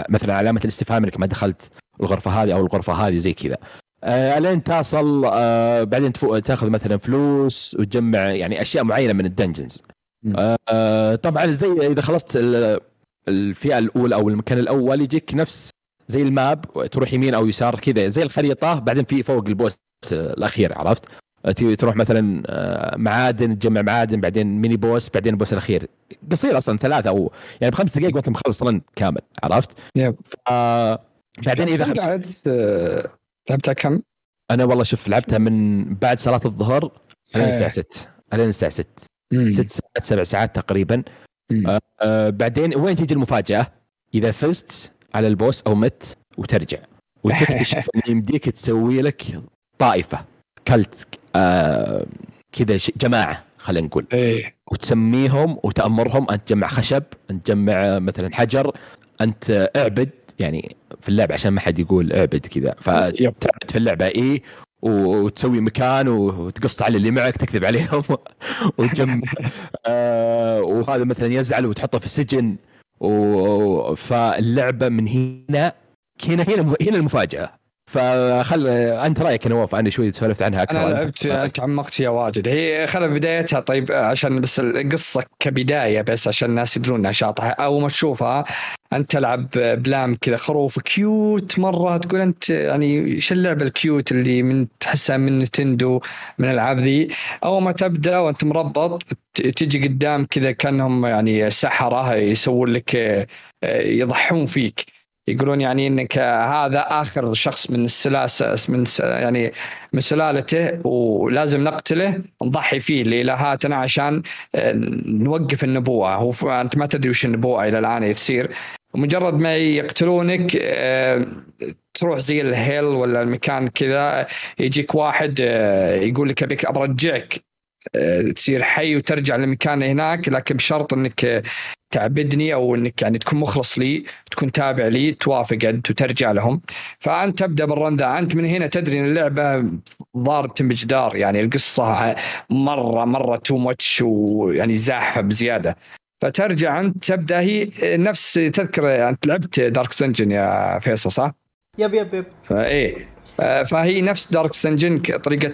مثلا علامة الاستفهام إنك ما دخلت الغرفة هذه أو الغرفة هذه زي كذا آه، الين تصل آه، بعدين. تأخذ مثلا فلوس وتجمع يعني أشياء معينة من ال dungeons. آه، آه، طبعا زي إذا خلصت ال- الفئة الأولى أو المكان الأول يجيك نفس زي ال map تروح يمين أو يسار كذا زي الخريطة بعدين في فوق ال boss الأخير عرفت آه، تروح مثلا آه، معادن تجمع معادن بعدين mini boss بعدين ال boss الأخير قصير أصلا ثلاثة أو يعني بخمس دقائق وانت مخلص run كامل عرفت؟ Yep. آه بعدين إذا خ... آه، لعبتها كم؟ أنا والله شوف لعبتها من بعد صلاة الظهر الين إيه. الساعة 6 الين الساعة 6 مم. ست ساعات سبع ساعات تقريبا. آه آه بعدين وين تيجي المفاجأة؟ إذا فزت على البوس أو مت وترجع وتكتشف <laughs> ان يمديك تسوي لك طائفة كلت آه كذا جماعة خلينا نقول. إيه. وتسميهم وتأمرهم انت تجمع خشب انت تجمع مثلا حجر انت اعبد يعني في اللعبة عشان ما حد يقول اعبد كذا. فتعبد في اللعبة إيه وتسوي مكان وتقص على اللي معك تكذب عليهم. <laughs> وتجم آه وهذا مثلا يزعل وتحطه في السجن. و... فاللعبة من هنا هنا هنا هنا المفاجأة. فخل أنت رأيك يا نواف أنا شوي سولفت عنها أكثر أنا لعبت تعمقت فيها واجد. هي خلينا بدايتها طيب عشان بس القصة كبداية بس عشان الناس يدرون نشاطها. أول ما تشوفها أنت تلعب ب lamb كذا خروف cute مرة. تقول أنت يعني إيش اللعبة ال cute اللي من تحسها من Nintendo من الألعاب ذي؟ أول ما تبدأ وأنت مربط تجي قدام كذا كأنهم يعني سحرة يسوون لك يضحون فيك. يقولون يعني انك هذا آخر شخص من السلاسه من يعني من سلالته ولازم نقتله نضحي فيه لالهاتنا عشان آه، نوقف النبوءه هو أنت ما تدري وش النبوءه إلى الآن تصير. مجرد ما يقتلونك آه، تروح زي ال hell ولا المكان كذا يجيك واحد آه، يقول لك أبيك أبرجعك. تصير حي وترجع لمكان هناك لكن بشرط إنك تعبدني أو إنك يعني تكون مخلص لي تكون تابع لي توافق أنت وترجع لهم. فأنت تبدأ بال run ذا أنت من هنا تدري إن اللعبة ضاربه بجدار. يعني القصة مرة مرة too much ويعني زاحفة بزيادة. فترجع أنت تبدأ هي نفس تذكر أنت لعبت Darkest Dungeon يا فيصل صح؟ Yep yep yep. إيه. آه، فهي نفس Darkest Dungeon طريقة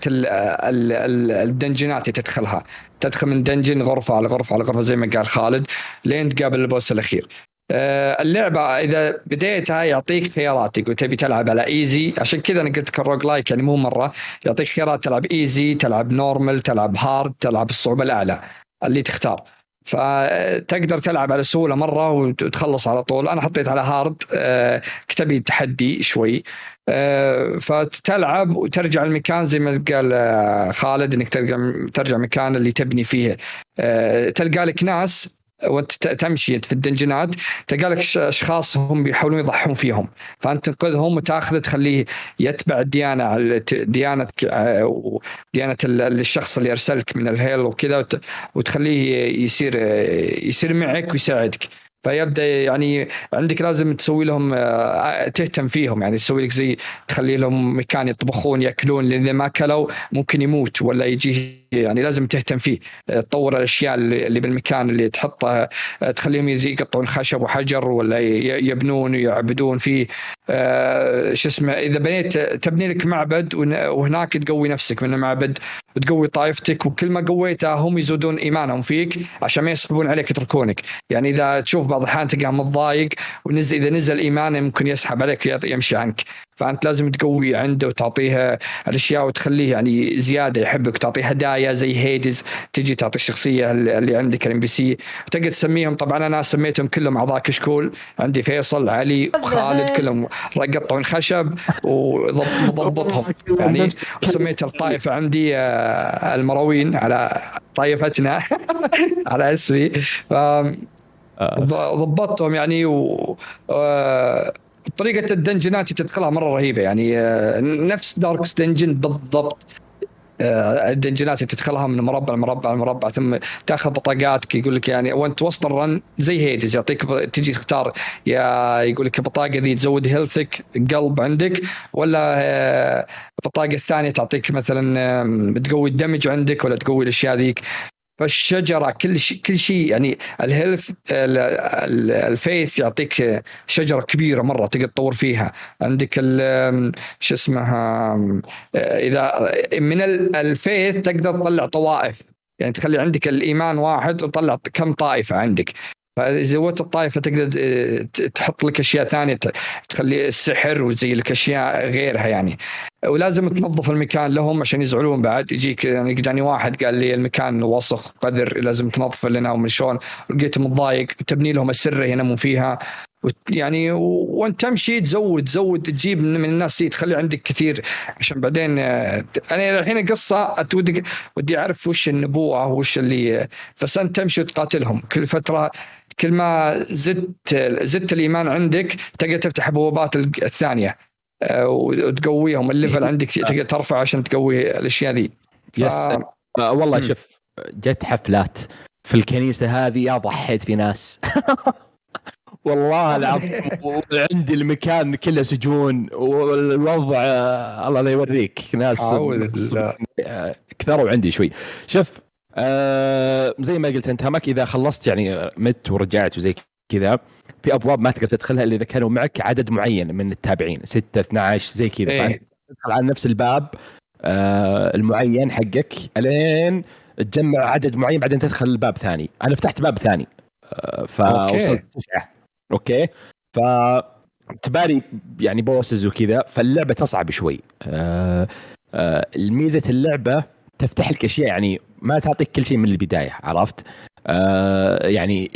ال dungeon ات اللي تدخلها. تدخل من dungeon غرفة على غرفة على غرفة زي ما قال خالد لين تقابل ال boss الأخير. آه، اللعبة إذا بديتها يعطيك خيارات يقول تبي تلعب على easy عشان كذا أنا قلت ال roguelike يعني مو مرة يعطيك خيارات تلعب easy تلعب normal تلعب hard تلعب الصعوبة الأعلى اللي تختار. فتقدر تلعب على سهولة مرة وتخلص على طول. أنا حطيت على hard آه، كتبي تحدي شوي. آه، فتلعب وترجع المكان زي ما قال آه، خالد إنك ترجع ترجع مكان اللي تبني فيه. تلقى لك ناس وأنت تمشي في الدنجنات تلقى لك اشخاص هم بيحاولون يضحون فيهم. فأنت تنقذهم وتأخذه تخليه يتبع الديانة ديانة ديانه الشخص اللي أرسلك من الهيل وكذا وتخليه يصير يصير معك ويساعدك. فيبدأ يعني عندك لازم تسوي لهم آه، تهتم فيهم. يعني تسوي لك زي تخلي لهم مكان يطبخون يأكلون. لأن إذا ما أكلوا ممكن يموت ولا يجي يعني لازم تهتم فيه. تطور الأشياء اللي بالمكان اللي تحطها. تخليهم يقطعون خشب وحجر ولا يبنون ويعبدون فيه. آه، شو اسمه إذا بنيت تبني لك معبد وهناك تقوي نفسك من المعبد. وتقوي طائفتك وكل ما قويتها هم يزودون إيمانهم فيك عشان ما يسحبون عليك يتركونك يعني إذا تشوف بعض الأحيان تلقاه متضايق ونزل إذا نزل ايمانه ممكن يسحب عليك يمشي عنك. فأنت لازم تقوي عنده وتعطيه الأشياء وتخليه يعني زيادة يحبك. تعطيه هدايا زي Hades تجي تعطي الشخصية اللي عندك ال NPC تقدر تسميهم. طبعا أنا سميتهم كلهم أعضاء كشكول. عندي فيصل علي وخالد كلهم يقطعون خشب وضبطهم. <laughs> يعني وسميت الطائفة عندي آه، المروين على طائفتنا. <laughs> على اسمي. ضبطتهم يعني و طريقة ال dungeon ات تدخلها مرة رهيبة. يعني آه، نفس Darkest Dungeon بالضبط. آه، ال dungeon ات تدخلها من مربع لمربع لمربع ثم تأخذ بطاقاتك يقول لك يعني وانت وسط ال run زي Hades يعطيك تجي تختار يا يقول لك البطاقة ذي تزود health ك قلب عندك ولا آه، البطاقة الثانية تعطيك مثلا تقوي ال damage عندك ولا تقوي الأشياء ذيك. فالشجرة كل شيء كل شيء يعني ال health ال faith يعطيك شجرة كبيرة مرة تقدر تطور فيها. عندك شو اسمها إذا من ال faith تقدر تطلع طوائف. يعني تخلي عندك الإيمان واحد وتطلع كم طائفة عندك. فإذا زودت الطائفه تقدر تحط لك أشياء ثانية تخلي السحر وزي لك أشياء غيرها يعني. ولازم تنظف المكان لهم عشان يزعلون بعد. يجيك يعني جاني واحد قال لي المكان وسخ قذر لازم تنظفه لنا ومن شلون. لقيته متضايق تبني لهم السره ينامون فيها. يعني وانت تمشي تزود تزود تجيب من الناس تخلي عندك كثير. عشان بعدين أنا الحين قصه ودي ودي أعرف وش النبوءة وش اللي بس انت تمشي وتقاتلهم. كل فترة كل ما زدت زدت الإيمان عندك تقدر تفتح بوابات الثانية آه، وتقويهم. ال level. عندك تقدر ترفع عشان تقوي الأشياء ذي. ف... yes آه والله شوف جت حفلات في الكنيسة هذه يا ضحيت في ناس. <laughs> والله العظيم وعندي المكان كله سجون والوضع آه، الله لا يوريك. ناس. آه، كثروا عندي شوي. شوف آه زي ما قلت أنت همك إذا خلصت يعني مت ورجعت وزي كذا في أبواب ما تقدر تدخلها إلا إذا كانوا معك عدد معين من التابعين 6 12 زي كذا. إيه. تدخل على نفس الباب آه المعين حقك إلين تجمع عدد معين بعدين تدخل الباب ثاني. أنا فتحت باب ثاني. آه فوصلت تسعة. أوكي؟ ف تباري يعني بوسز وكذا فاللعبة تصعب شوي. آه آه الميزه اللعبة تفتح لك أشياء يعني ما تعطيك كل شيء من البداية عرفت؟ آه يعني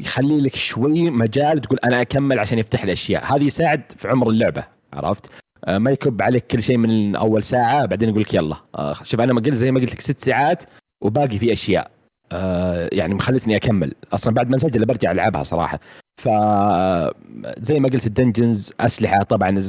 يخلي لك شوي مجال تقول أنا أكمل عشان يفتح لي أشياء. هذه يساعد في عمر اللعبة عرفت؟ آه ما يكب عليك كل شيء من أول ساعة بعدين يقول لك يلا. آه شوف أنا ما قلت زي ما قلت لك ست ساعات وباقي في أشياء. آه يعني مخلتني أكمل. أصلا بعد ما نسجل برجع ألعبها صراحة. ف زي ما قلت ال dungeons أسلحة طبعا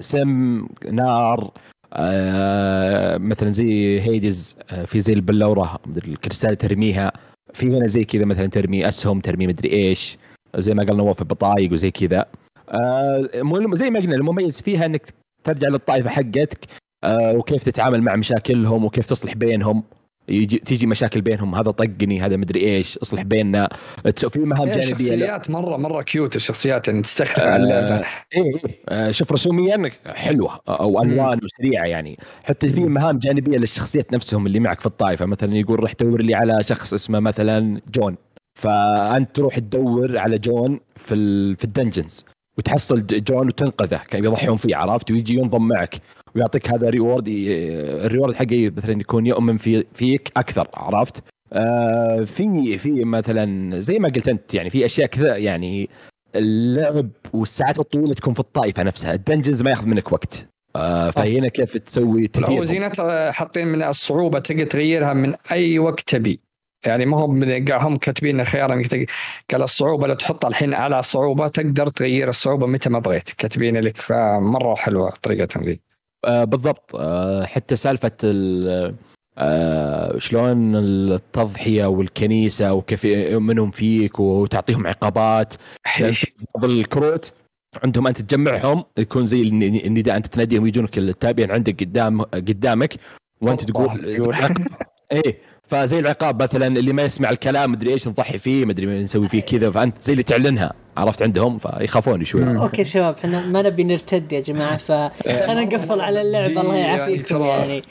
سم نار آه مثلا زي Hades آه في زي البلورة الكريستال ترميها. في هنا زي كذا مثلا ترمي أسهم ترمي مدري إيش. زي ما قال نواف بطايق وزي كذا. آه زي ما قلنا المميز فيها إنك ترجع للطائفة حقتك وكيف تتعامل مع مشاكلهم وكيف تصلح بينهم. يجي تيجي مشاكل بينهم. هذا طقني هذا مدري إيش اصلح بيننا. في مهام هي جانبية. شخصيات مره مرة cute الشخصيات يعني تستخدم على اللعبة. إيه إيه. آه، شوف رسوميا حلوة أو ألوان وسريعة يعني. حتى في مهام جانبية للشخصيات نفسهم اللي معك في الطائفة. مثلا يقول روح دور لي على شخص اسمه مثلا جون. فأنت تروح تدور على جون في. في ال dungeons وتحصل جون وتنقذه كان يضحون فيه عرفت؟ ويجي ينضم معك. ويعطيك هذا reward ال reward حقه مثلا يكون يؤمن في فيك أكثر عرفت؟ آه في في مثلا زي ما قلت أنت يعني في أشياء كذا يعني اللعب والساعات الطويلة تكون في الطائفة نفسها الدنجنز ما ياخذ منك وقت. آه فهنا كيف تسوي تدير والعوزينات حاطين من الصعوبة تقدر تغيرها من أي وقت تبي. يعني ما هم هم كاتبين الخيار إنك قال الصعوبة لو تحطها الحين على صعوبة تقدر تغير الصعوبة متى ما بغيت. كاتبين لك فمرة حلوة طريقتهم ذي آه بالضبط. آه حتى سالفة ال- آه شلون التضحية والكنيسة وكيف يؤمنون فيك وتعطيهم عقابات. الكروت عندهم أنت تجمعهم يكون زي الن- النداء أنت تناديهم يجونك التابعين عندك قدام قدامك وأنت تقول. <laughs> إيه. فزي العقاب مثلا اللي ما يسمع الكلام مدري إيش نضحي فيه مدري ما نسوي فيه كذا فأنت زي اللي تعلنها عرفت عندهم؟ فيخافون شوي. أوكي شباب إحنا ما نبي نرتد يا جماعة فخلينا نقفل على اللعبة الله يعافيكم يعني.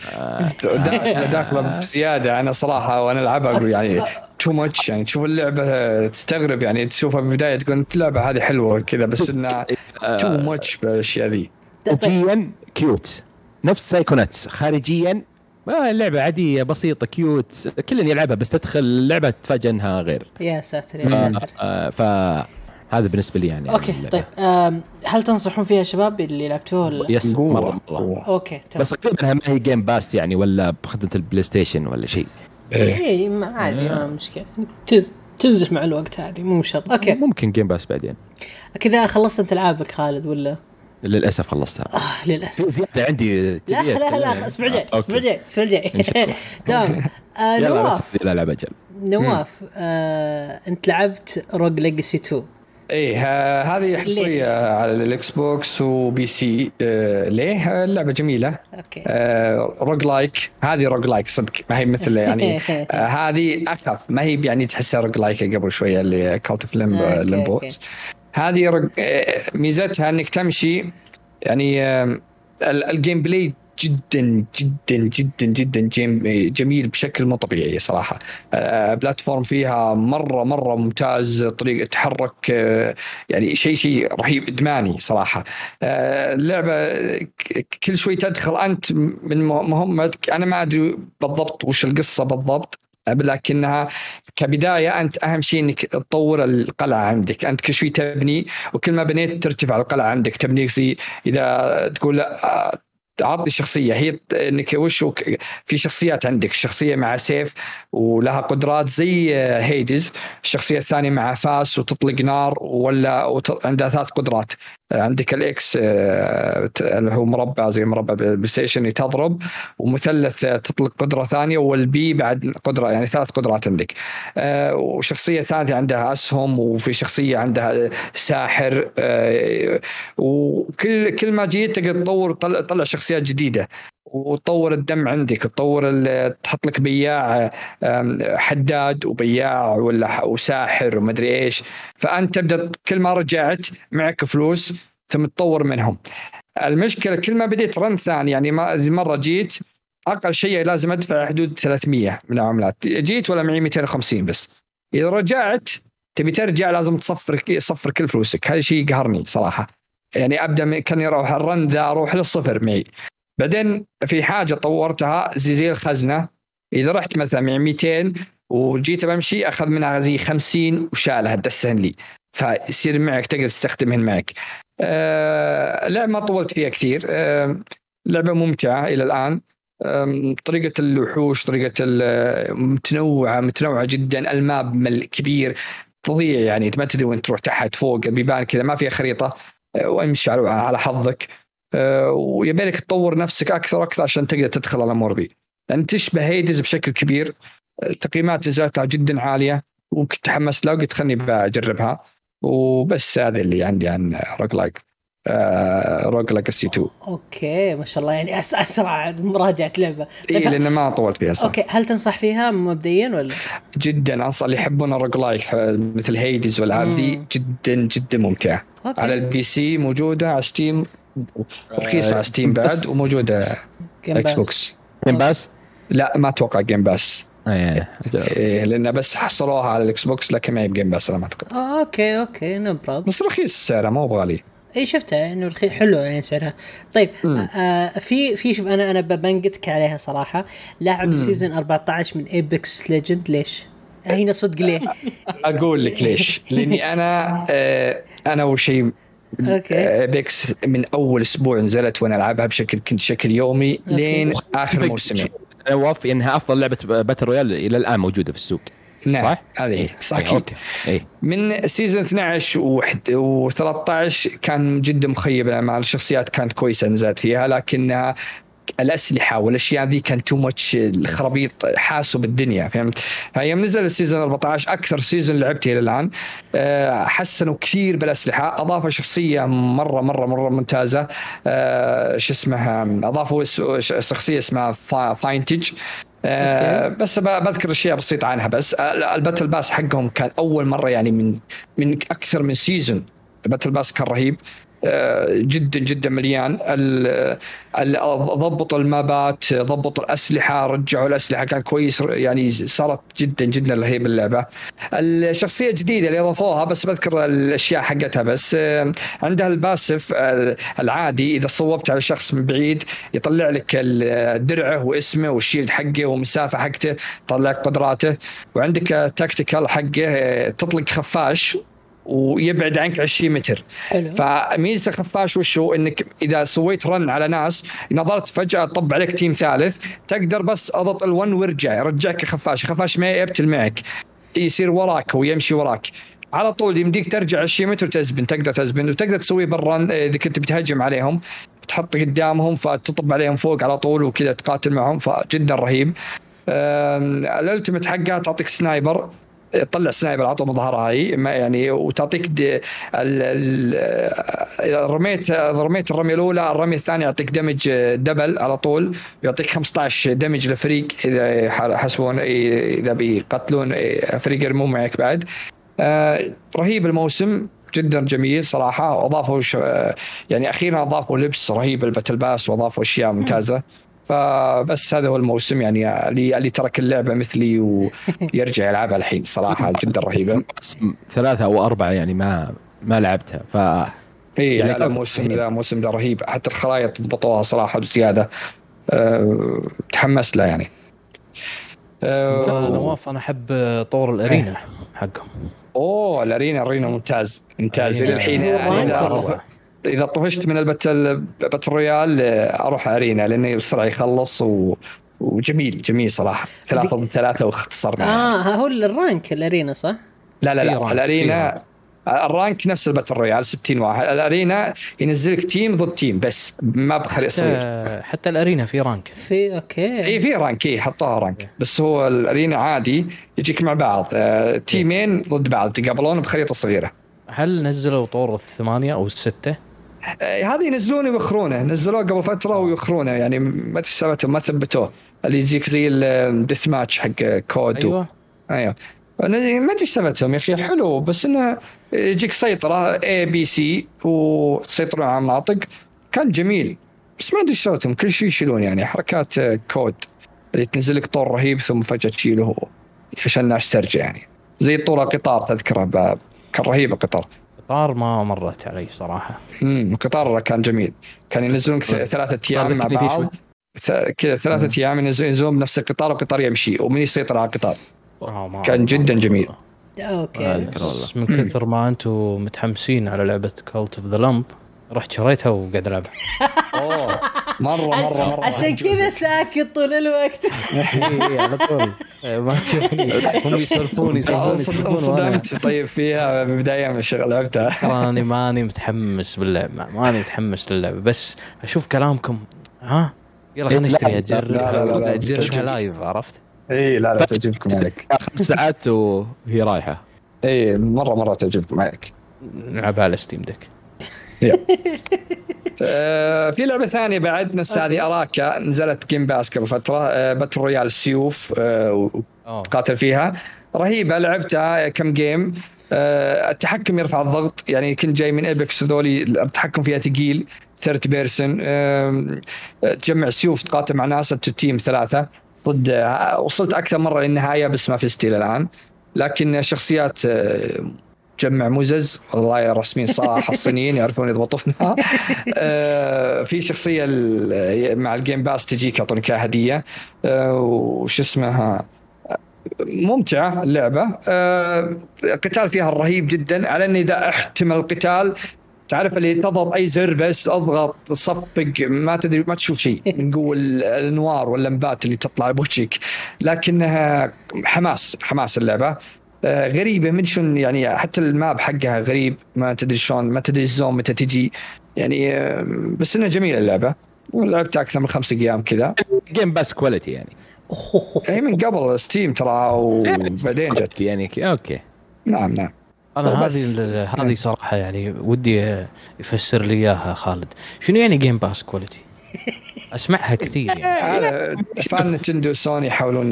داخله داخلة بزيادة أنا صراحة وأنا ألعبها أقول يعني too much يعني تشوف اللعبة تستغرب يعني تشوفها بالبداية تقول أنت اللعبة هذه حلوة كذا بس انها too much بالأشياء ذي. خارجيا cute نفس Psychonauts خارجيا آه، لعبة عادية بسيطة cute كل يلعبها بس تدخل اللعبة تتفاجأ إنها غير. يا ساتر يا ساتر. آه، فهذا بالنسبة لي يعني okay اللعبة. طيب آم، هل تنصحون فيها شباب اللي لعبتوه ولا؟ yes مرة قوة. okay تمام. بس غالبا ما هي Game Pass يعني ولا بخدمة البلاي ستيشن ولا شيء. إيه. اي ما- عادي ما مشكلة. تز تنزح مع الوقت عادي مو شرط okay. ممكن Game Pass بعدين. كذا خلصت أنت العابك خالد ولا؟ للأسف خلصتها. آه للأسف. زيادة عندي لا لا لا. أسبوع جاي أسبوع okay. جاي الأسبوع الجاي إن شاء الله. <laughs> تمام. آه يلا نواف. لا العب أجل نواف آه انت لعبت Rogue Legacy 2 إيه ها- هذه؟ حصرية على الاكس بوكس و PC آه ليه؟ آه، اللعبة جميلة. okay. آه roguelike هذه roguelike صدق. ما هي مثل <laughs> يعني آه هذه أخف. ما هي يعني تحسها roguelike قبل شوية اللي Cult of the Lamb. هذه ميزتها إنك تمشي يعني ال gameplay جدا جدا جدا جدا جميل بشكل مو طبيعي صراحة. آه، بلاتفورم فيها مرة مرة ممتاز طريقة تحرك آه، يعني شيء شيء رهيب إدماني صراحة. آه، اللعبة كل شوي تدخل أنت من مهمتك. أنا ما أدري بالضبط وش القصة بالضبط لكنها كبداية أنت أهم شيء إنك تطور القلعة عندك. أنت كل شوي تبني وكل ما بنيت ترتفع القلعة عندك. تبني زي إذا تقول آه، عطني شخصية. هي إنك وش في شخصيات عندك. شخصية مع سيف ولها قدرات زي آه، Hades. الشخصيه الثانية مع فاس وتطلق نار ولا عندها ثلاث قدرات. عندك ال X آه، اللي هو مربع زي مربع بلاي ستيشن تضرب ومثلث آه، تطلق قدرة ثانية وال B بعد قدرة يعني ثلاث قدرات عندك. آه، وشخصية ثانية عندها أسهم وفي شخصية عندها ساحر وكل كل ما جيت تقدر تطور تطلع شخصيات جديدة. وتطور الدم عندك تطور تحط لك بياع حداد وبياع ولا وساحر ومدري إيش. فأنت تبدأ كل ما رجعت معك فلوس ثم تطور منهم. المشكلة كل ما بديت رن ثاني يعني مرة جيت أقل شيء لازم أدفع حدود 300 من العملات. جيت ولا معي 250 بس. إذا رجعت تبي ترجع لازم تصفر صفر كل فلوسك. هذا شيء يقهرني صراحة. يعني أبدأ كأني أروح الرن ذا أروح للصفر معي. بعدين في حاجة طورتها زي زي الخزنه إذا رحت مثلا مع 200 وجيت بمشي أخذ منها زي 50 وشالها دسهن لي. فيصير معك تقدر تستخدمهن معك. آه لعبة ما طولت فيها كثير. آه لعبة ممتعة إلى الآن. طريقة الوحوش طريقة متنوعة متنوعة جدا. ألماب كبير تضيع يعني. ما تدري وين تروح تحت فوق البيبان كذا ما فيها خريطة. آه، وامشي على حظك. آه، ويبيلك تطور نفسك أكثر وأكثر عشان تقدر تدخل الأمور ذي لأن تشبه Hades بشكل كبير. آه، تقييمات نزلتها جدا عالية. وكنت تحمست لها وقلت خلني بجربها وبس هذا اللي عندي عن roguelike Rogue Legacy 2 okay ما شاء الله. يعني أس أسرع مراجعة لعبة. اي طيب، لأن ما طولت فيها صح. okay هل تنصح فيها مبدئيا ولا؟ جدا. أنصح اللي يحبون ال roguelike مثل Hades والألعاب ذي. جدا جدا ممتعة. okay. على ال PC موجودة على Steam رخيصه على Steam بعد وموجودة Game إكس Pass. بوكس Game Pass؟ لا ما أتوقع Game Pass إيه. إيه لأن بس حصلوها على الإكس بوكس لكن ما هي ب Game Pass أنا ما أعتقد. آه، okay okay no problem بس رخيص سعرها ما هو بغالي. اي شفتها يعني رخي- حلو يعني سعرها. طيب آه في في شوف أنا أنا بنقدك عليها صراحة. لاعب season 14 من Apex Legends ليش؟ هنا صدق ليه؟ أقول لك ليش. لأني أنا آه أنا أول شيء okay. Apex من أول أسبوع نزلت وأنا ألعبها بشكل كنت شكل يومي لين آخر موسمين أنا وافق إنها أفضل لعبة battle royale إلى الآن موجودة في السوق. نعم صح؟ هذه هي صح إيه، أكيد okay. اي من season 12 و 13 كان جدا مخيب الامال الشخصيات كانت كويسة نزلت فيها لكنها الأسلحة والاشياء ذي كان too much الخرابيط حاسوا بالدنيا فهمت؟ فيوم نزل ال season 14 أكثر season لعبته إلى الآن. آه، حسنوا كثير بالأسلحة اضافوا شخصية مرة مرة مرة ممتازة. آه، شو اسمها؟ اضافوا شخصية اسمها فا- Vantage آه بس بذكر اشياء بسيطه عنها بس. آه، ال battle pass حقهم كان أول مرة يعني من من أكثر من season. ال battle pass كان رهيب. جدا جدا مليان. ضبطوا المابات ضبطوا الأسلحة رجعوا الأسلحة كان كويس يعني صارت جدا جدا رهيب اللعبة. الشخصية الجديدة اللي أضافوها بس بذكر الأشياء حقتها بس آه، عندها ال passive العادي إذا صوبت على شخص من بعيد يطلع لك درعه واسمه وال shield حقه والمسافة حقته يطلع لك قدراته وعندك tactical حقه آه، تطلق خفاش ويبعد عنك 20 متر. حلو. فميزة الخفاش وش هو إنك إذا سويت run على ناس نظرت فجأة طب عليك team ثالث تقدر بس أضغط ال1 وارجع يرجعك خفاش خفاش ما يبتل معك. يصير وراك ويمشي وراك. على طول يمديك ترجع 20 متر وتزبن تقدر تزبن وتقدر تسويه بال run إذا كنت بتهجم عليهم. تحط قدامهم فتطب عليهم فوق على طول وكذا تقاتل معهم فجدا رهيب. أم، ال ultimate حقها تعطيك sniper تطلع sniper على طول من ما يعني وتعطيك ال ال رميت رميت الرمية الأولى الرمية الثانية يعطيك damage double على طول يعطيك 15 damage لفريق إذا يحسبون إذا بيقتلون فريق يرمون معك بعد. آه، رهيب الموسم جدا جميل صراحة اضافوا ش... آه، يعني أخيرا أضافوا لبس رهيب ال battle pass وأضافوا أشياء ممتازة. فبس هذا هو الموسم يعني اللي اللي ترك اللعبة مثلي ويرجع يلعبها الحين صراحة جدا رهيبة. ثلاثة أو أربعة يعني ما ما لعبتها ف اي يعني لا لا الموسم. ذا الموسم ذا رهيب. حتى الخرائط ضبطوها صراحة بزياده أه تحمست لها يعني. أه نواف أنا أحب طور الأرينا حقهم. أوه الأرينا الأرينا ممتاز. ممتاز إلى الحين يعني. إذا طفشت من ال battle battle royale آه، أروح arena لأنه بسرعة يخلص و... وجميل جميل صراحة. ثلاثة ضد ثلاثة واختصرنا يعني. آه ها هو ال rank ال arena صح؟ لا لا لا ال arena ال rank نفس ال battle royale 60 واحد. ال arena ينزلك team ضد team بس ما بخلي صغير حتى, حتى ال arena في rank. في okay. إي في rank إي حطوها rank. بس هو ال arena عادي يجيك مع بعض. آه، تيمين ضد بعض تقابلون بخريطة صغيرة. هل نزلوا طور الثمانية أو الستة؟ آه، هذا ينزلونه ويخرونه نزلوه قبل فترة ويخرونه يعني ما سالفتهم ما ثبتوه. اللي يجيك زي ال death match حق كود و- أيوه. أيوه. ما سالفتهم يا أخي. حلو بس إنه يجيك سيطرة اي بي سي وتسيطرون على مناطق كان جميل. بس ما أدري سالفتهم كل شيء يشيلون. يعني حركات كود اللي تنزل لك طور رهيب ثم فجأة تشيله عشان الناس ترجع يعني. زي طور قطار تذكره كان رهيب القطار. قطار ما مرت علي صراحة. امم القطار كان جميل. كان ينزلون كث- ثلاثة أيام مع بعض. ث- كذا ثلاثة أيام ينزلون بنفس القطار والقطار يمشي ومن يسيطر على القطار. آه، كان جدا جميل. okay. من كثر ما أنتم متحمسين على لعبة Cult of the Lamb رحت شريتها وقاعد ألعبها. <laughs> أوه. مرة مرة مرة. عشان كذا ساكت طول الوقت. اي على طول. إيه، ما تشوفني هم يسولفون يسولفون صدمت طيب فيها بداية من الشغل لعبتها تراني ماني متحمس باللعبه ماني متحمس للعبه بس أشوف كلامكم ها؟ يلا لا، لا، لا. اجربها live عرفت؟ اي لا لا تعجبكم عليك. خمس ساعات وهي رايحة. اي مرة مرة تعجبكم عليك. نلعبها على Steam Deck آه، <laughs> في لعبة ثانية بعد نفس هذه ناراكا. نزلت Game Pass قبل فترة آه، battle royale السيوف آه،. تقاتل فيها. رهيبة لعبتها كم game آه، التحكم يرفع الضغط. يعني كنت جاي من Apex هذولي التحكم فيها ثقيل third person تجمع سيوف تقاتل مع ناس team ثلاثة. ضد آه، وصلت أكثر مرة للنهاية بس ما فزت إلى الآن. لكن شخصيات آه، جمع مزز. والله رسمين صراحة الصينيين يعرفون يضبطونها <laughs> آه، في شخصية مع ال Game Pass تجيك يعطونك هدية. آه، وش اسمها؟ ممتعة اللعبة. آه، فيها رهيب جدا. على ان إذا أحتمل القتال تعرف اللي تضغط أي زر بس أضغط صفق ما تدري ما تشوف شيء من ال- الأنوار واللمبات اللي تطلع بوجهك. لكنها حماس حماس اللعبة. آه، غريبة. من شلون يعني حتى ال map حقها غريب. ما تدري شلون ما تدري ال zoom متى تجي. يعني بس إنها جميلة اللعبة. ولعبتها أكثر من خمس أيام كذا. Game Pass quality يعني. <laughs> هي من قبل Steam ترى وبعدين جت. يعني. okay. نعم نعم. أنا هذه هذه صراحة يعني ودي يفسر لي إياها خالد. شنو يعني Game Pass quality؟ أسمعها كثير يعني. هذا fan نتندو سوني يحاولون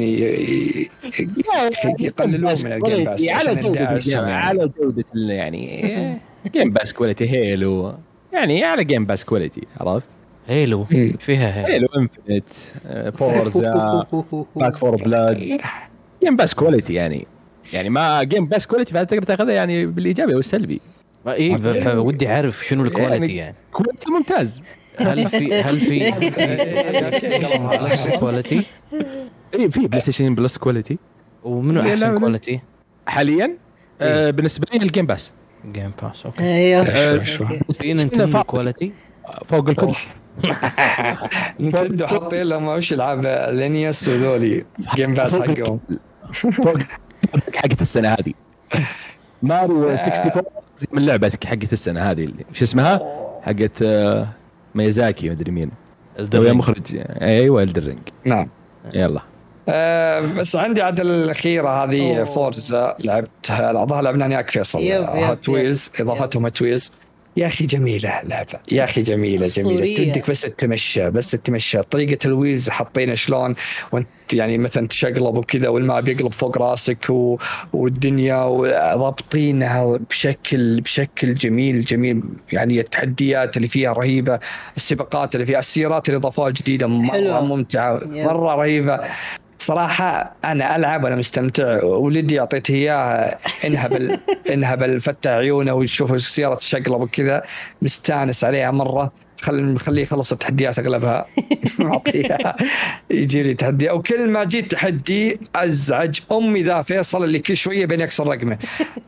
يقللون من ال Game Pass على يعني. على جودة ال- يعني <laughs> Game Pass quality Halo. يعني على Game Pass quality عرفت؟ Halo. فيها Halo. Halo Infinite Forza Back 4 Blood Game Pass quality يعني. يعني ما Game Pass quality فتقدر تاخذها يعني بالإيجابي أو السلبي. إي فودي أعرف شنو ال quality يعني كواليتي ممتاز. هل في هل في <laughs> كواليتي اي في بلاي ستيشن بلس كواليتي ومنو أحسن. كواليتي؟ حاليا آه بالنسبة لي الجيم باس جيم باس أوكي أيوه. في نينتندو كواليتي فوق. الكل. <laughs> نتندو حاطين لهم وش العاب لينيوس وذولي. جيم باس حقهم. فوق حقت السنة هذه. ماريو 64 زي من لعبتك حقت السنة هذه اللي شو اسمها؟ حقت ميازاكي مدري مين. ويا مخرج أيوه الدرينج نعم. يلا. آه، بس عندي عاد الأخيرة هذه. فورزا لعبتها الظاهر لعبنا وياك فيصل يب. ويلز إضافتهم هوت ويلز يا أخي جميلة اللعبه يا أخي جميلة جميلة. تدك بس تتمشى بس تتمشى طريقة الويلز حاطينها شلون وانت يعني مثلا تشقلب وكذا والماء يقلب فوق راسك و... والدنيا وضابطينها بشكل بشكل جميل جميل يعني التحديات اللي فيها رهيبة السباقات اللي فيها السيارات اللي اضافوها الجديده مره. ممتعة. مرة رهيبة صراحة أنا ألعب وأنا مستمتع. ولدي أعطيته إياه انهبل <laughs> انهبل فتح عيونه ويشوف السيارة تشقلب وكذا. مستانس عليها مرة. خل مخليه يخلص التحديات أغلبها. <laughs> معطيها يجي لي تحدي. وكل ما جيت تحدي أزعج أمي ذا فيصل اللي كل شوية بين يكسر رقمه.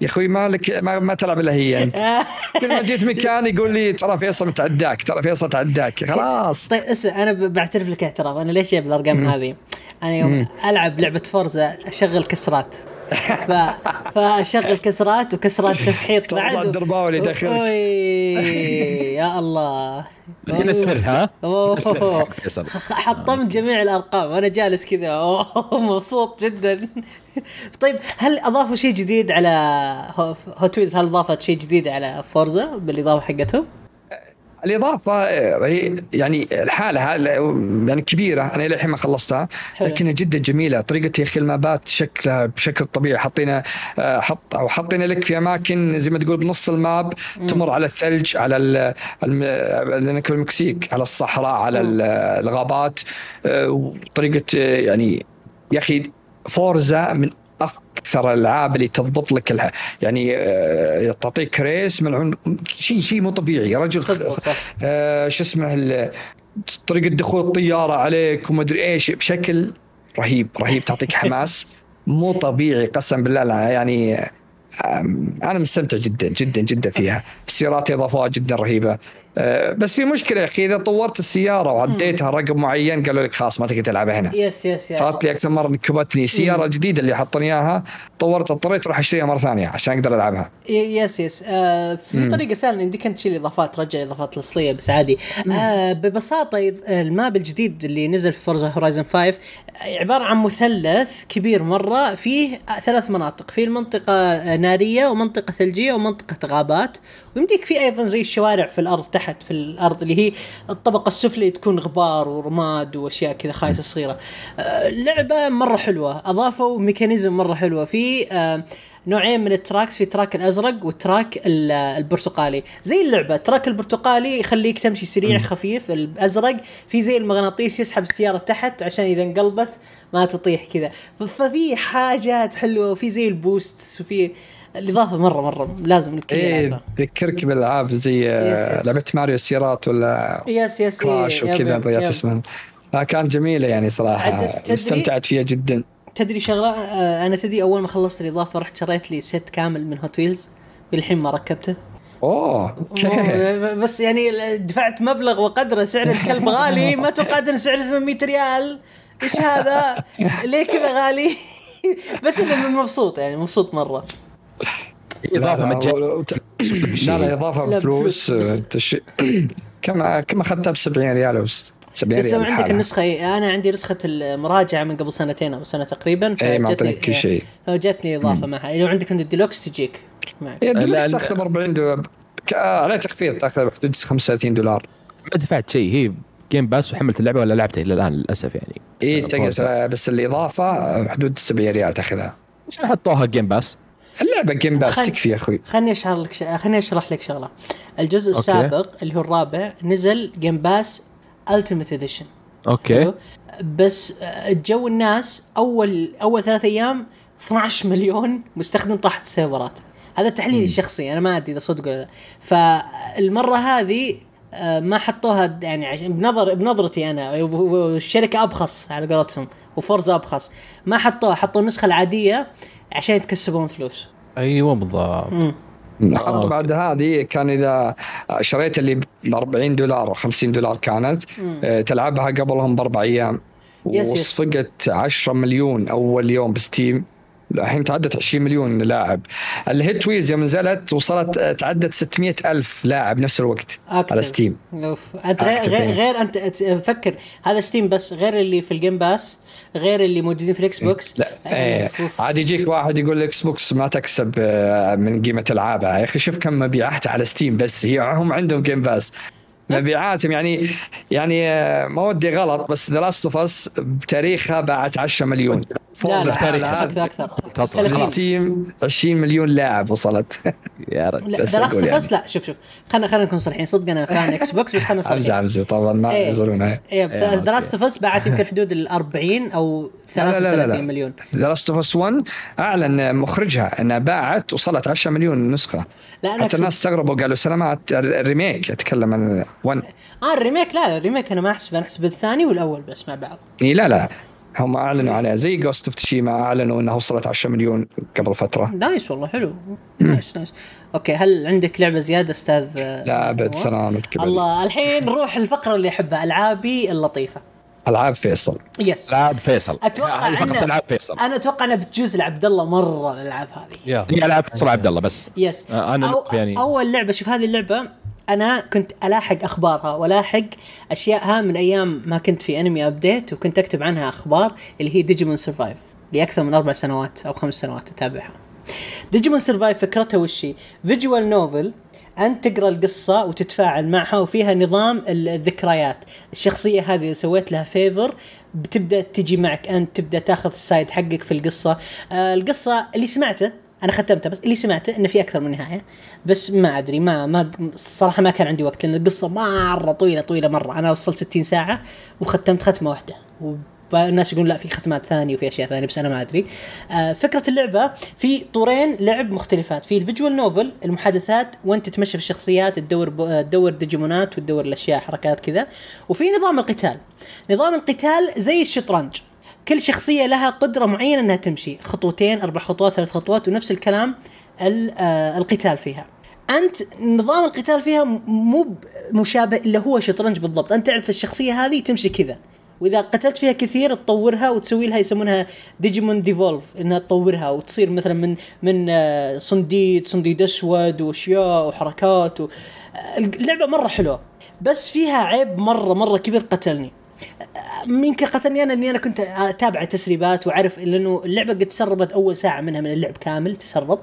يا أخوي مالك ما, ما تلعب إلا هي أنت. <laughs> كل ما جيت مكان يقول لي ترى فيصل متعداك ترى فيصل تعداك. خلاص. طيب اسمع أنا بعترف لك اعتراف أنا ليش جايب الأرقام هذه؟ أنا يوم ألعب لعبة Forza أشغل كسرات. ف... فأشغل كسرات وكسرات تفحيط <laughs> بعد الدرباوي اللي يدخلك. أوي، يا الله. <laughs> من السر ها. حطمت جميع الأرقام وأنا جالس كذا. <laughs> مبسوط جدا. طيب هل أضافوا شيء جديد على Hot Wheels هل أضافت شيء جديد على Forza بالإضافة حقتهم؟ الإضافة هي يعني الحالة يعني كبيرة أنا إلى الحين ما خلصتها. لكنها جدا جميلة. طريقة يا أخي المابات شكلها بشكل طبيعي. حاطينها آه، حط أو حاطينها لك في أماكن زي ما تقول بنص ال map تمر على الثلج على لأنك بالمكسيك على الصحراء على ال- الغابات. آه، وطريقة آه، يعني يا أخي Forza من أكثر الالعاب اللي تضبط لك الح... يعني آه، تعطيك race من عن... شيء شيء مو طبيعي. رجل. آه، شو اسمه طريقة دخول الطيارة عليك وما أدري إيش بشكل رهيب رهيب تعطيك <laughs> حماس. مو طبيعي قسم بالله لا يعني أنا مستمتع جدا جدا جدا فيها. السيارات إضافات جدا رهيبة. بس في مشكلة يا أخي إذا طورت السيارة وعديتها رقم معين قالوا لك خلاص ما تقدر تلعبها هنا. yes yes yes صارت لي أكثر مرة نكبتني السياره الجديده اللي حطوني إياها طورت اضطريت أروح أشتريها مرة ثانية عشان أقدر ألعبها. yes yes آه في طريقة سهلة يمديك أنت تشيل إضافات ترجع إضافات الأصلية بس عادي. آه ببساطة ال map الجديد اللي نزل في Forza Horizon 5 عبارة عن مثلث كبير مرة فيه ثلاث مناطق. في المنطقة آه، نارية ومنطقة ثلجية ومنطقة غابات. ويمديك في أيضا زي الشوارع في الأرض تحت في الأرض اللي هي الطبقة السفلى تكون غبار ورماد وأشياء كذا خايسة صغيرة. آه لعبة مرة حلوة أضافوا mechanism مرة حلوة. في آه نوعين من ال tracks في track الأزرق وال track ال- البرتقالي. زي اللعبة ال track البرتقالي يخليك تمشي سريع خفيف. الأزرق في زي المغناطيس يسحب السيارة تحت عشان إذا انقلبت ما تطيح كذا. ففي حاجات حلوة وفي زي ال boost وفي الاضافه مره مرة. لازم الكل إيه تذكرك بالألعاب زي آه،. لعبة ماريو السيارات ولا yes yes Crash إيه، وكذا يب- ضيعت. اسمها. آه، كانت جميلة يعني صراحة. استمتعت فيها جدا. تدري شغلة؟ آه أنا تدري أول ما خلصت الإضافة رحت شريت لي set كامل من Hot Wheels والحين ما ركبته. أوه بس يعني دفعت مبلغ وقدره. سعر الكلب غالي <laughs> ما توقعت ان سعره 800 ريال. إيش هذا؟ ليه كذا غالي؟ <laughs> بس أنا مبسوط يعني مبسوط مرة. إضافة مجانية <coughs> لا، لا إضافة بفلوس تش... كم كم اخذتها ب 70 ريال أو 70 بس ريال لو عندك. النسخة أنا عندي نسخة المراجعة من قبل سنتين أو سنة تقريبا إيه، معطينك كل شيء. فجتني إضافة معها لو عندك عند الديلوكس تجيك معك لا. تأخذ 40 دولار آه، عليه تخفيض تأخذ بحدود 35 دولار ما دفعت شيء هي Game Pass وحملت اللعبة ولا لعبتها إلى الآن للأسف يعني اي تقدر. بس الإضافة آه، حدود 70 ريال تأخذها ليش ما حطوها Game Pass؟ اللعبة Game Pass تكفي يا أخوي. خلني أشرح لك ش... خلني أشرح لك شغلة. الجزء okay. السابق اللي هو الرابع نزل Game Pass Ultimate Edition okay. بس جو الناس اول أول ثلاث أيام 12 مليون مستخدم طاحت السيرفرات. هذا تحليلي الشخصي أنا ما أدري إذا صدق ولا لا. فالمرة هذه آه، ما حطوها يعني عشان بنظر بنظرتي أنا والشركة أبخص على قولتهم وفورزا أبخص. ما حطوها حطوا النسخة العادية عشان يتكسبون فلوس أيوه بالضبط. بعد هذه كان إذا شريت اللي ب 40 دولار أو 50 دولار كانت آه، تلعبها قبلهم بأربع أيام. وصفقت 10 مليون أول يوم بستيم الحين تعدت 20 مليون لاعب ال Hot Wheels يوم نزلت وصلت آه، تعدت 600 ألف لاعب نفس الوقت أكتب. على Steam أوف. انت غير يعني. غير انت فكر هذا Steam بس غير اللي في ال Game Pass غير اللي موجودين في ال Xbox لا إيه أوف. عاد يجيك واحد يقول Xbox ما تكسب آه، من قيمة العابها. يا أخي شوف كم مبيعات على Steam بس هي هم عندهم Game Pass مبيعاتهم يعني يعني آه، ما ودي غلط بس The Last of Us بتاريخها باعت 10 مليون. فوز بتاريخها أكثر أكثر تصل. 30. ستيم 20 مليون لاعب وصلت. <laughs> يا رجل. لا ذا لاست أقول اوف لا شوف شوف. خلينا خلينا نكون صريحين. صدق أنا فان إكس بوكس بس خلينا صريحين. حمزه طبعا ما. يزورونها ذا لاست اوف باعت يمكن حدود ال 40 أو <laughs> لا لا لا 33 لا. مليون. ذا لاست اوف اس 1 أعلن مخرجها أنها باعت وصلت 10 مليون نسخة. لا أنا حتى الناس استغربوا قالوا سلامات الريميك اتكلم عن 1 آه الريميك لا لا الريميك أنا ما احسب أنا احسب الثاني والأول بس مع بعض. إي لا لا. هم أعلنوا عليها. زي Ghost of Tsushima أعلنوا إنها وصلت 10 مليون قبل فترة. nice والله حلو. nice nice okay هل عندك لعبة زيادة أستاذ؟ لا أبد نواف؟ سلامتك الله الحين نروح الفقرة اللي أحبها ألعابي اللطيفة. ألعاب فيصل. yes ألعاب فيصل. أتوقع فقط ألعاب فيصل. أنا أتوقع أنها بتجوز لعبد الله مرة الألعاب هذه. يا هي ألعاب فيصل عبد الله بس. yes آه، أنا أو يعني- أول لعبة شوف هذه اللعبة أنا كنت ألاحق أخبارها وألاحق أشيائها من أيام ما كنت في Anime Update وكنت أكتب عنها أخبار اللي هي Digimon Survive لأكثر من أربع سنوات أو خمس سنوات أتابعها. Digimon Survive فكرتها وش هي؟ visual novel انت تقرأ القصة وتتفاعل معها وفيها نظام ال- الذكريات، الشخصية هذه إذا سويت لها favor بتبدأ تجي معك أنت تبدأ تاخذ ال side حقك في القصة، آه القصة اللي سمعته أنا ختمتها بس اللي سمعته إنه في أكثر من نهاية بس ما أدري ما ما الصراحه ما كان عندي وقت لأن القصة مرة طويلة طويلة مرة أنا وصلت 60 ساعة وختمت ختمة واحدة والناس يقولون لا في ختمات ثانية وفي أشياء ثانية بس أنا ما أدري. آه فكرة اللعبة في طورين لعب مختلفات، في ال visual novel المحادثات وانت تمشي في الشخصيات تدور ب... تدور ديجيمونات وتدور الأشياء حركات كذا، وفي نظام القتال. نظام القتال زي الشطرنج. كل شخصية لها قدرة معينة إنها تمشي. خطوتين أربع خطوات ثلاث خطوات ونفس الكلام ال- آه، القتال فيها. أنت نظام القتال فيها مو مشابه إلا هو شطرنج بالضبط. أنت تعرف الشخصية هذه تمشي كذا. وإذا قتلت فيها كثير تطورها وتسوي لها يسمونها ديجيمون digivolve إنها تطورها وتصير مثلا من من آه، صنديد صنديد أسود وأشياء وحركات و... آه، اللعبة مرة حلوة. بس فيها عيب مرة مرة كبير قتلني. يمكن قتلني أنا اني أنا كنت أتابع تسريبات وأعرف لأنه اللعبة قد تسربت أول ساعة منها من اللعب كامل تسرب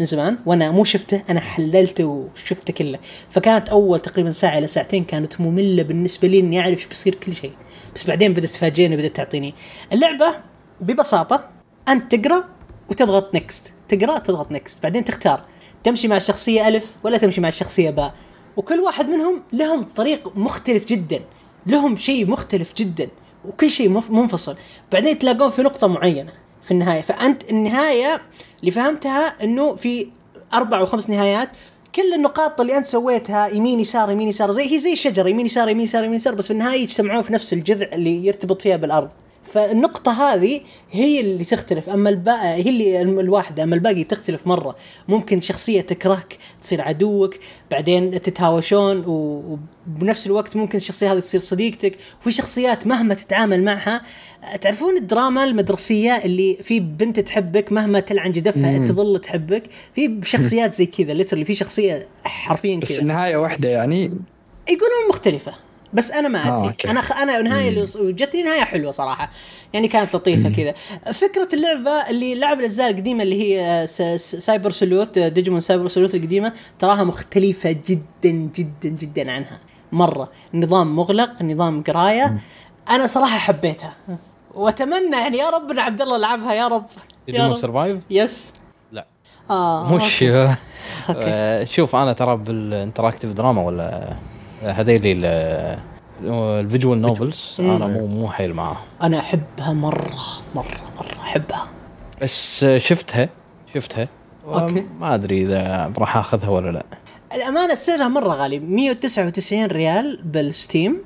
من زمان وأنا مو شفته أنا حللته وشفته كله. فكانت أول تقريبا ساعة إلى ساعتين كانت مملة بالنسبة لي إني أعرف إيش بيصير كل شيء. بس بعدين بدأت تفاجئني بدات تعطيني. اللعبة ببساطة أنت تقرأ وتضغط next تقرأ تضغط next بعدين تختار. تمشي مع الشخصيه ألف ولا تمشي مع الشخصيه باء. وكل واحد منهم لهم طريق مختلف جدا. لهم شيء مختلف جدا وكل شيء منفصل. بعدين تلاقون في نقطة معينة في النهاية. فأنت النهاية اللي فهمتها إنه في أربع أو خمس نهايات كل النقاط اللي أنت سويتها يمين يسار يمين يسار زي هي زي الشجره يمين يسار يمين يسار يمين يسار بس في النهاية يجتمعون في نفس الجذع اللي يرتبط فيها بالأرض. فالنقطة هذه هي اللي تختلف. أما الباقي هي اللي الواحدة أما الباقي تختلف مرة. ممكن شخصية تكرهك تصير عدوك بعدين تتهاوشون وبنفس الوقت ممكن الشخصية هذه تصير صديقتك. وفي شخصيات مهما تتعامل معها تعرفون الدراما المدرسية اللي في بنت تحبك مهما تلعن جدفها تظل تحبك؟ في شخصيات زي كذا literally في شخصية حرفيا بس كذا. النهاية واحدة يعني يقولون مختلفة. بس أنا ما آه، ادري أوكي. أنا خ... أنا النهايه اللي وص- جتني نهاية حلوة صراحة. يعني كانت لطيفة كذا. فكرة اللعبة اللي لعب الأجزاء القديمة اللي هي س... س... سايبر سلوث ديجيمون سايبر سلوث القديمة تراها مختلفة جدا جدا جدا عنها. مرة. نظام مغلق نظام قراية. أنا صراحة حبيتها. وأتمنى يعني يا رب إن عبد الله يلعبها يا رب. يا رب. Survive؟ yes. لا. آه مش أوكي. آه، شوف أنا ترى بال interactive drama ولا هذيلي ال- ال visual novels أنا مو مو حيل معاه أنا أحبها مرة مرة مرة أحبها. بس شفتها شفتها. أوكي. ما أدري إذا راح أخذها ولا لا. الأمانة سعرها مرة غالي 199 ريال بالستيم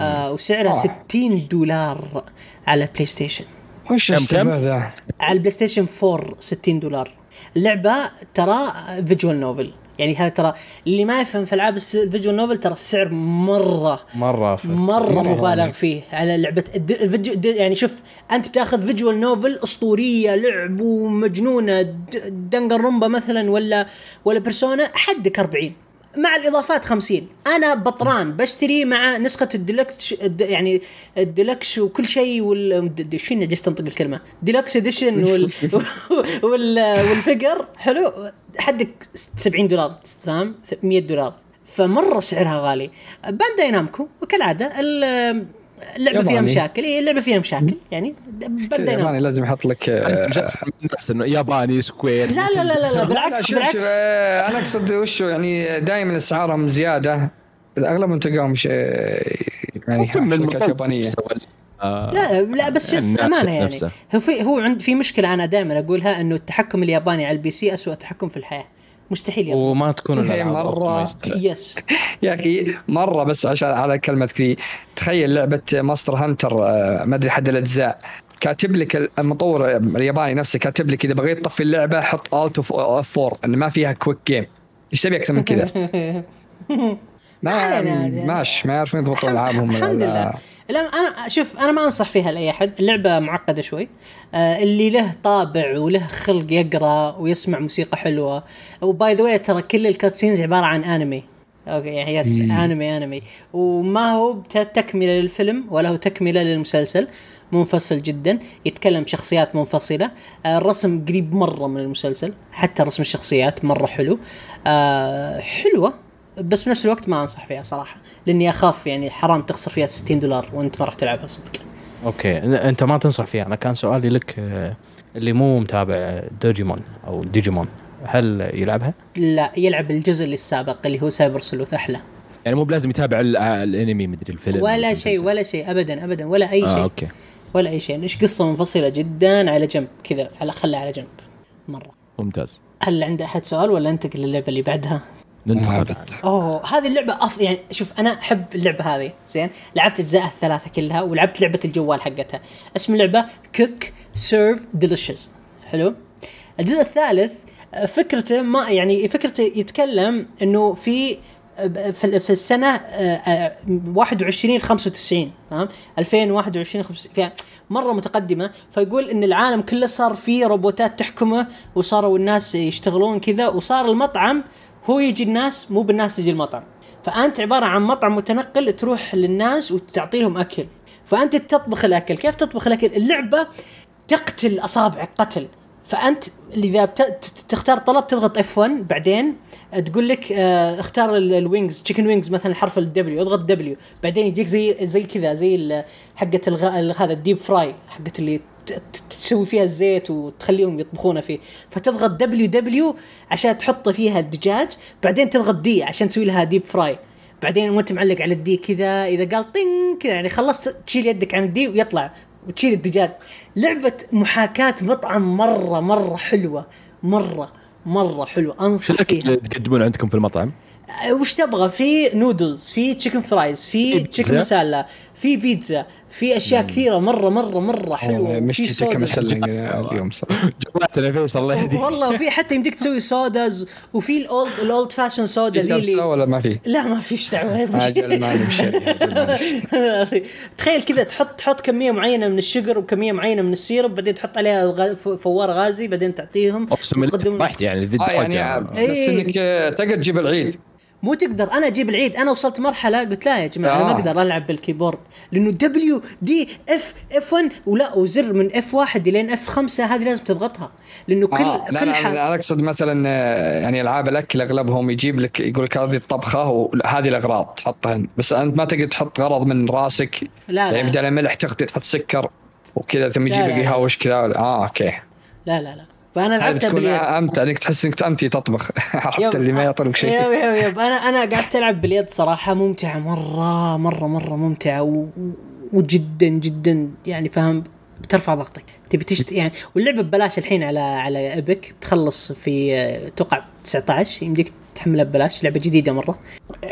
آه وسعرها 60 دولار على بلاي ستيشن وش؟ السبب ذا؟ على البلاي ستيشن 4 60 دولار. اللعبه ترى visual novel. يعني هذا ترى اللي ما يفهم في ألعاب ال visual novel ترى السعر مره مرة ف... مرة مبالغ فيه على لعبة الفيديو يعني شوف أنت بتأخذ visual novel أسطورية لعب ومجنونة د- دنجن رونبا مثلا ولا ولا بيرسونا حدك 40 مع الإضافات 50 أنا بطران بشتري مع نسخة الديلكس الد- يعني الديلكس وكل شيء وال شنو جست أنطق الكلمة؟ deluxe edition وال <laughs> وال والفقر حلو؟ حدك 70 دولار فاهم 100 دولار. فمرة سعرها غالي. بانداي نامكو وكالعادة ال- اللعبة فيها ياباني. مشاكل. إيه، اللعبة فيها مشاكل. يعني بانداي ياباني نامكو لازم يحط لك آه، إنه ياباني سكوير لا لا لا لا, لا بالعكس بالعكس. آه، أنا أقصد وشو يعني دائما اسعارهم زيادة. اغلبهم تلقاهم ش- يعني شركات يابانيه آه، لا لا بس الناشئ أمانة يعني. نفسه. هو في هو عند في مشكلة أنا دائما أقولها إنه التحكم الياباني على ال PC اسوء تحكم في الحياة. مستحيل يضبط وما تكون مرة. optimized. yes <laughs> يا أخي مرة بس عشان على كلمة ذي تخيل لعبة مونستر هانتر آه، ما أدري حد الأجزاء كاتب لك المطور الياباني نفسه كاتب لك إذا بغيت تطفي اللعبة حط Alt F4 إن ما فيها quit game إيش تبي أكثر من كذا؟ <laughs> ما. ماش ما يعرفون يضبطون ألعابهم الحمد لله لا أنا شوف أنا ما أنصح فيها لأي أحد اللعبة معقدة شوي. آه اللي له طابع وله خلق يقرأ ويسمع موسيقى حلوة. و by the ترى كل ال cutscenes عبارة عن أنمي. أوكي يعني yes أنمي أنمي. وما هو تكمله للفيلم ولا هو تكملة للمسلسل منفصل جدا. يتكلم بشخصيات منفصلة. آه الرسم قريب مرة من المسلسل. حتى رسم الشخصيات مرة حلو. آه حلوة بس بنفس الوقت ما أنصح فيها صراحة. لأني أخاف يعني حرام تخسر فيها 60 دولار وأنت ما راح تلعبها صدق. أوكي. أنت ما تنصح فيها. أنا كان سؤالي لك آه، اللي مو متابع دوجيمون أو ديجيمون هل يلعبها؟ لا يلعب الجزء اللي السابق اللي هو سايبر سلوث أحلى. يعني مو بلازم يتابع ال- الأنمي مدري الفيلم. ولا. شيء ولا شيء ابدا ابدا ولا أي آه شيء. أوكي. ولا أي شيء. إيش قصة منفصلة جدا على جنب كذا على خلها على جنب. مرة. ممتاز. هل عنده أحد سؤال ولا ننتقل للعبه اللي بعدها؟ ننتقل أوه هذه اللعبة أف... يعني شوف أنا أحب اللعبة هذه زين؟ لعبت اجزائها الثلاثة كلها ولعبت لعبة الجوال حقتها. اسم اللعبة Cook, Serve, Delicious حلو؟ الجزء الثالث آه، فكرته ما يعني فكرته يتكلم إنه في آه، في في السنة آه، آه، 21 95 فاهم 2021 95 فيها مرة متقدمة فيقول إن العالم كله صار فيه روبوتات تحكمه وصاروا الناس يشتغلون كذا وصار المطعم هو يجي الناس مو بالناس تجي المطعم. فأنت عبارة عن مطعم متنقل تروح للناس وتعطي لهم أكل. فأنت تطبخ الأكل. كيف تطبخ الأكل؟ اللعبة تقتل أصابعك قتل. فأنت إذا تختار طلب تضغط F1 بعدين تقول لك آه، اختار ال- ال wings chicken wings مثلا حرف ال W اضغط W بعدين يجيك زي زي كذا زي حقة. هذا ال deep fry حقة اللي تسوي فيها الزيت وتخليهم يطبخونه فيه. فتضغط W W عشان تحط فيها الدجاج بعدين تضغط D عشان تسوي لها deep fry بعدين وانت معلق على ال D كذا إذا قال طين كذا يعني خلصت تشيل يدك عن ال D ويطلع وتشيل الدجاج. لعبة محاكاة مطعم مرة مرة حلوة مرة مرة حلوة. شو انصح الأكل فيها. اللي تقدمونه عندكم في المطعم؟ أه، وش تبغى؟ في نودلز في chicken fries في chicken masala في بيتزا في أشياء كثيرة مرة مرة مرة حلوة. في مشتي مسلق اليوم صراحة جواتنا فيصل الله يهديك. والله وفي حتى يمديك تسوي sodas وفي ال old ال old fashioned soda في ذي اللي ولا ما في؟ لا ما فيش دعوة. <laughs> تخيل كذا تحط تحط كمية معينة من ال sugar وكمية معينة من ال syrup بعدين تحط عليها فوار غازي بعدين تعطيهم. أقسم بالله يعني ذي آه يعني بس إيه. انك آه، تقدر تجيب العيد. مو تقدر أنا أجيب العيد أنا وصلت مرحلة قلت لا يا جماعة أنا ما آه. أقدر ألعب بال keyboard لأنه W D F F 1 ولا وزر من F 1 لين F 5 هذه لازم تضغطها لأنه كل آه لا كل لا حاجة أنا أقصد مثلا آه، يعني ألعاب الأكل أغلبهم يجيب لك يقول لك هذه الطبخة وهذه الأغراض تحطها هنا. بس أنت ما تقدر تحط غرض من راسك لا يعني لا بدل ملح تقدر تحط سكر وكذا ثم لا، يجيب لا، لك لا. يهاوش كذا آه okay لا لا لا فأنا لعبتها باليد. أمتع انك تحس إنك انت تطبخ. <laughs> عرفت اللي ما يعطونك شيء. yep yep yep. أنا أنا قعدت العب باليد صراحة ممتعة مرة مرة مرة ممتعة و... وجدا جدا يعني فاهم؟ بترفع ضغطك. تبي تشت يعني واللعبة ببلاش الحين على على ابك بتخلص في توقع 19 يمديك تحملها ببلاش. لعبة جديدة مرة.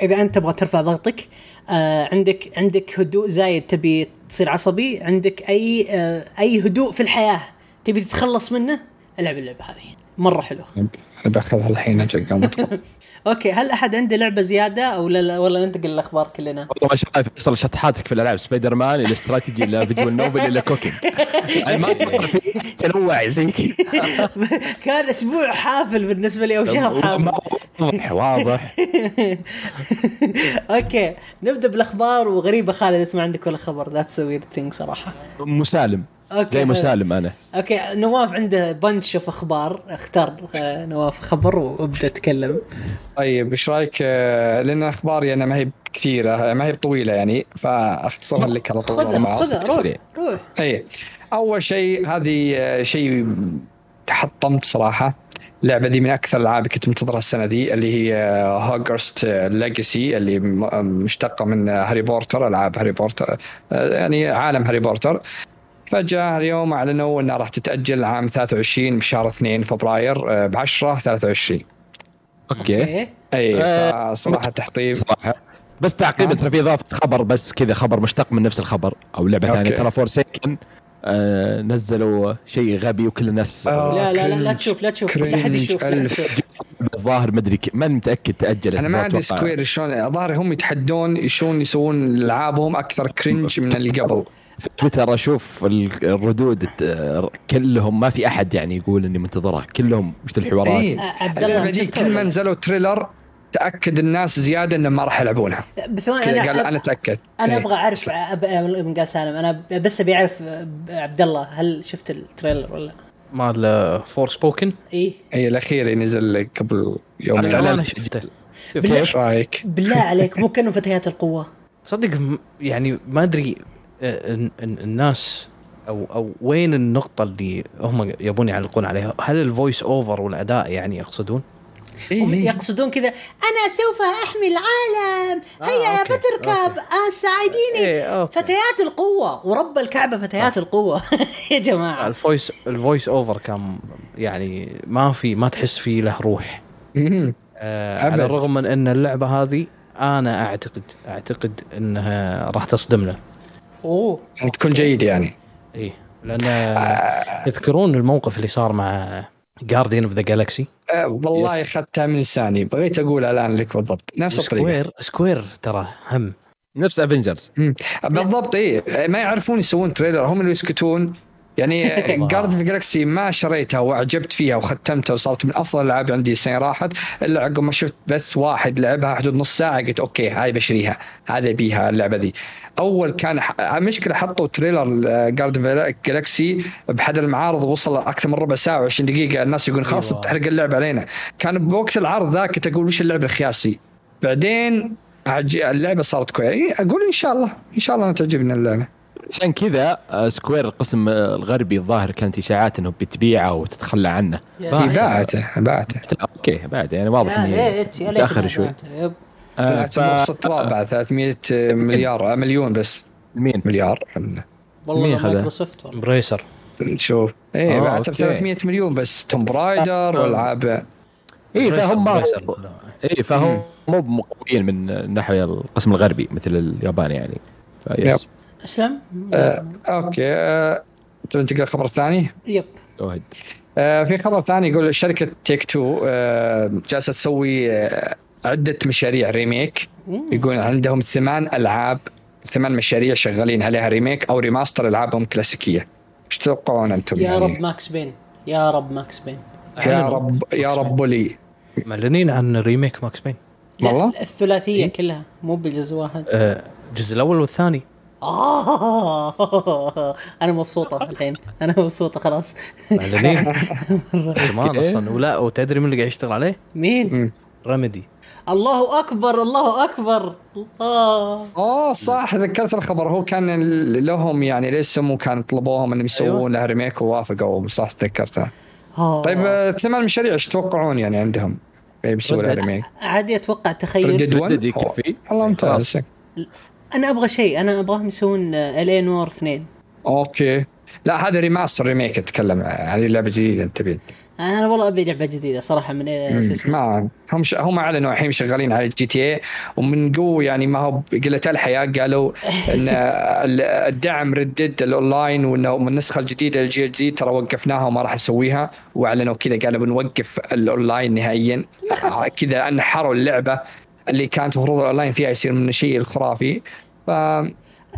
إذا أنت تبغى ترفع ضغطك آه عندك عندك هدوء زايد. تبي تصير عصبي عندك أي آه أي هدوء في الحياة تبي تتخلص منه ألعب اللعبة هذه. مرة حلوة. أنا بأخذها الحين أجل. <laughs> أوكي هل أحد عنده لعبة زيادة أو لا ولا ننتقل للأخبار كلنا؟ والله ما شايف فيصل شطحاتك في الألعاب سبايدر مان إلى استراتيجي إلى visual novel إلى cooking <laughs> ما تنوع زي <laughs> كان أسبوع حافل بالنسبة لي أو شهر حافل. واضح واضح. okay نبدأ بالأخبار وغريبة خالد انت ما عندك ولا خبر that's weird thing صراحة. مسالم. okay جاي مسالم أنا؟ okay نواف عنده bunch of أخبار. اختار آه، نواف خبر وابدأ تكلم. طيب إيش رأيك؟ آه، لأن أخباري أنا ما هي كثيرة ما هي طويلة يعني فأختصرها لك على طول. خذها. خذها روح. روح. اي أول شيء هذه آه، شيء تحطمت صراحة. اللعبه دي من أكثر الألعاب اللي كنت منتظرها السنة دي اللي هي هوجرست ليجاسي اللي م- مشتقة من هاري بوتر ألعاب هاري بوتر آه، يعني عالم هاري بورتر فجاء اليوم أعلنوا أنها راح تتأجل عام 23 بشهر 2 فبراير ب 10 23 okay okay أي آه، فصراحة تحطيم صراحة بس تعقيبا آه. ترى في إضافة خبر بس كذا خبر مشتق من نفس الخبر أو لعبة okay. ثانية ترى Forspoken آه نزلوا شيء غبي وكل الناس آه. لا لا لا لا cringe. تشوف لا تشوف لا حد يشوف لا. الظاهر مدري ك... ما متأكد تاجلت أنا ما عندي أتوقع. Square شلون الظاهر هم يتحدون شلون يسوون ألعابهم أكثر cringe من اللي قبل في تويتر أشوف ال- الردود الت- كلهم ما في أحد يعني يقول إني منتظرها كلهم وش الحوارات؟ اي آه، عبد الله كل ما؟ نزلوا trailer تأكد الناس زيادة إنهم ما راح يلعبونها. بثواني أنا قال أنا اتاكد أنا إيه. أبغى أعرف أب- ابن قال سالم أنا بس أبي أعرف عبد الله هل شفت ال trailer ولا؟ مال Forspoken إيه. اي الأخير اللي نزل قبل يومين أنا الإعلان. شفته. بالله. إيش رأيك؟ بالله عليك مو كأنه فتيات القوة. <laughs> صدق يعني ما أدري آه، الناس أو أو وين النقطة اللي هم يبون يعلقون عليها؟ هل ال voice over والأداء يعني يقصدون؟ هم إيه. يقصدون كذا. أنا سوف أحمي العالم. هيا آه، يا okay، بتركب. آه ساعديني. إيه،. فتيات القوة. ورب الكعبة فتيات القوة. <laughs> يا جماعة. ال voice ال voice over كان يعني ما في ما تحس فيه له روح. آه. على الرغم من إن اللعبة هذه أنا اعتقد أعتقد إنها راح تصدمنا. أوه. يعني تكون جيد يعني. إيه. لأن تذكرون الموقف اللي صار مع Guardians of the Galaxy والله. أخذتها من لساني. بغيت أقول الآن لك بالضبط. نفس الطريقة. Square Square ترى هم. نفس Avengers بالضبط اي ما يعرفون يسوون trailer. هم اللي يسكتون. يعني Guardians of the Galaxy ما شريتها وأعجبت فيها وختمتها وصارت من أفضل الألعاب عندي السنة راحت. إلا عقب ما شفت بث واحد لعبها حدود نص ساعة قلت okay هاي بشريها. هذا بيها اللعبة ذي. أول كان ح... مشكله حطوا trailer Guardians of the Galaxy بحد المعارض وصل أكثر من ربع ساعة و20 دقيقة. الناس يقولون خلاص أيوة. تحرق اللعبه علينا. كان بوقت العرض ذاك كنت أقول وش اللعبه الخياسي؟ بعدين عج- اللعبة صارت كويسه أقول إن شاء الله. إن شاء الله أنا تعجبني اللعبة. عشان كذا Square القسم آه، الغربي الظاهر كانت إشاعات إنه بتبيعه وتتخلى عنه. سيدي. باعته باعته. okay بعد يعني واضح ليت متأخر ما شوي. آه، التراب بعد 300 مليار آه، مليون بس. مين؟ مليار. والله مين؟ مايكروسوفت والله. بريسر. نشوف إيه آه، بعته ب أوكي. 300 مليون بس. توم برايدر والعاب. اي فهم ما. اي فهم مو مقويين من ناحية القسم الغربي مثل اليابان يعني. يس أسلم؟ آه، أوكي. آه، تبي ننتقل للخبر الثاني يب. آه، في خبر ثاني يقول شركة تيك تو آه، جالسة تسوي آه، عدة مشاريع remake. يقول عندهم ثمان ألعاب ثمان مشاريع شغالين عليها remake أو remaster ألعابهم كلاسيكية. إيش تتوقعون أنتم يا يعني؟ رب Max Payne. يا رب Max Payne. يا رب يا رب لي. معلنين عن remake Max Payne. والله؟ الثلاثية كلها مو بالجزء واحد. آه، الجزء الأول والثاني. آه أنا مبسوطة الحين. أنا مبسوطة خلاص. معلنين زمان <laughs> أصلا ولا وتدري من اللي قاعد يشتغل عليه؟ مين؟ Remedy الله أكبر الله أكبر. الله. اوه صح ذكرت الخبر. هو كان لهم يعني الاسم وكان طلبوهم إنهم يسوون أيوة. لها remake ووافقوا صح تذكرتها. طيب ثمان مشاريع إيش تتوقعون يعني عندهم؟ يعني بيسووا لها Red Dead. remake عادي أتوقع تخيل. Red Dead 1 Red Dead يكفي. والله ممتاز. أنا أبغى شيء. أنا أبغاهم يسوون L.A. Noire اثنين. أوكي. لا هذا remaster remake أتكلم. هذه لعبة جديدة أنت تبي أنا والله أبي لعبة جديدة صراحة من إيه شو اسمه؟ ما هم ش... هم أعلنوا الحين شغالين على GTA ومن قوة يعني ما هو بقلة الحيا قالوا إن <laughs> ال- الدعم Red Dead ال online وإنه من النسخة الجديدة للجيل الجديد ترى وقفناها وما راح نسويها وأعلنوا كذا قالوا بنوقف الأونلاين نهائيا. كذا أنحروا اللعبة اللي كانت المفروض الأونلاين فيها يصير من الشيء الخرافي. ف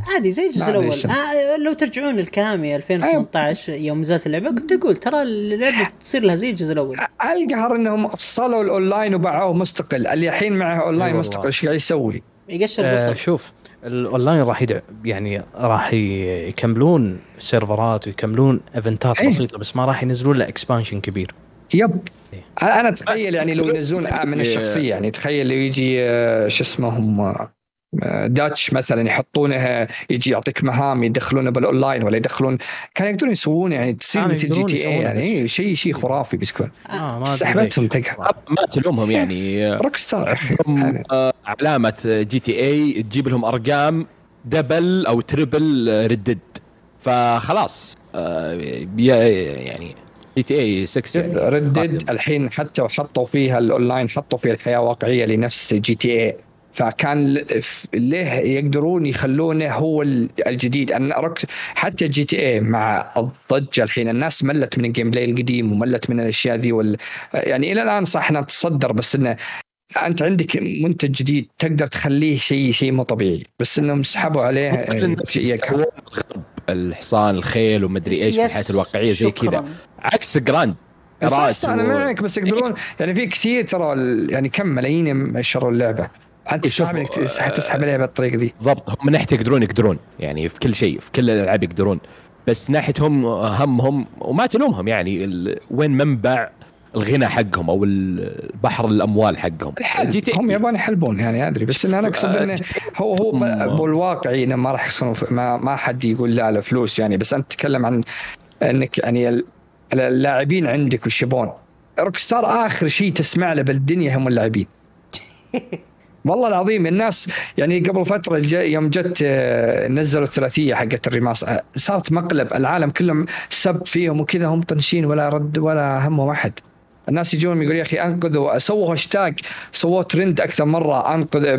عادي زي الجزء الأول. آه لو ترجعون لكلامي 2018 يوم نزلت اللعبة كنت أقول ترى اللعبة تصير لها زي الجزء الأول القهر إنهم فصلوا الأونلاين وباعوه مستقل اللي الحين معه أونلاين أي والله. مستقل إيش قاعد يسوي؟ يقشر آه البصر شوف الأونلاين راح يدع يعني راح يكملون سيرفرات ويكملون إيفنتات إيه. بسيطة بس ما راح ينزلون له expansion كبير yep إيه. أنا أنا أتخيل يعني لو ينزلون آه، من الشخصية يعني تخيل لو يجي آه، شو اسمهم آه، Dutch مثلا يحطونه يجي يعطيك مهام يدخلونه بالاونلاين ولا يدخلون كانوا يقدرون يسوون يعني تصير مثل GTA يعني. إيه، شيء شيء خرافي بتكون آه سحبتهم. تقهر ما تلومهم يعني Rockstar. هم يعني آه، علامة GTA تجيب لهم أرقام double أو triple Red Dead فخلاص آه، يعني GTA 6 يعني Red Dead الحين حتى وحطوا فيها الاونلاين حطوا فيها الحياة واقعيه لنفس GTA فكان ليه يقدرون يخلونه هو ال- الجديد. أنا ركت حتى GTA مع الضجة الحين. الناس ملت من ال gameplay القديم وملت من الأشياء ذي وال يعني إلى الآن صح إنها تصدر بس إنه أنت عندك منتج جديد تقدر تخليه شيء شيء مو طبيعي. بس إنهم سحبوا عليه شيء الحصان الخيل ومدري إيش في yes، الحياة الواقعية زي. كذا. عكس Grand صح أنا معك بس يقدرون يعني في كثير ترى يعني كم ملايين شروا اللعبة. انت شوف، صعب انك تس- تسحب عليها بالطريقة ذي بالضبط هم من ناحية يقدرون يقدرون يعني في كل شيء في كل الألعاب يقدرون. بس ناحيه هم همهم وما تلومهم يعني ال- وين منبع الغنى حقهم أو ال- بحر الأموال حقهم. الحل تي هم يبون يحلبون يعني أدري. بس ان أنا أقصد إنه هو هو هم- بالواقعي إنه ما راح يخسرون ف- ما, ما حد يقول لا لا فلوس يعني. بس أنت تتكلم عن إنك يعني ال- اللاعبين عندك وش يبون Rockstar آخر شيء تسمع له بالدنيا هم اللاعبين. <laughs> والله العظيم الناس يعني قبل فترة الج- يوم جت آه، نزلوا الثلاثية حقت ال remas آه، صارت مقلب العالم كلهم سب فيهم وكذا هم طنشين ولا رد ولا همهم أحد. الناس يجون يقول يا أخي أنقذوا سووا هاشتاج سووا ترند أكثر مرة أنقذ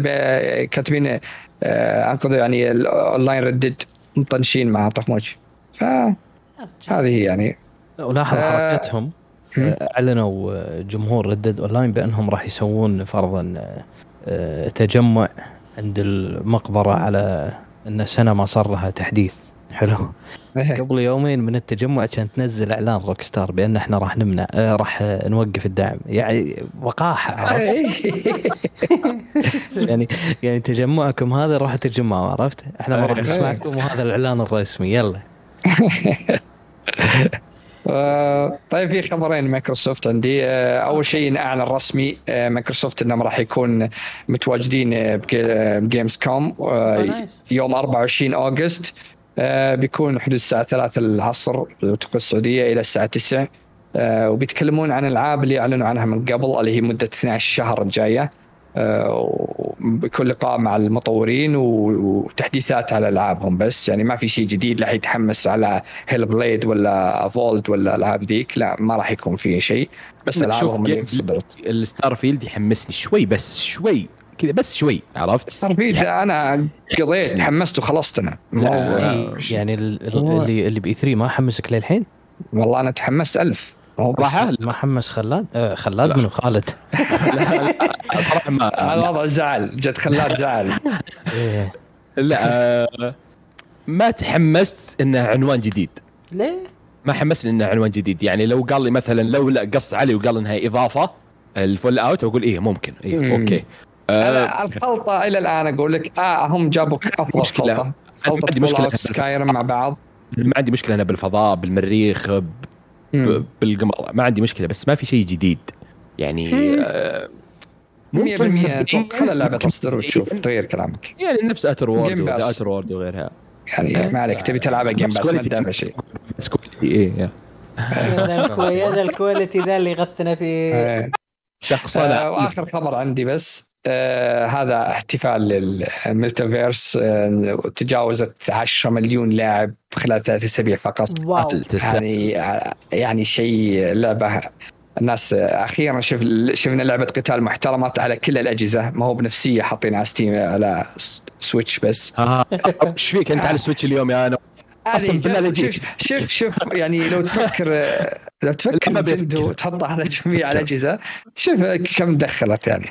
كاتبين آه، أنقذوا يعني ال online Red Dead مطنشين مع طفموج فهذه هي يعني. ولاحظ حركتهم أعلنوا جمهور Red Dead Online بأنهم راح يسوون فرضا تجمع عند المقبرة على أن سنه ما صار لها تحديث حلو قبل يومين من التجمع كانت تنزل إعلان Rockstar بأن إحنا راح نمنع آه، راح آه، نوقف الدعم يعني وقاحة عرفت؟ يعني يعني تجمعكم هذا راح تجمعوا عرفت؟ إحنا ما راح أيوة. نسمعكم وهذا الإعلان الرسمي يلا آه، <laughs> طيب في خبرين مايكروسوفت عندي. آه، أول شيء أعلن رسمي آه، مايكروسوفت إنهم راح يكون متواجدين بجي- ب Gamescom آه،. يوم 24 August. بيكون حدود الساعة 3 العصر بتوقيت السعودية إلى الساعة 9 آه، وبيتكلمون عن الالعاب اللي أعلنوا عنها من قبل اللي هي مدة 12 شهر الجاية. بكل لقاء مع المطورين وتحديثات على ألعابهم بس يعني ما في شيء جديد لا يتحمس على Hellblade ولا Fable ولا العاب ذيك لا ما راح يكون في شيء بس ألعابهم اللي صدرت ال Starfield يحمسني شوي بس شوي كذا بس شوي عرفت؟ Starfield أنا قضيت تحمست وخلصت أنا. إيه، يعني ال- ال- اللي اللي ب E3 ما حمسك للحين؟ والله أنا تحمست ألف صراحة ما حمس خلاد؟ آه خلاد لا. من خالد <laughs> لا لا صراحة ما هذا وضع زعل جد خلات زعل إيه. لا آه، ما تحمست إنه عنوان جديد ليه؟ ما حمسني إنه عنوان جديد يعني لو قال لي مثلا لو لا قص علي وقال إنها إضافة الفول أوت أقول إيه ممكن إيه مم. أوكي آه أنا الخلطة إلى الآن أقول لك آه هم جابوا افضل مشكلة. خلطة عندي خلطه سكايرم مع بعض ما عندي مشكلة أنا بالفضاء بالمريخ. بالقمر. ما عندي مشكلة بس ما في شيء جديد. يعني آه 100% أتوقع خلى اللعبة تصدر وتشوف تغير كلامك. يعني نفس Outer Worlds. و Outer Worlds وغيرها. يعني ما عليك تبي تلعبها Game بس Pass ما. تدافع شيء. بس quality إيه يا. ال quality ذا اللي يغثنا فيه آه، شخصنه وآخر خبر عندي بس. آه هذا احتفال لل MultiVersus آه تجاوزت 10 مليون لاعب خلال ثلاث أسابيع فقط. wow. يعني يعني شيء لعبة. الناس أخيرا شف شفنا لعبة قتال محترمه على كل الأجهزة ما هو بنفسية حاطين على Steam على Switch بس. ها <laughs> إيش فيك؟ أنت على ال Switch اليوم يا أنا. أصلاً بالله لا شوف. شوف شوف يعني لو تفكر لو <laughs> تفكر. تحطها على جميع <laughs> الأجهزة شوف كم دخلت يعني.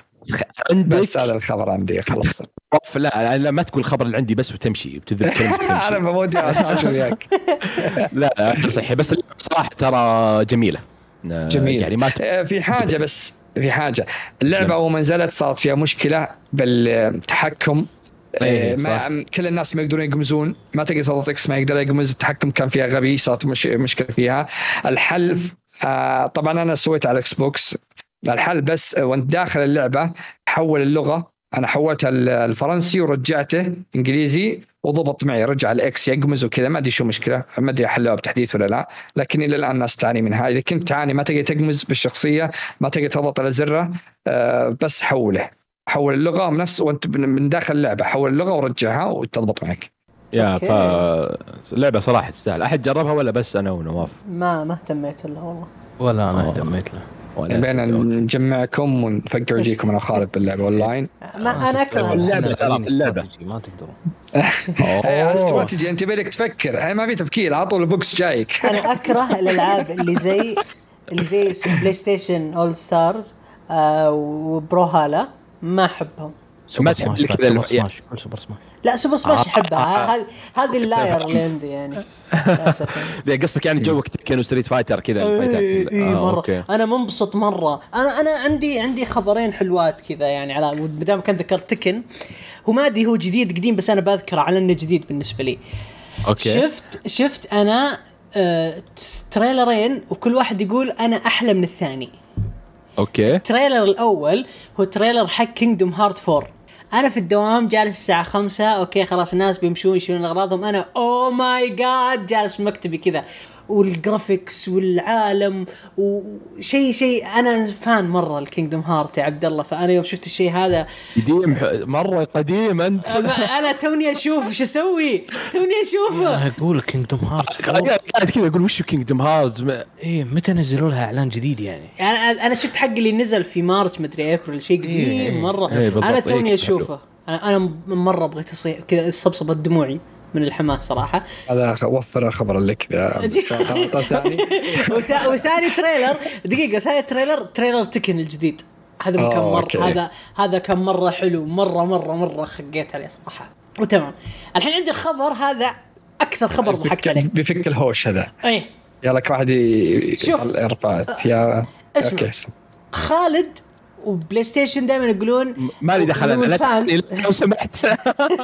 عندك بس هذا الخبر عندي خلصت. وقف لا لا ما تقول الخبر اللي عندي بس وتمشي وتذكر أنا بموت وياك. <laughs> لا لا صحيح بس اللعبة صراحة ترى جميلة. آه، جميل. يعني ما آه، في حاجة بس في حاجة. اللعبة أول ما نزلت صارت فيها مشكلة بالتحكم. آه، ما كل الناس ما يقدرون يقمزون ما تقدر تضغط X ما يقدر يقمز التحكم كان فيها غبي صارت مش مشكلة فيها. الحل آه، طبعا أنا سويت على ال Xbox الحل بس آه، وأنت داخل اللعبة حول اللغة. أنا حولتها ال- الفرنسي ورجعته إنجليزي وضبط معي رجع ال X يقمز وكذا. ما أدري شو مشكلة ما أدري حلوها بتحديث ولا لا. لكن إلى الآن الناس تعاني منها إذا كنت تعاني ما تقدر تقمز بالشخصية ما تقدر تضغط على زره آه، بس حوله. حول اللغة نفس وأنت من من داخل اللعبة حول اللغة ورجعها وتضبط معك. يا. ف اللعبة صراحة تستاهل. أحد جربها ولا بس أنا ونواف؟ ما ما اهتميت الا والله. ولا أنا آه. اهتميت له. ولا بين نجمعكم ونفقع وجيكم أنا وخالد باللعبة اونلاين ما أنا أكره. اللعبة ترى، في اللعبة. ما تقدرون. <laughs> إيه،. استراتيجي أنت بالك تفكر. الحين ما في تفكير على طول البوكس جايك. <laughs> أنا أكره الألعاب اللي زي اللي زي بلاي ستيشن اول ستارز آه وبرو هالا ما أحبهم. ما تحب لك كذا سوبر الف- سماش كل سوبر سماش لا سوبر سماش آه. أحبها. هذه هذه <laughs> اللاير اللي عندي يعني <laughs> للاسف ذا قصدك يعني جوك كانوا ستريت فايتر كذا اي. اي آه، مرة. أنا منبسط مرة. أنا أنا عندي عندي خبرين حلوات كذا يعني على ما دام كان ذكرت تكن هو ما أدري هو جديد قديم بس أنا بذكره على إنه جديد بالنسبة لي. okay. شفت شفت أنا آه تريلرين وكل واحد يقول أنا أحلى من الثاني. okay. ال trailer الأول هو trailer حق Kingdom Hearts 4 أنا في الدوام جالس الساعة خمسة okay خلاص الناس بيمشون يشيلون أغراضهم أنا oh my God جالس في مكتبي كذا. وال graphics والعالم وشيء شيء أنا fan مرة ال Kingdom Hearts يا عبد الله فأنا يوم شفت الشيء هذا قديم مرة قديم أنت. أنا توني أشوف شو أسوي؟ توني اشوفه أنا أقول Kingdom Hearts قاعد كذا أقول وش Kingdom Hearts إيه متى نزلوا لها إعلان جديد يعني؟ يعني أنا أنا شفت حق اللي نزل في مارس مدري ابريل شيء قديم إيه، مرة. إيه، بالضبط، أنا إيه، توني أشوفه. أنا أنا مرة بغيت اصيح كذا صبصبت دموعي من الحماس صراحة. هذا وفر الخبر لك <laughs> ثاني. <laughs> وثا- وثاني trailer دقيقة ثاني trailer trailer Tekken الجديد. هذا أوه، كان مرة okay. هذا هذا كان مرة حلو مرة مرة مرة خقيت عليه صراحة. وتمام. الحين عندي الخبر هذا أكثر خبر ضحكت عليه. بيفك الهوش هذا. إيه. يلا كل واحد. يرفع يا اسمع. okay اسمع. خالد و PlayStation دائما يقولون ما لي دخل أنا. لو سمحت.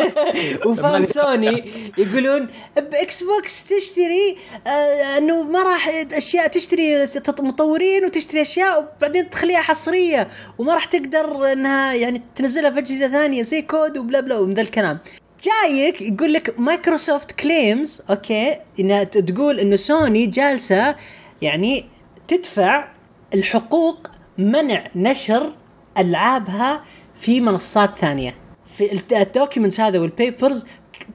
<laughs> و fan Sony يقولون ب Xbox تشتري آه إنه ما راح أشياء تشتري مطورين وتشتري أشياء وبعدين تخليها حصرية وما راح تقدر إنها يعني تنزلها في أجهزة ثانية زي COD و blah blah ومن ذا الكلام. جايك يقول لك Microsoft claims okay انها تقول إنه سوني جالسة يعني تدفع الحقوق منع نشر ألعابها في منصات ثانية. في ال documents هذا وال papers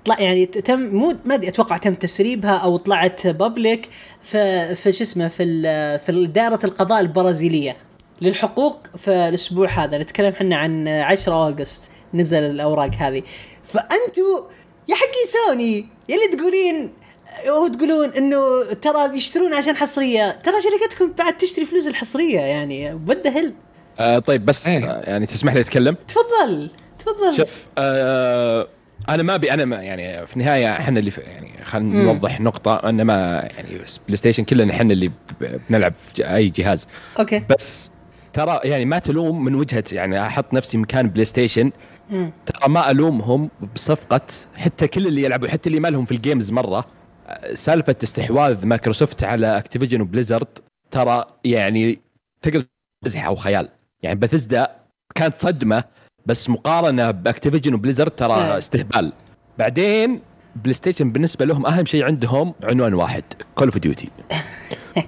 طلع يعني تم مو ما أدري أتوقع تم تسريبها أو طلعت public في في شو اسمه في في دائرة القضاء البرازيلية. للحقوق في الأسبوع هذا نتكلم إحنا عن 10 August نزل الأوراق هذه. فانتوا يا حقي سوني يا اللي تقولين وتقولون إنه ترى بيشترون عشان حصرية. ترى شركتكم بعد تشتري فلوس الحصرية يعني. what hell آه طيب بس إيه. آه يعني تسمح لي أتكلم؟ تفضل تفضل. شوف آه أنا ما أبي أنا ما يعني في النهاية إحنا اللي في يعني خلينا نوضح نقطة. ان ما يعني PlayStation كلنا إحنا اللي بنلعب في أي جهاز. okay. بس ترى يعني ما تلوم من وجهة يعني أحط نفسي مكان PlayStation. ترى ما ألومهم بصفقة حتى كل اللي يلعبوا حتى اللي ما لهم في ال games مرة. آه، سالفة استحواذ مايكروسوفت على Activision و Blizzard ترى يعني تقدر تزحى أو خيال يعني بثزدا كانت صدمة بس مقارنة ب Activision و Blizzard. ترى استهبال. بعدين PlayStation بالنسبة لهم أهم شيء عندهم عنوان واحد Call of Duty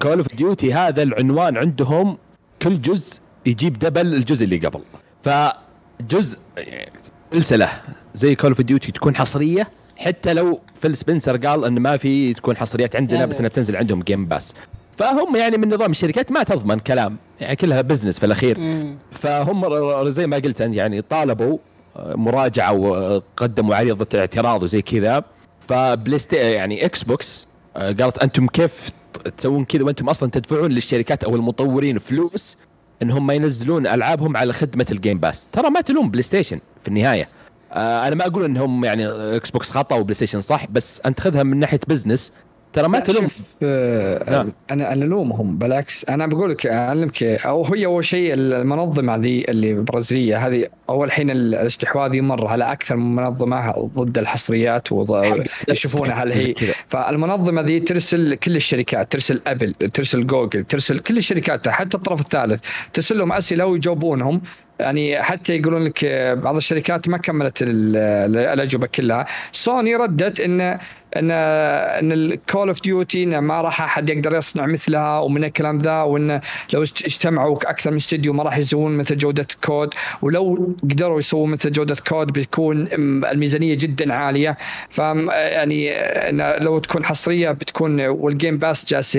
Call of Duty هذا العنوان عندهم كل جزء يجيب double الجزء اللي قبل. فجزء يعني سلسلة زي Call of Duty تكون حصرية حتى لو Phil Spencer قال إن ما في تكون حصريات عندنا. بس انها بتنزل عندهم Game Pass فهم يعني من نظام الشركات ما تضمن كلام يعني كلها business في الأخير. مم. فهم زي ما قلت يعني طالبوا آه، مراجعة وقدموا عريضه اعتراض وزي كذا. ف PlaySt- يعني Xbox آه، قالت أنتم كيف تسوون كذا؟ وأنتم أصلا تدفعون للشركات أو المطورين فلوس إنهم ما ينزلون ألعابهم على خدمة ال Game Pass ترى ما تلوم PlayStation في النهاية. آه، أنا ما أقول إنهم يعني Xbox خطأ و PlayStation صح بس أنت خذها من ناحية business ترى ما تلوم آه، نعم. أنا أنا ألومهم بالعكس أنا بقول لك أعلمك أو هي أول شيء المنظمة ذي اللي البرازيليه هذه أول حين الاستحواذ يمر على أكثر من منظمة ضد الحصريات ويشوفونها هل هي. فالمنظمة ذي ترسل كل الشركات ترسل Apple ترسل جوجل ترسل كل الشركات حتى الطرف الثالث ترسل لهم أسئلة ويجاوبونهم يعني حتى يقولون لك بعض الشركات ما كملت ال- الأجوبة كلها. سوني ردت إن إن إن ال Call of Duty ما راح أحد يقدر يصنع مثلها ومن الكلام ذا وإن لو اجت- اجتمعوا أكثر من استديو ما راح يسوون مثل جودة COD. ولو قدروا يسوون مثل جودة COD بتكون الميزانية جدا عالية. ف يعني لو تكون حصرية بتكون وال Game Pass جالس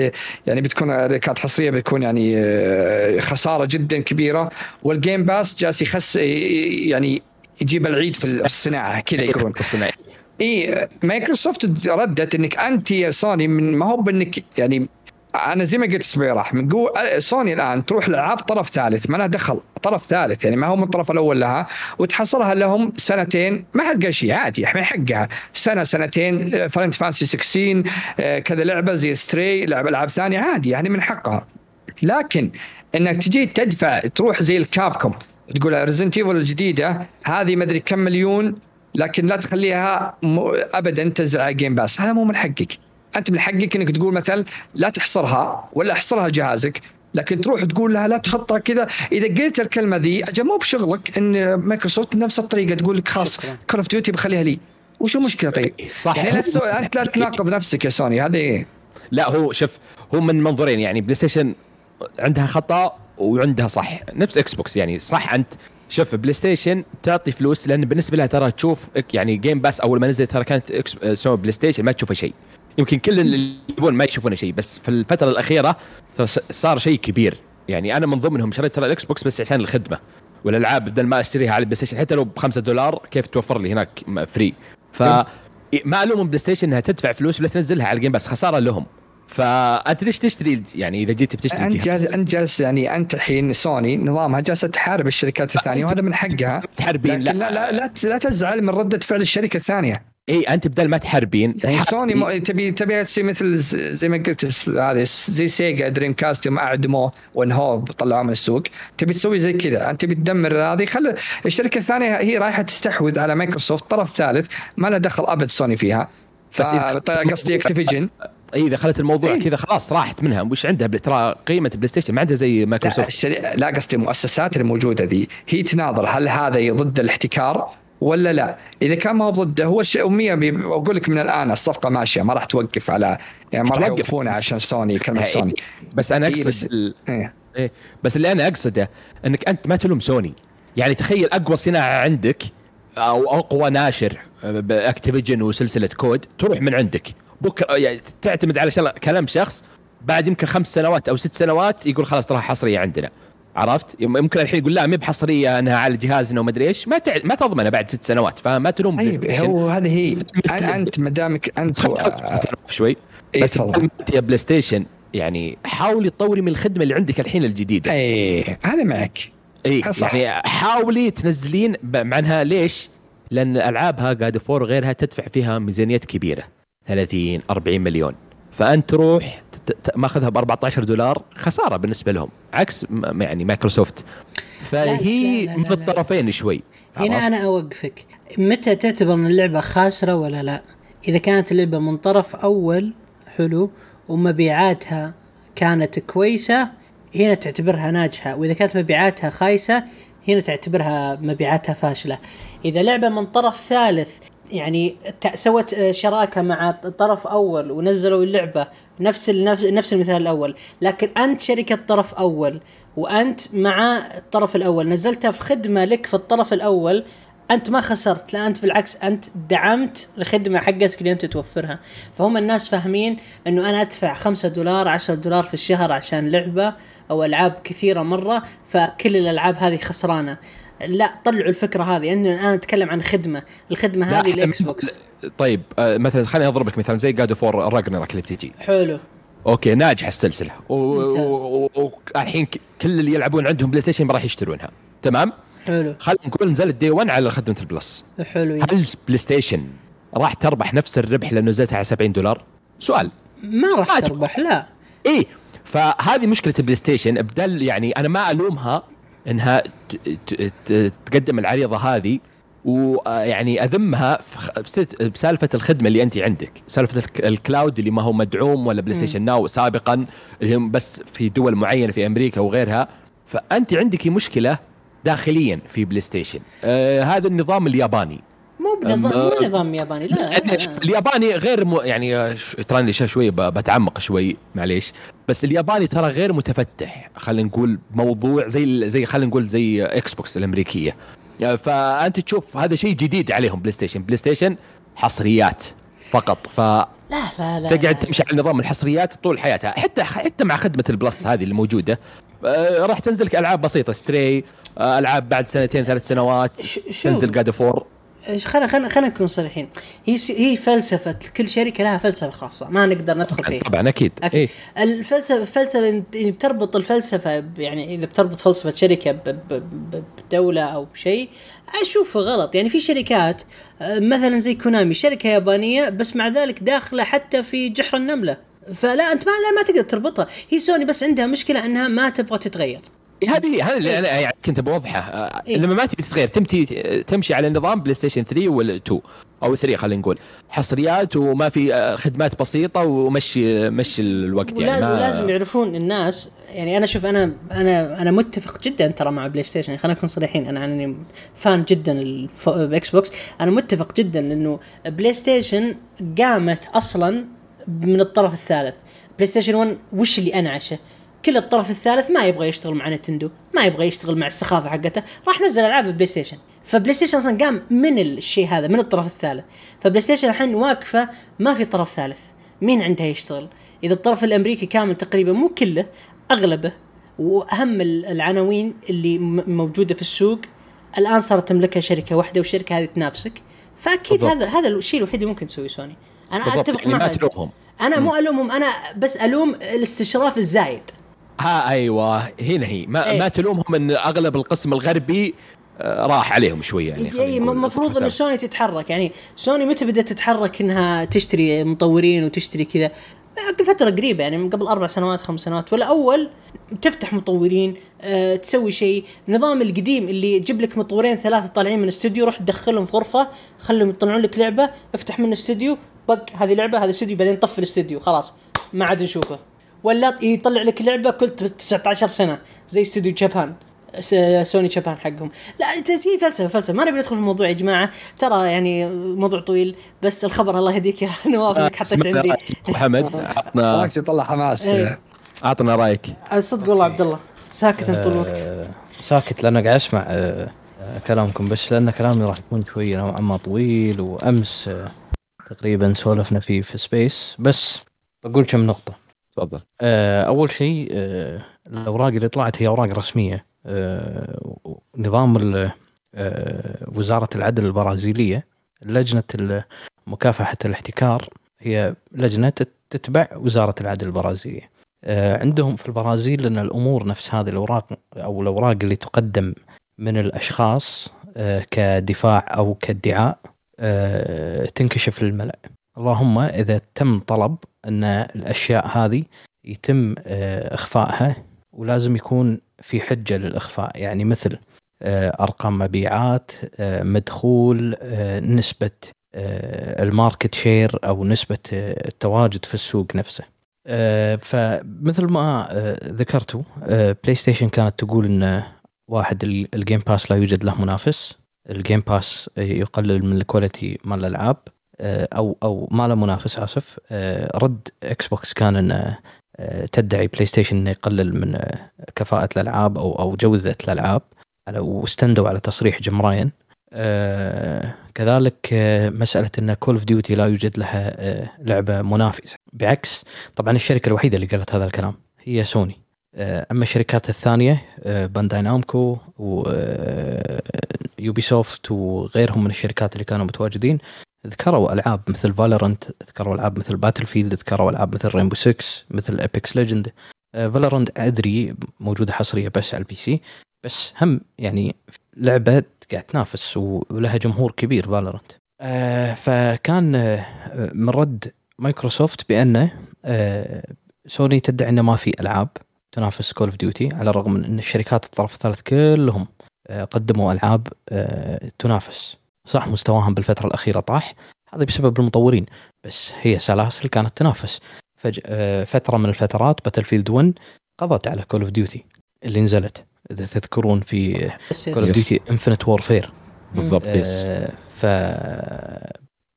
يعني بتكون كانت حصرية بتكون يعني خسارة جدا كبيرة. وال Game Pass جالس يخس يعني يجيب العيد في الصناعة كذا يقولون إي مايكروسوفت ردت إنك أنت يا سوني من ما هو بإنك يعني أنا زي ما قلت راح من قوة سوني الآن تروح لالعاب طرف ثالث ما لها دخل طرف ثالث يعني ما هو من الطرف الأول لها وتحصلها لهم سنتين ما حد قال شيء عادي من حقها سنة سنتين Final Fantasy 16 آه، كذا لعبة زي Stray لعبه العاب ثانية عادي يعني من حقها. لكن إنك تجي تدفع تروح زي ال Capcom تقول Resident Evil الجديدة هذه مدري كم مليون لكن لا تخليها. ابدا تنزل على Game Pass هذا مو من حقك أنت من حقك إنك تقول مثلا لا تحصرها ولا احصرها جهازك لكن تروح تقول لها لا تحطها كذا إذا قلت الكلمة ذي أجل مو بشغلك إن مايكروسوفت نفس الطريقة تقول لك خلاص Call of Duty بخليها لي وش المشكلة طيب؟ صح. يعني لا تسوي أنت لا تناقض نفسك يا سوني هذه إيه؟ لا هو شوف هو من منظورين يعني بلاي ستيشن عندها خطأ وعندها صح نفس إكس بوكس يعني صح أنت شوف بلاي ستيشن تعطي فلوس لأن بالنسبة لها ترى تشوف يعني Game Pass أول ما نزل ترى كانت إكس سو بلاي ستيشن ما تشوفها شيء. يمكن كل اللي يبون ما يشوفونه شيء بس في الفترة الأخيرة صار شيء كبير. يعني أنا من ضمنهم شريت ترى الإكس بوكس بس عشان الخدمة والألعاب بدل ما أشتريها على البلاي ستيشن حتى لو ب 5 دولار كيف توفر لي هناك فري ف ما الوم بلاي ستيشن إنها تدفع فلوس ولا تنزلها على ال Game Pass خسارة لهم. فأنت ليش تشتري يعني إذا جيت بتشتري أنت جالس أنت جالس يعني أنت الحين سوني نظامها جالسه تحارب الشركات الثانية وهذا من حقها. تحاربين لا, لا لا لا, لا تزعل من ردة فعل الشركة الثانية. إي أنت بدل ما تحاربين يعني. سوني م... تبي تبي تصير مثل زي ما قلت هذه زي Sega Dreamcast يوم اعدموه وانهوه طلعوه من السوق. تبي تسوي زي كذا. أنت تبي تدمر هذه. خلي الشركة الثانية هي رايحة تستحوذ على مايكروسوفت طرف ثالث ما له دخل أبد سوني فيها. بس قصدي Activision. <laughs> اي إذا خلت الموضوع إيه. كذا خلاص راحت منها وش عندها ترى قيمة بلاي ستيشن ما عندها زي لا مايكروسوفت الشري... لا قصدي المؤسسات الموجودة ذي هي تناظر هل هذا ضد الاحتكار ولا لا؟ إذا كان ما هو ضده هو الشيء 100 أقول لك من الآن الصفقة ماشية ما راح توقف على يعني ما راح توقف. يوقفونها عشان سوني كلمة إيه. سوني بس أنا إيه أقصد بس- ال... إيه. إيه بس اللي أنا أقصده إنك أنت ما تلوم سوني يعني تخيل أقوى صناعة عندك أو أقوى ناشر ب Activision وسلسلة COD تروح من عندك بكره يعني تعتمد على كلام شخص بعد يمكن خمس سنوات أو ست سنوات يقول خلاص تراها حصرية عندنا. عرفت؟ يم- يمكن الحين يقول لا ما بحصرية أنها على جهازنا وما أدري إيش. ما تع... ما تضمنه بعد ست سنوات فما تلوم بلاي طيب ستيشن هو هذه هي. انت ما دامك أنت خل- شوي. إيه، بس يا بلاي ستيشن يعني حاولي تطوري من الخدمة اللي عندك الحين الجديدة. إيه هذا معك. اي. يعني حاولي تنزلين ب- مع إنها ليش؟ لأن ألعابها God of War وغيرها تدفع فيها ميزانيات كبيرة. 30 40 مليون. فأنت تروح ماخذها ب 14 دولار خسارة بالنسبة لهم عكس يعني مايكروسوفت. فهي لا، لا، من لا، لا. الطرفين شوي هنا؟ أنا أوقفك. متى تعتبر إن اللعبة خاسرة ولا لا؟ إذا كانت اللعبة من طرف أول حلو ومبيعاتها كانت كويسة هنا تعتبرها ناجحة. وإذا كانت مبيعاتها خايسة هنا تعتبرها مبيعاتها فاشلة. إذا لعبة من طرف ثالث يعني سوت آه، شراكة مع طرف أول ونزلوا اللعبة نفس ال- نفس نفس المثال الأول. لكن أنت شركة طرف أول وأنت مع الطرف الأول نزلتها في خدمة لك في الطرف الأول أنت ما خسرت لا أنت بالعكس أنت دعمت الخدمة حقتك اللي انت توفرها فهم الناس فاهمين إنه أنا أدفع 5 دولار 10 دولار في الشهر عشان لعبة أو ألعاب كثيرة مرة فكل الألعاب هذه خسرانة. لا طلعوا الفكرة هذه انه الان نتكلم عن خدمة الخدمة هذه الاكس بوكس طيب آه، مثلا خليني اضرب لك مثلا زي God of War Ragnarok اللي بتجي. حلو. okay ناجحة السلسلة. والحين كل اللي يلعبون عندهم بلاي ستيشن ما راح يشترونها. تمام؟ حلو. خلينا نقول نزلت day 1 على خدمة ال Plus. حلو. هل بلاي ستيشن راح تربح نفس الربح لو نزلتها على 70 دولار؟ سؤال. ما راح تربح لا. إيه فهذه مشكلة البلاي ستيشن بدل يعني أنا ما ألومها إنها تقدم العريضة هذه ويعني أذمها بسالفة الخدمة اللي انت عندك، سالفة الك- ال cloud اللي ما هو مدعوم ولا PlayStation Now سابقا اللي هم بس في دول معينة في أمريكا وغيرها، فانت عندك مشكلة داخليا في بلاي ستيشن، آه هذا النظام الياباني. مو بنظام مو نظام ياباني لا, لا, لا. الياباني غير م... يعني تراني شوي بتعمق شوي معليش. بس الياباني ترى غير متفتح خلينا نقول موضوع زي زي خلينا نقول زي إكس بوكس الامريكيه فأنت تشوف هذا شيء جديد عليهم بلاي ستيشن بلاي ستيشن حصريات فقط ف لا لا لا تقعد تمشي على نظام الحصريات طول حياتها. حتى حتى مع خدمة ال Plus هذه الموجودة آه، راح تنزل لك ألعاب بسيطة Stray ألعاب بعد سنتين ثلاث سنوات تنزل God of War خلينا خلينا خلينا نكون صريحين. هي هي فلسفة كل شركة لها فلسفة خاصة ما نقدر ندخل فيها. طبعا أكيد. أكيد. إيه. الفلسفة الفلسفة يعني بتربط الفلسفة يعني إذا بتربط فلسفة شركة ب- ب- ب- بدولة أو بشيء اشوفه غلط. يعني في شركات آه، مثلا زي Konami شركة يابانية بس مع ذلك داخلة حتى في جحر النملة. فلا أنت ما لا ما تقدر تربطها. هي سوني بس عندها مشكلة إنها ما تبغى تتغير. هذه هذا اللي أنا يعني كنت بوضحه آه، إيه. لما ما تبي تتغير تمشي تمشي على نظام بلاي ستيشن 3 ولا 2 أو 3 خلينا نقول. حصريات وما في آه، خدمات بسيطة ومشي مشي الوقت يعني ولازم ما لازم يعرفون الناس. يعني أنا شوف أنا أنا أنا متفق جدا ترى مع بلاي ستيشن يعني خلينا نكون صريحين أنا يعني فان جدا ب Xbox أنا متفق جدا إنه PlayStation قامت أصلا من الطرف الثالث. PlayStation 1 وش اللي أنعشه؟ كل الطرف الثالث ما يبغى يشتغل مع Nintendo ما يبغى يشتغل مع السخافة حقته. راح نزل ألعاب PlayStation. ف PlayStation أصلا قام من الشيء هذا من الطرف الثالث. ف PlayStation الحين واقفة ما في طرف ثالث. مين عندها يشتغل؟ إذا الطرف الأمريكي كامل تقريبا مو كله أغلبه وأهم ال- العناوين اللي موجودة في السوق الآن صارت تملكها شركة واحدة والشركة هذه تنافسك. فأكيد بالضبط. هذا هذا الشيء الوحيد اللي ممكن تسويه سوني. أنا بالضبط أتفق يعني ما معها تلومهم. أنا مو ألومهم أنا بس ألوم الاستشراف الزايد. ها أيوه. هنا هي. ما, إيه. ما تلومهم إن أغلب القسم الغربي آه، راح عليهم شوي يعني اي. المفروض إن سوني تتحرك. يعني سوني متى بدأت تتحرك إنها تشتري مطورين وتشتري كذا؟ فترة قريبة يعني من قبل أربع سنوات خمس سنوات. ولا اول تفتح مطورين أه تسوي شيء. نظام القديم اللي يجيب لك مطورين ثلاثة طالعين من استوديو روح تدخلهم في غرفة خلهم يطلعون لك لعبة افتح من استوديو بق هذه لعبة هذا استوديو بعدين طفي الاستوديو خلاص ما عاد نشوفه. ولا يطلع لك لعبة كل 19 سنة زي استوديو جابان سوني جابان حقهم. لا ت- هي فلسفة فلسفة. ما نبي ندخل في الموضوع يا جماعة. ترى يعني موضوع طويل بس الخبر الله يهديك يا <laughs> نواف إنك حطيت عندي محمد عطنا <laughs> يطلع حماس. إيه. عطنا رأيك. صدق والله عبد الله. ساكت أنت طول الوقت. آه، ساكت لأن قاعد أسمع آه، كلامكم بس لأن كلامي راح يكون شوي نوعا ما طويل وأمس آه، تقريبا سولفنا فيه في space بس بقول كم نقطة. تفضل. آه، أول شيء آه، الأوراق اللي طلعت هي أوراق رسمية. آه، نظام وزارة العدل البرازيلية لجنة مكافحة الاحتكار هي لجنة تت- تتبع وزارة العدل البرازيلية. عندهم في البرازيل ان الأمور نفس هذه الأوراق أو الأوراق اللي تقدم من الأشخاص كدفاع أو كادعاء تنكشف للملأ اللهم إذا تم طلب أن الأشياء هذه يتم آه، إخفائها ولازم يكون في حجة للإخفاء. يعني مثل آه، أرقام مبيعات آه، مدخول نسبة ال market share أو نسبة التواجد في السوق نفسه. فمثل ما ذكرتوا PlayStation كانت تقول إن واحد ال- ال Game Pass لا يوجد له منافس. ال Game Pass يقلل من ال quality مال الألعاب. أو أو ما له منافس آسف. آه، رد Xbox كان انه آه، تدعي PlayStation إنه يقلل من آه، كفاءة الألعاب أو أو جودة الألعاب واستندوا على تصريح Jim Ryan. آه، كذلك آه، مسألة إن Call of Duty لا يوجد لها آه، لعبة منافسة. بعكس طبعا الشركة الوحيدة اللي قالت هذا الكلام هي سوني. آه، أما الشركات الثانية آه، Bandai Namco و Ubisoft وغيرهم من الشركات اللي كانوا متواجدين ذكروا ألعاب مثل Valorant ذكروا ألعاب مثل Battlefield ذكروا ألعاب مثل Rainbow 6 مثل Apex Legend Valorant أدري موجودة حصرية بس على ال PC بس هم يعني لعبة قاعد تنافس ولها جمهور كبير Valorant فكان آه، من رد مايكروسوفت بأنه آه، سوني تدعي إنه ما في ألعاب تنافس Call of Duty على الرغم من إن الشركات الطرف الثالث كلهم آه، قدموا ألعاب آه، تنافس. صح مستواهم بالفترة الأخيرة طاح. هذا بسبب المطورين. بس هي سلاسل كانت تنافس. فج... آه، فترة من الفترات Battlefield 1 قضت على Call of Duty اللي نزلت. إذا تذكرون في Call of. Duty Infinite Warfare بالضبط yes آه، ف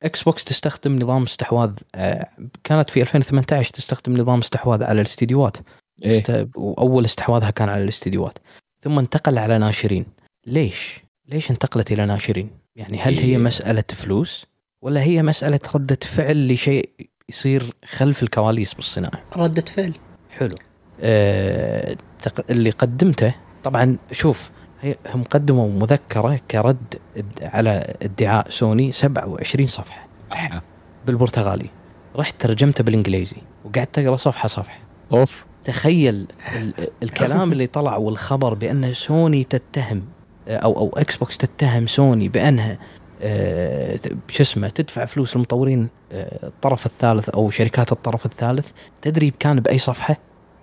Xbox تستخدم نظام استحواذ آه، كانت في 2018 تستخدم نظام استحواذ على الاستديوهات. إيه. است... وأول استحواذها كان على الاستديوهات. ثم انتقل على ناشرين. ليش؟ ليش انتقلت إلى ناشرين؟ يعني هل هي إيه. مسألة فلوس ولا هي مسألة ردة فعل لشيء يصير خلف الكواليس بالصناعة؟ ردة فعل. حلو. أه... اللي قدمته طبعا شوف هي هم قدموا مذكرة كرد على ادعاء سوني 27 صفحة أحا. بالبرتغالي. رحت ترجمته بالإنجليزي وقعدت أقرأ صفحة صفحة. أوف. تخيل ال- الكلام اللي طلع والخبر بأن سوني تتهم أو أو Xbox تتهم سوني بأنها آه، شو اسمه تدفع فلوس للمطورين آه، الطرف الثالث أو شركات الطرف الثالث. تدري كان بأي صفحة؟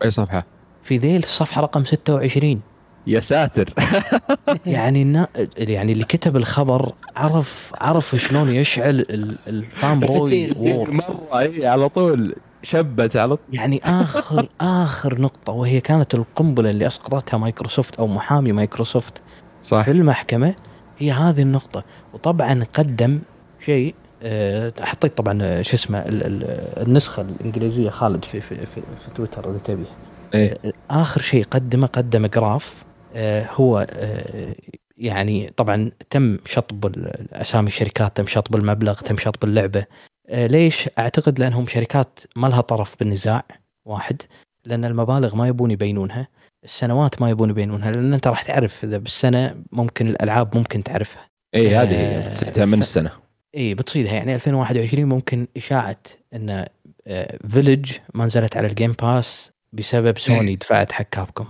أي صفحة؟ في ذيل الصفحة رقم 26 يا ساتر. <laughs> يعني النا... يعني اللي كتب الخبر عرف عرف شلون يشعل ال- الـ fanboy مرة إي على طول شبت على طول. يعني آخر <laughs> آخر نقطة وهي كانت القنبلة اللي أسقطتها مايكروسوفت أو محامي مايكروسوفت. صح. في المحكمة. هي هذه النقطة. وطبعا قدم شيء آه، حطيت طبعا آه، شو اسمه ال- ال- النسخة الإنجليزية خالد في في في, في تويتر إذا تبي. إيه. آخر شيء قدمه قدم graph آه، هو آه، يعني طبعا تم شطب أسامي الشركات تم شطب المبلغ تم شطب اللعبة. آه، ليش؟ أعتقد لأنهم شركات ما لها طرف بالنزاع واحد لأن المبالغ ما يبون يبينونها. السنوات ما يبون يبينونها لأن أنت راح تعرف إذا بالسنة ممكن الألعاب ممكن تعرفها. آه، هذه سبتها من السنة. اي بتصيدها. يعني 2021 ممكن إشاعة إن Village ما نزلت على ال Game Pass بسبب سوني دفعت حق Capcom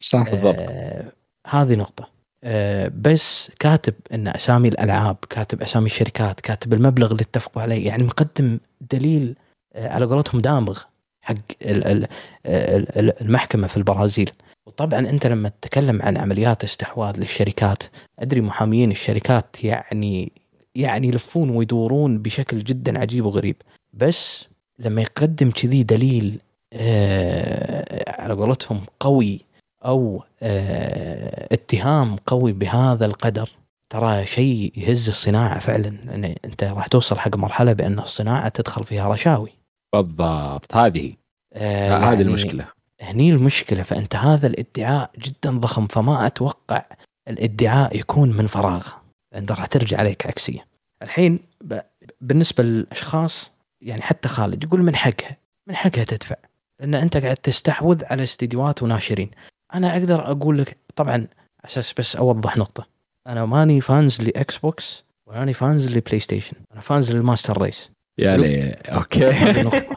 صح. بالضبط. آه هذه نقطة. آه بس كاتب إن أسامي الألعاب كاتب أسامي الشركات كاتب المبلغ اللي اتفقوا عليه يعني مقدم دليل آه على قولتهم دامغ حق ال- ال- ال- ال- المحكمة في البرازيل. وطبعا أنت لما تتكلم عن عمليات استحواذ للشركات أدري محاميين الشركات يعني يعني يلفون ويدورون بشكل جدا عجيب وغريب. بس لما يقدم كذي دليل آه على قولتهم قوي أو آه اتهام قوي بهذا القدر ترى شيء يهز الصناعة فعلا. يعني أنت راح توصل حق مرحلة بأن الصناعة تدخل فيها رشاوي. بالضبط هذه آه هذه يعني المشكلة. هني المشكلة فأنت هذا الادعاء جدا ضخم فما أتوقع الادعاء يكون من فراغ. أنت راح ترجع عليك عكسية. الحين ب- بالنسبة للأشخاص يعني حتى خالد يقول من حقها من حقها تدفع. لأن أنت قاعد تستحوذ على استديوهات وناشرين. أنا أقدر أقول لك طبعا على أساس بس أوضح نقطة. أنا ماني fans ل Xbox ولا fans ل PlayStation أنا fans لل master race. يعني okay. هذه نقطة.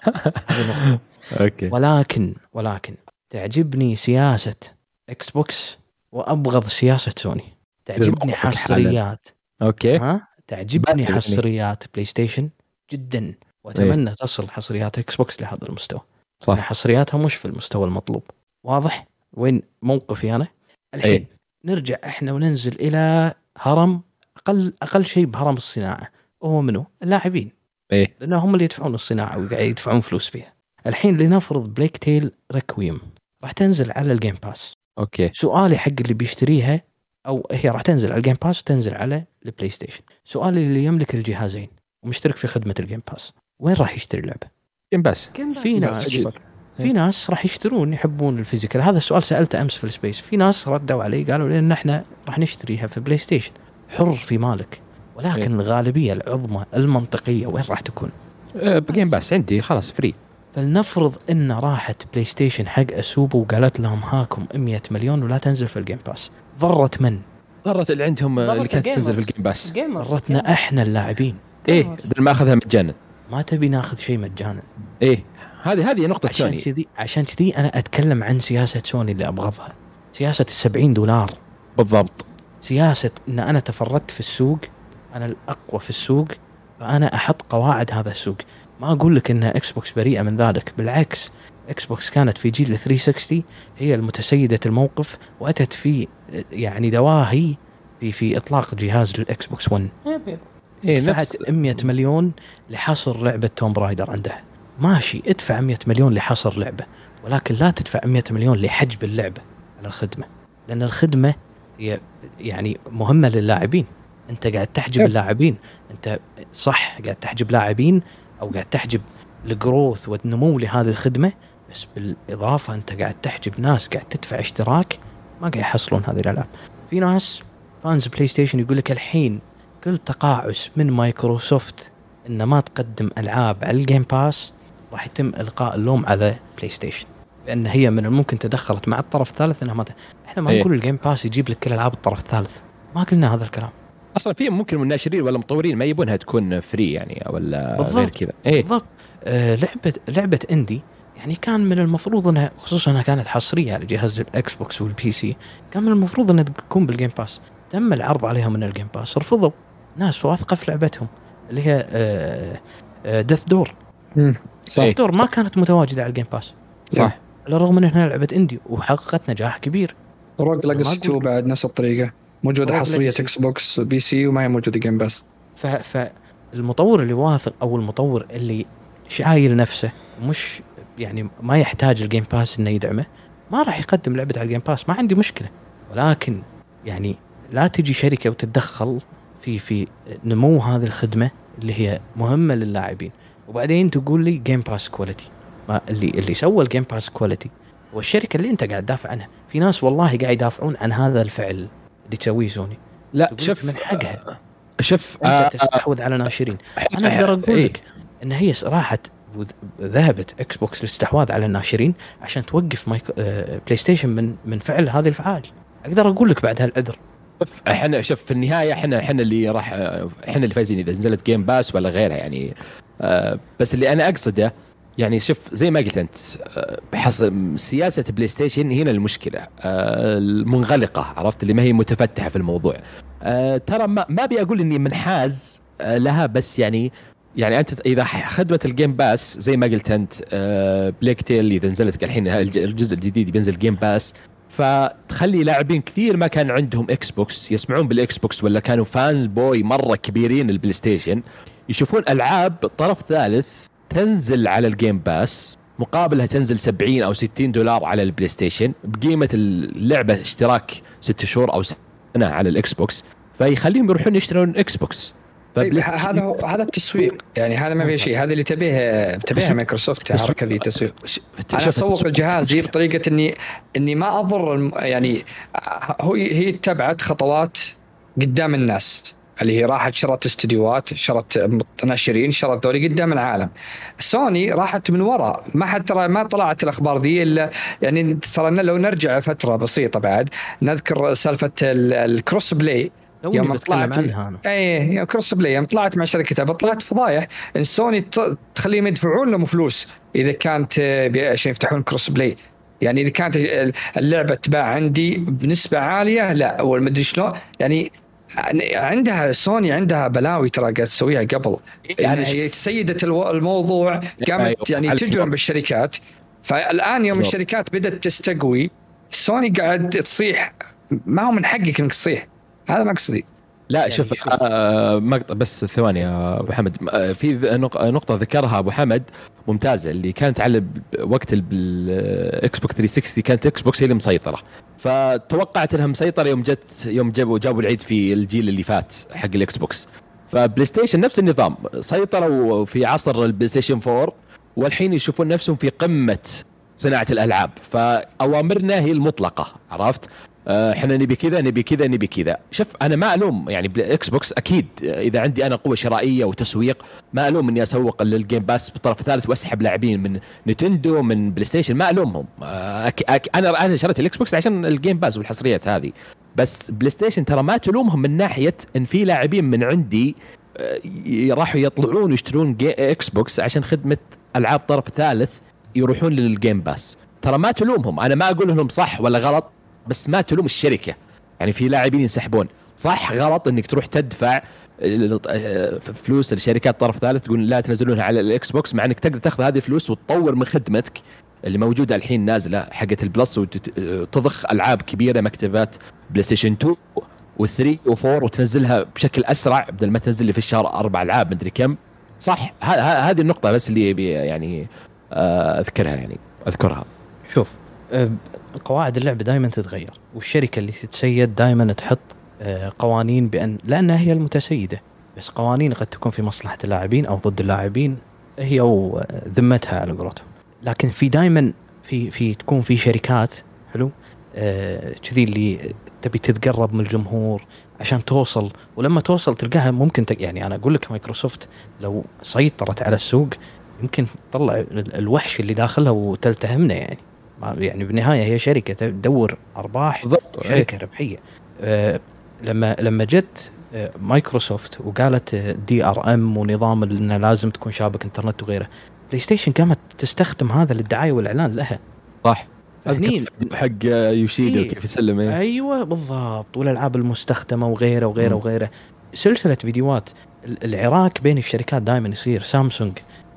<laughs> okay. ولكن ولكن تعجبني سياسة Xbox وأبغض سياسة سوني. تعجبني حصريات. okay. ها؟ تعجبني حصريات PlayStation جدا. وأتمنى تصل حصريات Xbox لهذا المستوى. صح. يعني حصرياتها مش في المستوى المطلوب. واضح؟ وين موقفي أنا؟ الحين أي. نرجع إحنا وننزل إلى هرم أقل أقل شيء بهرم الصناعة. وهو منو؟ اللاعبين. إيه. لأن هم اللي يدفعون الصناعة وقاعد يدفعون فلوس فيها. الحين لنفرض Plague Tale Requiem راح تنزل على ال Game Pass. okay. سؤالي حق اللي بيشتريها أو هي راح تنزل على ال Game Pass وتنزل على ال PlayStation. سؤالي اللي يملك الجهازين ومشترك في خدمة ال Game Pass وين راح يشتري اللعبة؟ Game Pass في ناس. في ناس راح يشترون يحبون ال physical. هذا السؤال سألته أمس في ال space في ناس ردوا علي قالوا لي إن إحنا راح نشتريها في PlayStation حر في مالك. ولكن إيه. الغالبية العظمى المنطقية وين راح تكون؟ Game Pass عندي خلاص free فلنفرض إن راحت بلاي ستيشن حق Asobo وقالت لهم هاكم 100 مليون ولا تنزل في ال Game Pass ضرت من؟ ضرت اللي عندهم ضرت اللي كانت ال gamers. تنزل في ال Game Pass ضرتنا إحنا اللاعبين. إيه بدل ما أخذها مجانا. ما تبي ناخذ شيء مجانا. إيه هذه هذه نقطة عشان كذي عشان كذي أنا أتكلم عن سياسة سوني اللي أبغضها. سياسة ال 70 دولار. بالضبط. سياسة إن أنا تفردت في السوق أنا الأقوى في السوق فأنا أحط قواعد هذا السوق. ما أقول لك ان إكس بوكس بريئة من ذلك بالعكس إكس بوكس كانت في جيل 360 هي المتسيدة الموقف وأتت في يعني دواهي في في إطلاق جهاز للاكس بوكس 1 yep yep إيه دفعت نفس 100 مليون لحصر لعبة Tomb Raider عندها. ماشي ادفع 100 مليون لحصر لعبة ولكن لا تدفع 100 مليون لحجب اللعبة على الخدمة لأن الخدمة هي يعني مهمة للاعبين. أنت قاعد تحجب اللاعبين. أنت صح قاعد تحجب لاعبين أو قاعد تحجب ال growth والنمو لهذه الخدمة بس بالإضافة أنت قاعد تحجب ناس قاعد تدفع اشتراك ما قاعد يحصلون هذه الألعاب. في ناس fans بلاي ستيشن يقول لك الحين كل تقاعس من مايكروسوفت ان ما تقدم ألعاب على ال Game Pass راح يتم إلقاء اللوم على بلاي ستيشن لأن هي من الممكن تدخلت مع الطرف الثالث إنها ما ت... إحنا ما إيه. نقول ال Game Pass يجيب لك كل ألعاب الطرف الثالث. ما قلنا هذا الكلام. أصلا في ممكن مناشرين ولا مطورين ما يبونها تكون free يعني ولا بالضبط. غير كذا. إيه. بالضبط. آه لعبة لعبة indie يعني كان من المفروض إنها خصوصا إنها كانت حصرية على جهاز الإكس بوكس وال PC كان من المفروض إنها تكون بال Game Pass تم العرض عليها من ال Game Pass رفضوا ناس واثقه في لعبتهم اللي هي آه آه Death's Door إيه. Door ما كانت متواجدة على ال Game Pass صح. على الرغم من إنها لعبة indie وحققت نجاح كبير. Rogue Legacy أقول- 2 بعد نفس الطريقة. موجودة حصرية. إكس بوكس PC وما هي موجودة Game Pass ف فالمطور اللي واثق أو المطور اللي شايل نفسه مش يعني ما يحتاج ال Game Pass إنه يدعمه ما راح يقدم لعبة على ال Game Pass ما عندي مشكلة. ولكن يعني لا تجي شركة وتتدخل في في نمو هذه الخدمة اللي هي مهمة للاعبين. وبعدين تقول لي Game Pass quality ما اللي اللي سوى ال Game Pass quality والشركة اللي أنت قاعد تدافع عنها. في ناس والله قاعد يدافعون عن هذا الفعل. اللي تسويه سوني. لا شوف من حقها. شوف أنت آه، تستحوذ على ناشرين. أنا آه، أقدر أقول إيه. لك إن هي راحت ذهبت إكس بوكس للاستحواذ على الناشرين عشان توقف مايك... آه، بلاي ستيشن من من فعل هذه الأفعال. أقدر أقول لك بعد هالعذر. شوف إحنا شوف في النهاية إحنا إحنا اللي راح إحنا اللي فايزين إذا نزلت Game Pass ولا غيرها يعني. آه، بس اللي أنا أقصده يعني شوف زي ما قلت أنت بحص سياسة بلاي ستيشن هنا المشكلة المنغلقة عرفت؟ اللي ما هي متفتحة في الموضوع. آه، ترى ما ما أبي أقول إني منحاز آه، لها بس يعني يعني أنت إذا خدمة ال Game Pass زي ما قلت أنت Plague Tale اذا نزلت الحين الج- الجزء الجديد بينزل Game Pass فتخلي لاعبين كثير ما كان عندهم إكس بوكس يسمعون بالاكس بوكس ولا كانوا fanboy مرة كبيرين البلاي ستيشن يشوفون ألعاب طرف ثالث تنزل على ال Game Pass مقابلها تنزل 70 أو 60 دولار على البلاي ستيشن بقيمة اللعبة اشتراك 6 شهور أو سنة على الاكس بوكس فيخليهم يروحون يشترون إكس بوكس طيب ه- ستيشن- هذا هو- هذا التسويق يعني هذا ما في شيء هذا اللي تبيه تبيها. مايكروسوفت الحركه ذي تسويق أنا أسوق الجهاز. بطريقه اني إني ما أضر يعني هو هي اتبعت خطوات قدام الناس اللي هي راحت شرت استديوهات شرت ناشرين شرت ذولي قدام العالم. سوني راحت من وراء. ما حد ترى ما طلعت الأخبار دي إلا يعني ترى لو نرجع فتره بسيطة بعد نذكر سالفة ال- ال crossplay يوم طلعت يا crossplay يوم طلعت مع شركتها طلعت فضايح إن سوني تخليهم يدفعون لهم فلوس إذا كانت عشان يفتحون crossplay يعني إذا كانت ال- اللعبة تباع عندي بنسبة عالية لا والمدري شلون. يعني عندها سوني عندها بلاوي ترى قاعد تسويها قبل. يعني يعني هي سيدت الو- الموضوع قامت يعني تجرم. بالشركات. فالآن يوم. الشركات بدأت تستقوي سوني قاعد تصيح. ما هو من حقك إنك تصيح. هذا مقصدي. لا يعني شوف. آه مقطع بس ثواني يا أبو حمد. آه، في ذ- نق- نقطة ذكرها أبو حمد ممتازة اللي كانت على وقت الاكس بوكس 360 كانت إكس بوكس هي اللي مسيطرة. فتوقعت إنها مسيطرة يوم جت يوم جابوا جابوا العيد في الجيل اللي فات حق الاكس بوكس فبلاي ستيشن نفس النظام سيطروا في عصر البلاي ستيشن 4 والحين يشوفون نفسهم في قمة صناعة الألعاب. فأوامرنا هي المطلقة عرفت؟ آه، إحنا نبي كذا نبي كذا نبي كذا. شوف أنا ما ألوم يعني بالاكس بوكس أكيد آه، إذا عندي أنا قوة شرائية وتسويق ما ألوم إني أسوق لل Game Pass بالطرف الثالث وأسحب لاعبين من نتندو من بلاي ستيشن ما ألومهم. آه، أك أك أنا أنا شريت الاكس بوكس عشان ال Game Pass والحصريات هذه. بس بلاي ستيشن ترى ما تلومهم من ناحية إن في لاعبين من عندي آه، راحوا يطلعون يشترون جي إكس بوكس عشان خدمة ألعاب طرف ثالث يروحون لل Game Pass ترى ما تلومهم. أنا ما أقول لهم صح ولا غلط. بس ما تلوم الشركة. يعني في لاعبين ينسحبون. صح غلط إنك تروح تدفع آه، فلوس لشركات طرف ثالث تقول لا تنزلونها على الاكس بوكس مع إنك تقدر تاخذ هذه الفلوس وتطور من خدمتك اللي موجودة الحين نازلة حقت ال Plus وتضخ ألعاب كبيرة مكتبات بلاي ستيشن 2 و3 و4 وتنزلها بشكل أسرع بدل ما تنزل لي في الشهر أربع ألعاب مدري كم. صح هذه النقطة بس اللي يعني آه، أذكرها يعني أذكرها. شوف آه، قواعد اللعبة دائما تتغير والشركة اللي تتسيد دائما تحط آه، قوانين بأن لأنها هي المتسيدة. بس قوانين قد تكون في مصلحة اللاعبين أو ضد اللاعبين هي وذمتها على قولتهم. لكن في دائما في في تكون في شركات حلو؟ آه، كذي اللي تبي تتقرب من الجمهور عشان توصل. ولما توصل تلقاها ممكن تق... يعني أنا أقول لك مايكروسوفت لو سيطرت على السوق يمكن تطلع ال- الوحش اللي داخلها وتلتهمنا يعني. يعني بالنهاية هي شركة تدور أرباح بالضبط إيه. شركة ربحية آه، لما لما جت آه، مايكروسوفت وقالت DRM ونظام انه لازم تكون شابك إنترنت وغيره بلاي ستيشن قامت تستخدم هذا للدعاية والإعلان لها صح فهني حق يوشيدا إيه. كيف يسلم إيه. أيوه بالضبط والألعاب المستخدمة وغيره وغيره مم. وغيره سلسلة فيديوهات ال- العراك بين الشركات دائما يصير سامسونج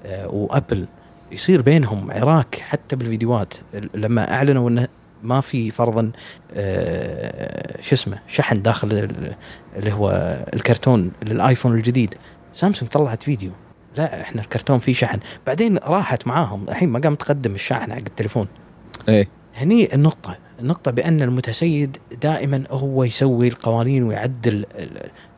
آه، وأبل يصير بينهم عراك حتى بالفيديوهات. ال- لما أعلنوا إنه ما في فرضا آه، شو اسمه شحن داخل ال- اللي هو الكرتون للآيفون الجديد. سامسونج طلعت فيديو. لا إحنا الكرتون فيه شحن. بعدين راحت معاهم. الحين ما قامت تقدم الشاحن حق التليفون. إيه. هني النقطة. النقطة بأن المتسيد دائما هو يسوي القوانين ويعدل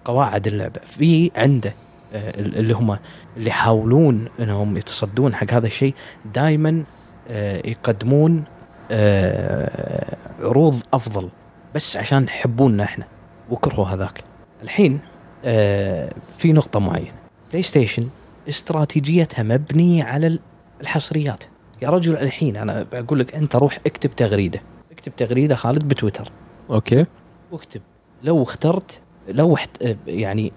قواعد اللعبة. في عنده اللي هم اللي يحاولون إنهم يتصدون حق هذا الشيء دائما آه، يقدمون آه، عروض أفضل بس عشان يحبوننا إحنا وكرهوا هذاك. الحين آه، في نقطة معينة. بلاي ستيشن استراتيجيتها مبنية على الحصريات. يا رجل الحين أنا بقول لك أنت روح اكتب تغريدة. اكتب تغريدة خالد بتويتر. Okay. واكتب. لو اخترت لو. يعني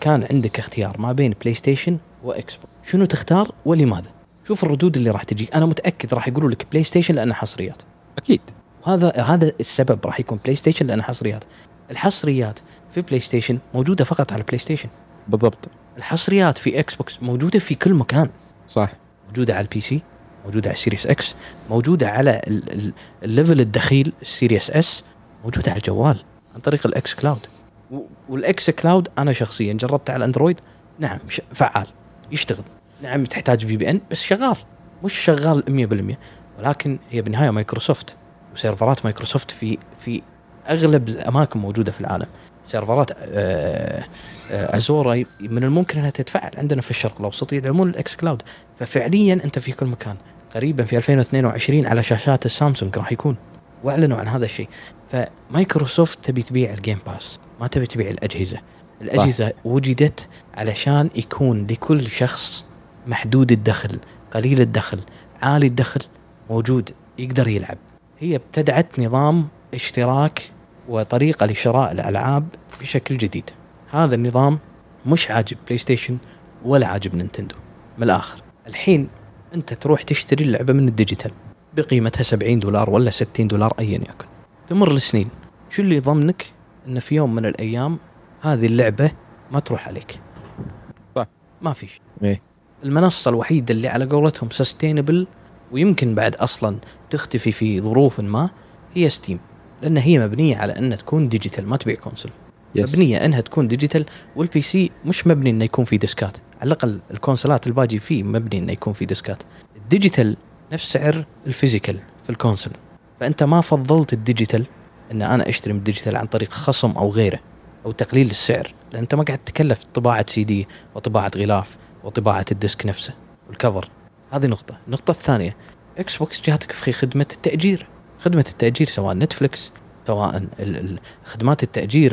كان عندك اختيار ما بين بلاي ستيشن واكس بوكس شنو تختار ولماذا؟ شوف الردود اللي راح تجيك أنا متأكد راح يقولوا لك بلاي ستيشن لأنه حصريات. أكيد. هذا هذا السبب راح يكون بلاي ستيشن لأنه حصريات. الحصريات في بلاي ستيشن موجودة فقط على بلاي ستيشن بالضبط. الحصريات في إكس بوكس موجودة في كل مكان. صح. موجودة على ال PC موجودة على ال Series X موجودة على ال- ال- ال level الدخيل ال Series S موجودة على الجوال عن طريق ال xCloud وال xCloud أنا شخصيا جربته على الاندرويد نعم فعال يشتغل. نعم تحتاج VPN بس شغال. مش شغال 100% ولكن هي بالنهايه مايكروسوفت وسيرفرات مايكروسوفت في في أغلب الأماكن موجودة في العالم. سيرفرات آه، آه، Azure من الممكن إنها تتفعل عندنا في الشرق الأوسط يدعمون ال xCloud. ففعليا أنت في كل مكان. قريبا في 2022 على شاشات السامسونج راح يكون. وأعلنوا عن هذا الشيء. فمايكروسوفت تبي تبيع ال Game Pass ما تبي تبيع الأجهزة. الأجهزة صح. وجدت علشان يكون لكل شخص محدود الدخل قليل الدخل عالي الدخل موجود يقدر يلعب. هي ابتدعت نظام اشتراك وطريقة لشراء الألعاب بشكل جديد. هذا النظام مش عاجب بلاي ستيشن ولا عاجب نينتندو. من الآخر. الحين أنت تروح تشتري اللعبة من ال digital بقيمتها 70 دولار ولا 60 دولار ايا يكن. تمر السنين. شو اللي يضمنك؟ إن في يوم من الأيام هذه اللعبة ما تروح عليك. صح. ما في شيء. إيه. المنصة الوحيدة اللي على قولتهم sustainable ويمكن بعد أصلا تختفي في ظروف ما هي Steam لأن هي مبنية على أنها تكون digital ما تبيع console yes. مبنية أنها تكون digital وال PC مش مبني إنه يكون في ديسكات على الأقل الكونسولات الباجي فيه مبني إنه يكون في ديسكات ال digital نفس سعر ال physical في ال console فأنت ما فضلت ال digital إن أنا أشتري من ال digital عن طريق خصم أو غيره أو تقليل السعر لأن أنت ما قاعد تكلف طباعة سي دي وطباعة غلاف وطباعة ال disc نفسه وال cover. هذه نقطة. النقطة الثانية إكس بوكس جاتك في خدمة التأجير. خدمة التأجير سواء نتفلكس سواء خدمات التأجير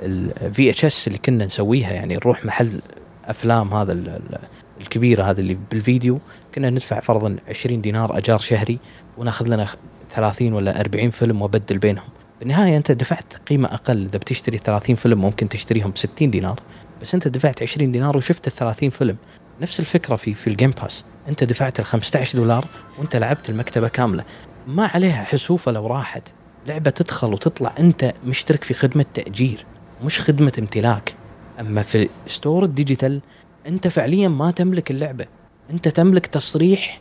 ال VHS اللي كنا نسويها يعني نروح محل أفلام هذا ال- ال- الكبيرة هذا اللي بالفيديو كنا ندفع فرضا 20 دينار أجار شهري وناخذ لنا 30 ولا 40 فيلم وأبدل بينهم. بالنهاية أنت دفعت قيمة أقل. إذا بتشتري 30 فيلم ممكن تشتريهم ب 60 دينار. بس أنت دفعت 20 دينار وشفت ال 30 فيلم. نفس الفكرة في في ال Game Pass أنت دفعت ال 15 دولار وأنت لعبت المكتبة كاملة. ما عليها حسوفة لو راحت. لعبة تدخل وتطلع. أنت مشترك في خدمة تأجير مش خدمة امتلاك. أما في store ال digital أنت فعليا ما تملك اللعبة. أنت تملك تصريح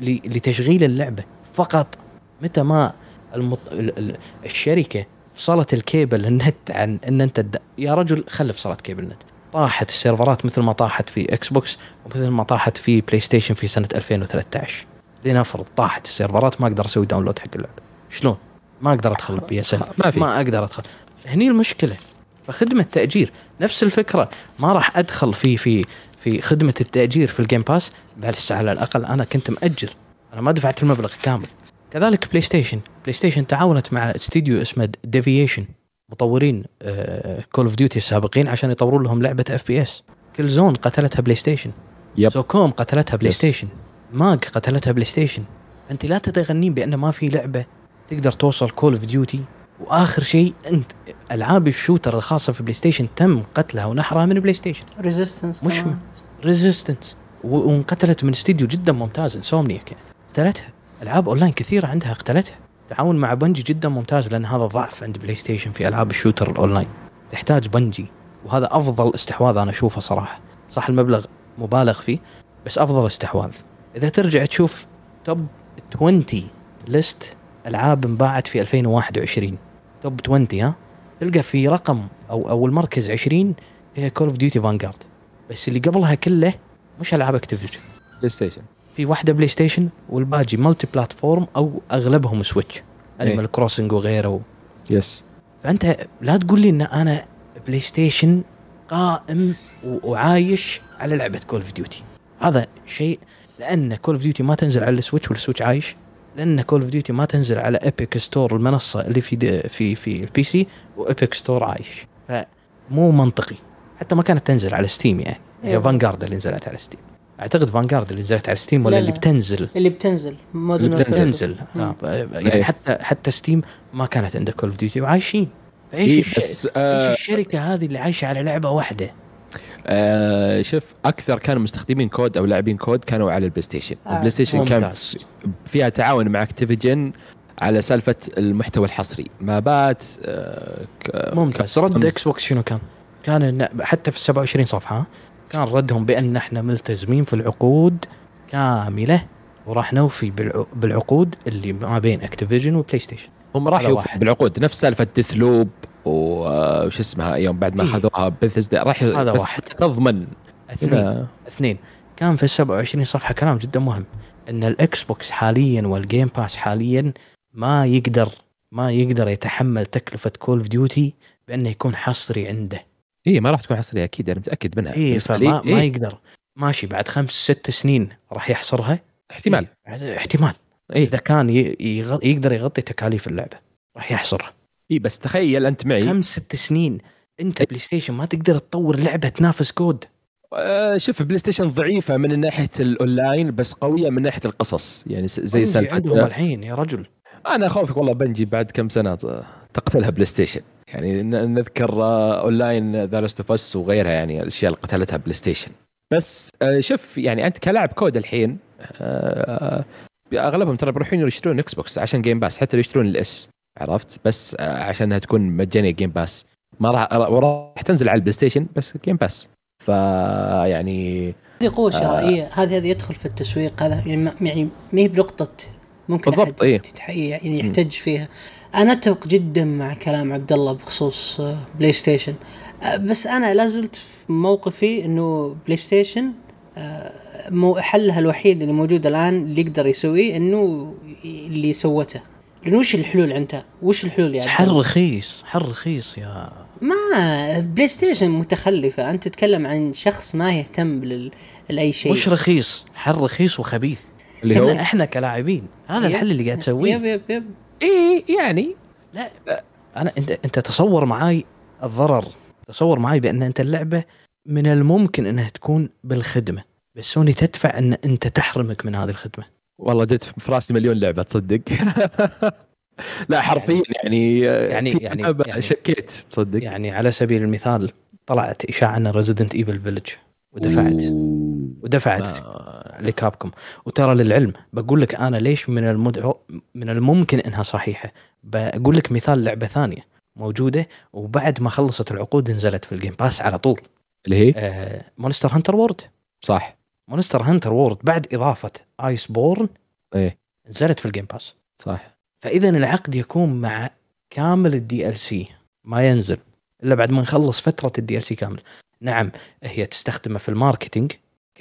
لتشغيل اللعبة. فقط متى ما المط... ال- ال- الشركة فصلت ال cable ال net عن إن أنت الد... يا رجل خلف فصلت cable ال net. طاحت السيرفرات مثل ما طاحت في إكس بوكس ومثل ما طاحت في بلاي ستيشن في سنة 2013 لنفرض طاحت السيرفرات ما أقدر أسوي download حق اللعبة. شلون؟ ما أقدر أدخل PS ما في. ما أقدر أدخل. هني المشكلة. فخدمة تاجير نفس الفكرة. ما راح أدخل في في في خدمة التأجير في ال Game Pass بس على الأقل أنا كنت مأجر. أنا ما دفعت المبلغ كامل. كذلك PlayStation PlayStation تعاونت مع استديو اسمه Deviation مطورين Call of Duty السابقين عشان يطورون لهم لعبة FPS Killzone قتلتها PlayStation yep. SOCOM قتلتها Play. Station MAG قتلتها PlayStation أنت لا تتغنين بأن ما في لعبة تقدر توصل Call of Duty وآخر شيء أنت ألعاب ال shooter الخاصة في PlayStation تم قتلها ونحرها من PlayStation Resistance مش Resistance وانقتلت من استديو جدا ممتاز Insomniac يعني. قتلتها. ألعاب أونلاين كثيرة عندها قتلتها تعاون مع Bungie جدا ممتاز لأن هذا ضعف عند PlayStation في ألعاب ال shooter ال online. تحتاج Bungie وهذا أفضل استحواذ أنا أشوفه صراحة. صح المبلغ مبالغ فيه بس أفضل استحواذ. إذا ترجع تشوف top 20 list ألعاب انباعت في 2021 top 20 ها؟ تلقى في رقم أو أو المركز 20 هي Call of Duty Vanguard بس اللي قبلها كله مش ألعاب Activision PlayStation. في واحدة PlayStation والباقي multi platform أو أغلبهم Switch Animal Crossing وغيره. yes فأنت لا تقول لي إن أنا PlayStation قائم وعايش على لعبة Call of Duty هذا شيء لأن Call of Duty ما تنزل على ال Switch وال Switch عايش. لأن Call of Duty ما تنزل على Epic Store المنصة اللي في في في ال PC و Epic Store عايش. فمو منطقي. حتى ما كانت تنزل على Steam يعني. هي أيوة. Vanguard اللي نزلت على Steam أعتقد Vanguard اللي نزلت على Steam ولا لا، اللي لا. بتنزل اللي بتنزل Modern اللي بتنزل. تنزل آه، يعني إيه. حتى حتى Steam ما كانت عنده Call of Duty وعايشين فايش إيه الش... بس إيش آه الشركة هذه اللي عايشة على لعبة واحدة آه شوف أكثر كانوا مستخدمين COD أو لاعبين COD كانوا على ال PlayStation آه، ال PlayStation كان. فيها تعاون مع Activision على سالفة المحتوى الحصري مابات آه ك- ممتاز. رد إكس بوكس شنو كان؟ كان حتى في ال 27 صفحة كان ردهم بأن إحنا ملتزمين في العقود كاملة وراح نوفي بالع... بالعقود اللي ما بين Activision و PlayStation هم راح يوفوا. بالعقود. نفس سالفة Deathloop وش اسمها يوم بعد ما إيه. أخذوها بثزدا راح هذا بس واحد. تضمن. اثنين. اثنين. كان في ال 27 صفحة كلام جدا مهم. إن ال Xbox حاليا وال Game Pass حاليا ما يقدر ما يقدر يتحمل تكلفة Call of Duty بأنه يكون حصري عنده. اي إيه، ما راح تكون حصرية أكيد أنا متأكد منها. اي فما لي، ما إيه، يقدر. ماشي بعد خمس ست سنين راح يحصرها؟ احتمال. إيه، احتمال. اي إذا كان يغ- يقدر يغطي تكاليف اللعبة راح يحصرها. اي بس تخيل أنت معي. خمس ست سنين. أنت PlayStation ما تقدر تطور لعبة تنافس COD. آه، شوف PlayStation ضعيفة من ناحية الأونلاين بس قوية من ناحية القصص. يعني زي سالفة الحين يا رجل. أنا اخوفك والله Bungie بعد كم سنة تقتلها PlayStation يعني نذكر آه، online The Last of Us وغيرها يعني الأشياء اللي قتلتها PlayStation بس آه، شوف يعني أنت كلاعب COD الحين آه، أغلبهم ترى بيروحون يشترون Xbox عشان Game Pass حتى لو يشترون ال S عرفت؟ بس آه، عشانها تكون مجانية Game Pass ما راح راح تنزل على ال PlayStation بس Game Pass فيعني هذه قوة شرائية. هذه هذه يدخل في التسويق هذا يعني ما يعني ما هي بنقطة ممكن بالضبط،. تتح- يعني يحتج فيها. أنا أتفق جدا مع كلام عبد الله بخصوص آه، PlayStation آه، بس أنا لا زلت في موقفي إنه PlayStation آه، مو حلها الوحيد اللي موجود الآن اللي يقدر يسويه إنه اللي سوته. لأنه وش الحلول عندها؟ وش الحلول عبد حل؟ رخيص حل رخيص يا ما PlayStation متخلفة. أنت تتكلم عن شخص ما يهتم لأي شيء. مش رخيص؟ حل رخيص وخبيث. اللي هو إحنا, إحنا كلاعبين. هذا yep. الحل اللي قاعد yep تسويه yep. yep إيه يعني. لا. أنا انت أنت تصور معاي الضرر. تصور معاي بأن أنت اللعبة من الممكن إنها تكون بالخدمة. بس سوني تدفع أن أنت تحرمك من هذه الخدمة. والله جت في راسي مليون لعبة تصدق؟ <laughs> لا حرفيا يعني يعني- يعني- لعبة يعني- شكيت تصدق؟ يعني على سبيل المثال طلعت إشاعة أن Resident Evil Village ودفعت. ودفعت ما- ل Capcom. وترى للعلم بقول لك أنا ليش من المد... من الممكن إنها صحيحة؟ بقول لك مثال لعبة ثانية موجودة وبعد ما خلصت العقود نزلت في الجيم باس على طول. اللي هي؟ آه Monster Hunter World صح. Monster Hunter World بعد إضافة Iceborne إيه. نزلت في ال Game Pass صح. فإذا العقد يكون مع كامل ال DLC ما ينزل إلا بعد ما نخلص فترة ال DLC كامل. نعم هي تستخدمه في ال marketing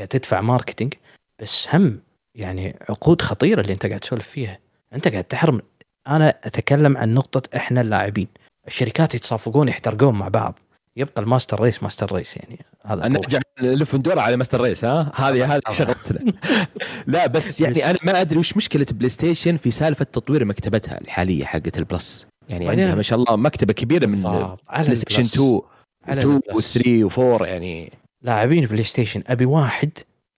تدفع marketing بس هم يعني عقود خطيرة اللي انت قاعد تسولف فيها. انت قاعد تحرم. أنا اتكلم عن نقطة إحنا اللاعبين. الشركات يتصافقون يحترقون مع بعض. يبقى ال master race master race يعني. هذا. نرجع نلف وندور على master race ها؟ <laughs> هذه هذه. شغلتنا <laughs> لا بس يعني أنا ما أدري وش مشكلة PlayStation في سالفة تطوير مكتبتها الحالية حقت ال Plus. يعني عندها ما شاء الله مكتبة كبيرة من PlayStation ال Plus. 2 على 2 ال Plus. و3 و4 يعني لاعبين PlayStation أبي واحد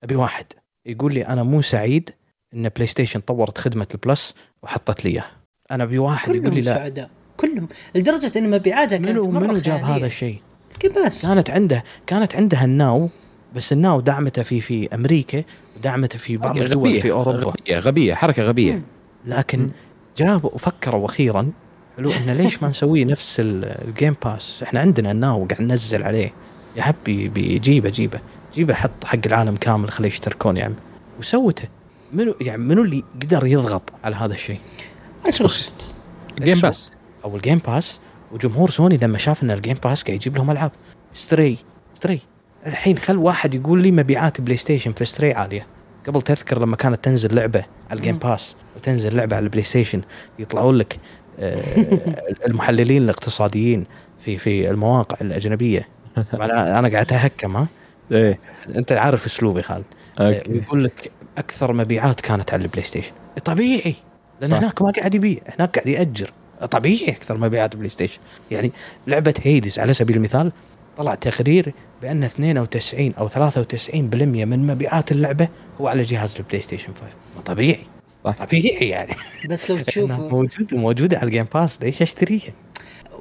أبي واحد. يقول لي أنا مو سعيد إن PlayStation طورت خدمة ال Plus وحطت لي إياه. أنا أبي واحد يقول لي كلهم لا. سعداء كلهم. لدرجة إن مبيعاتها كانت منو منو جاب. هذا الشيء؟ بس. كانت عنده كانت عندها ال Now بس ال Now دعمته في في أمريكا ودعمته في بعض الدول غبية في أوروبا. غبية, غبية حركة غبية. لكن جابوا وفكروا أخيرا حلو انه ليش ما نسوي نفس ال- ال Game Pass إحنا عندنا ال Now قاعد ننزل عليه. يا حبي بيجيبه جيبه جيبه حط حق العالم كامل خليه يشتركون يا عم وسوته. منو يعني منو اللي قدر يضغط على هذا الشيء؟ Microsoft Game Pass أو ال Game Pass وجمهور سوني لما شاف إن ال Game Pass قاعد يجيب لهم ألعاب. Stray Stray الحين خل واحد يقول لي مبيعات PlayStation في Stray عالية. قبل تذكر لما كانت تنزل لعبة على ال Game. Pass وتنزل لعبة على ال PlayStation يطلعون لك آه، <laughs> المحللين الاقتصاديين في في المواقع الأجنبية. طبعا أنا أنا قاعد أتهكم ها؟ إيه. أنت عارف أسلوبي خالد. أوكي. يقول لك أكثر مبيعات كانت على ال PlayStation. طبيعي لأن صح. هناك ما قاعد يبيع هناك قاعد يأجر. طبيعي أكثر مبيعات PlayStation. يعني لعبة Hades على سبيل المثال طلع تقرير بأن 92 أو 93% من مبيعات اللعبة هو على جهاز ال PlayStation 5 ما طبيعي. صح. طبيعي يعني. بس لو <laughs> تشوف موجودة موجودة على ال Game Pass ليش أشتريها؟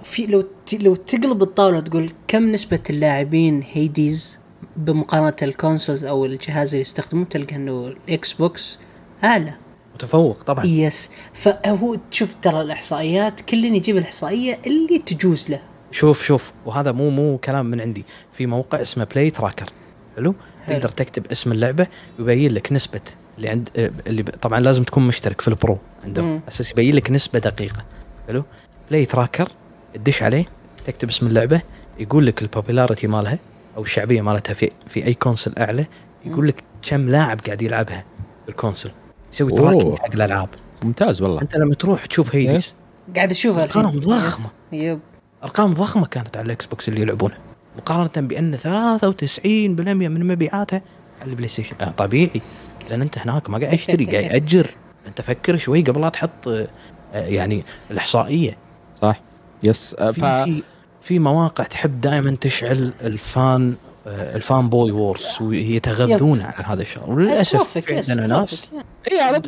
في لو لو تقلب الطاولة تقول كم نسبة اللاعبين Hades بمقارنة ال consoles أو الجهاز اللي يستخدموه تلقى إنه ال Xbox أعلى. متفوق طبعا. yes فهو تشوف ترى الإحصائيات كل يجيب الإحصائية اللي تجوز له. شوف شوف. وهذا مو مو كلام من عندي. في موقع اسمه PlayTracker حلو. تقدر تكتب اسم اللعبة ويبين لك نسبة اللي عند آه، اللي طبعا لازم تكون مشترك في ال Pro عندهم. أساس يبين لك نسبة دقيقة. حلو؟ PlayTracker تدش عليه تكتب اسم اللعبة يقول لك ال popularity مالها أو الشعبية مالتها في في أي console أعلى يقول لك كم لاعب قاعد يلعبها بال console يسوي. tracking حق الألعاب. ممتاز والله. أنت لما تروح تشوف Hades قاعد أشوفها. ضخمة. yes. yep. أرقام ضخمة كانت على ال Xbox اللي يلعبونها مقارنة بأن 93% من مبيعاتها على ال PlayStation آه طبيعي. لأن أنت هناك ما قاعد يشتري قاعد يأجر. أنت فكر شوي قبل لا تحط آه، يعني الإحصائية. صح. yes آه، في ف في في مواقع تحب دائما تشعل ال fan آه، ال fanboy wars ويتغذون على هذا الشيء وللاسف عندنا ناس. اي على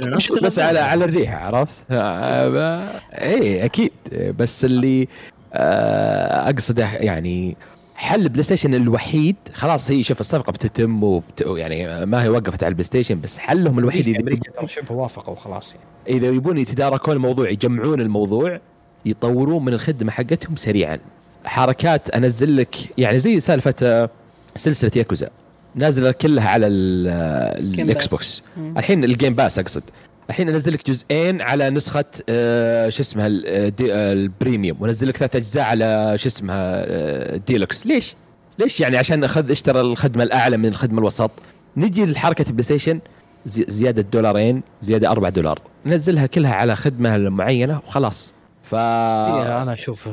بس. على على الريحه عرفت؟ آه، اي أكيد بس اللي اقصده يعني حل PlayStation الوحيد خلاص هي شوف الصفقة بتتم وبت يعني ما هي وقفت على ال PlayStation بس حلهم الوحيد إذا أمريكا ترى شبه وافقوا وخلاص يعني إذا يبون يتداركون الموضوع يجمعون الموضوع يطورون من الخدمة حقتهم سريعا. حركات أنزل لك يعني زي سالفة آه، سلسلة ياكوزا. نازلة كلها على آه، ال X. box. الحين ال Game Pass أقصد. الحين أنزل لك جزئين على نسخة آه، شو اسمها آه، ال Premium. وأنزل لك ثلاث أجزاء على شو اسمها آه، ديلوكس ليش؟ ليش يعني؟ عشان أخذ أشترى الخدمة الأعلى من الخدمة الوسط. نجي لحركة PlayStation زي- زيادة دولارين زيادة 4 دولار. ننزلها كلها على خدمة معينة وخلاص. ف إيه، أنا أشوف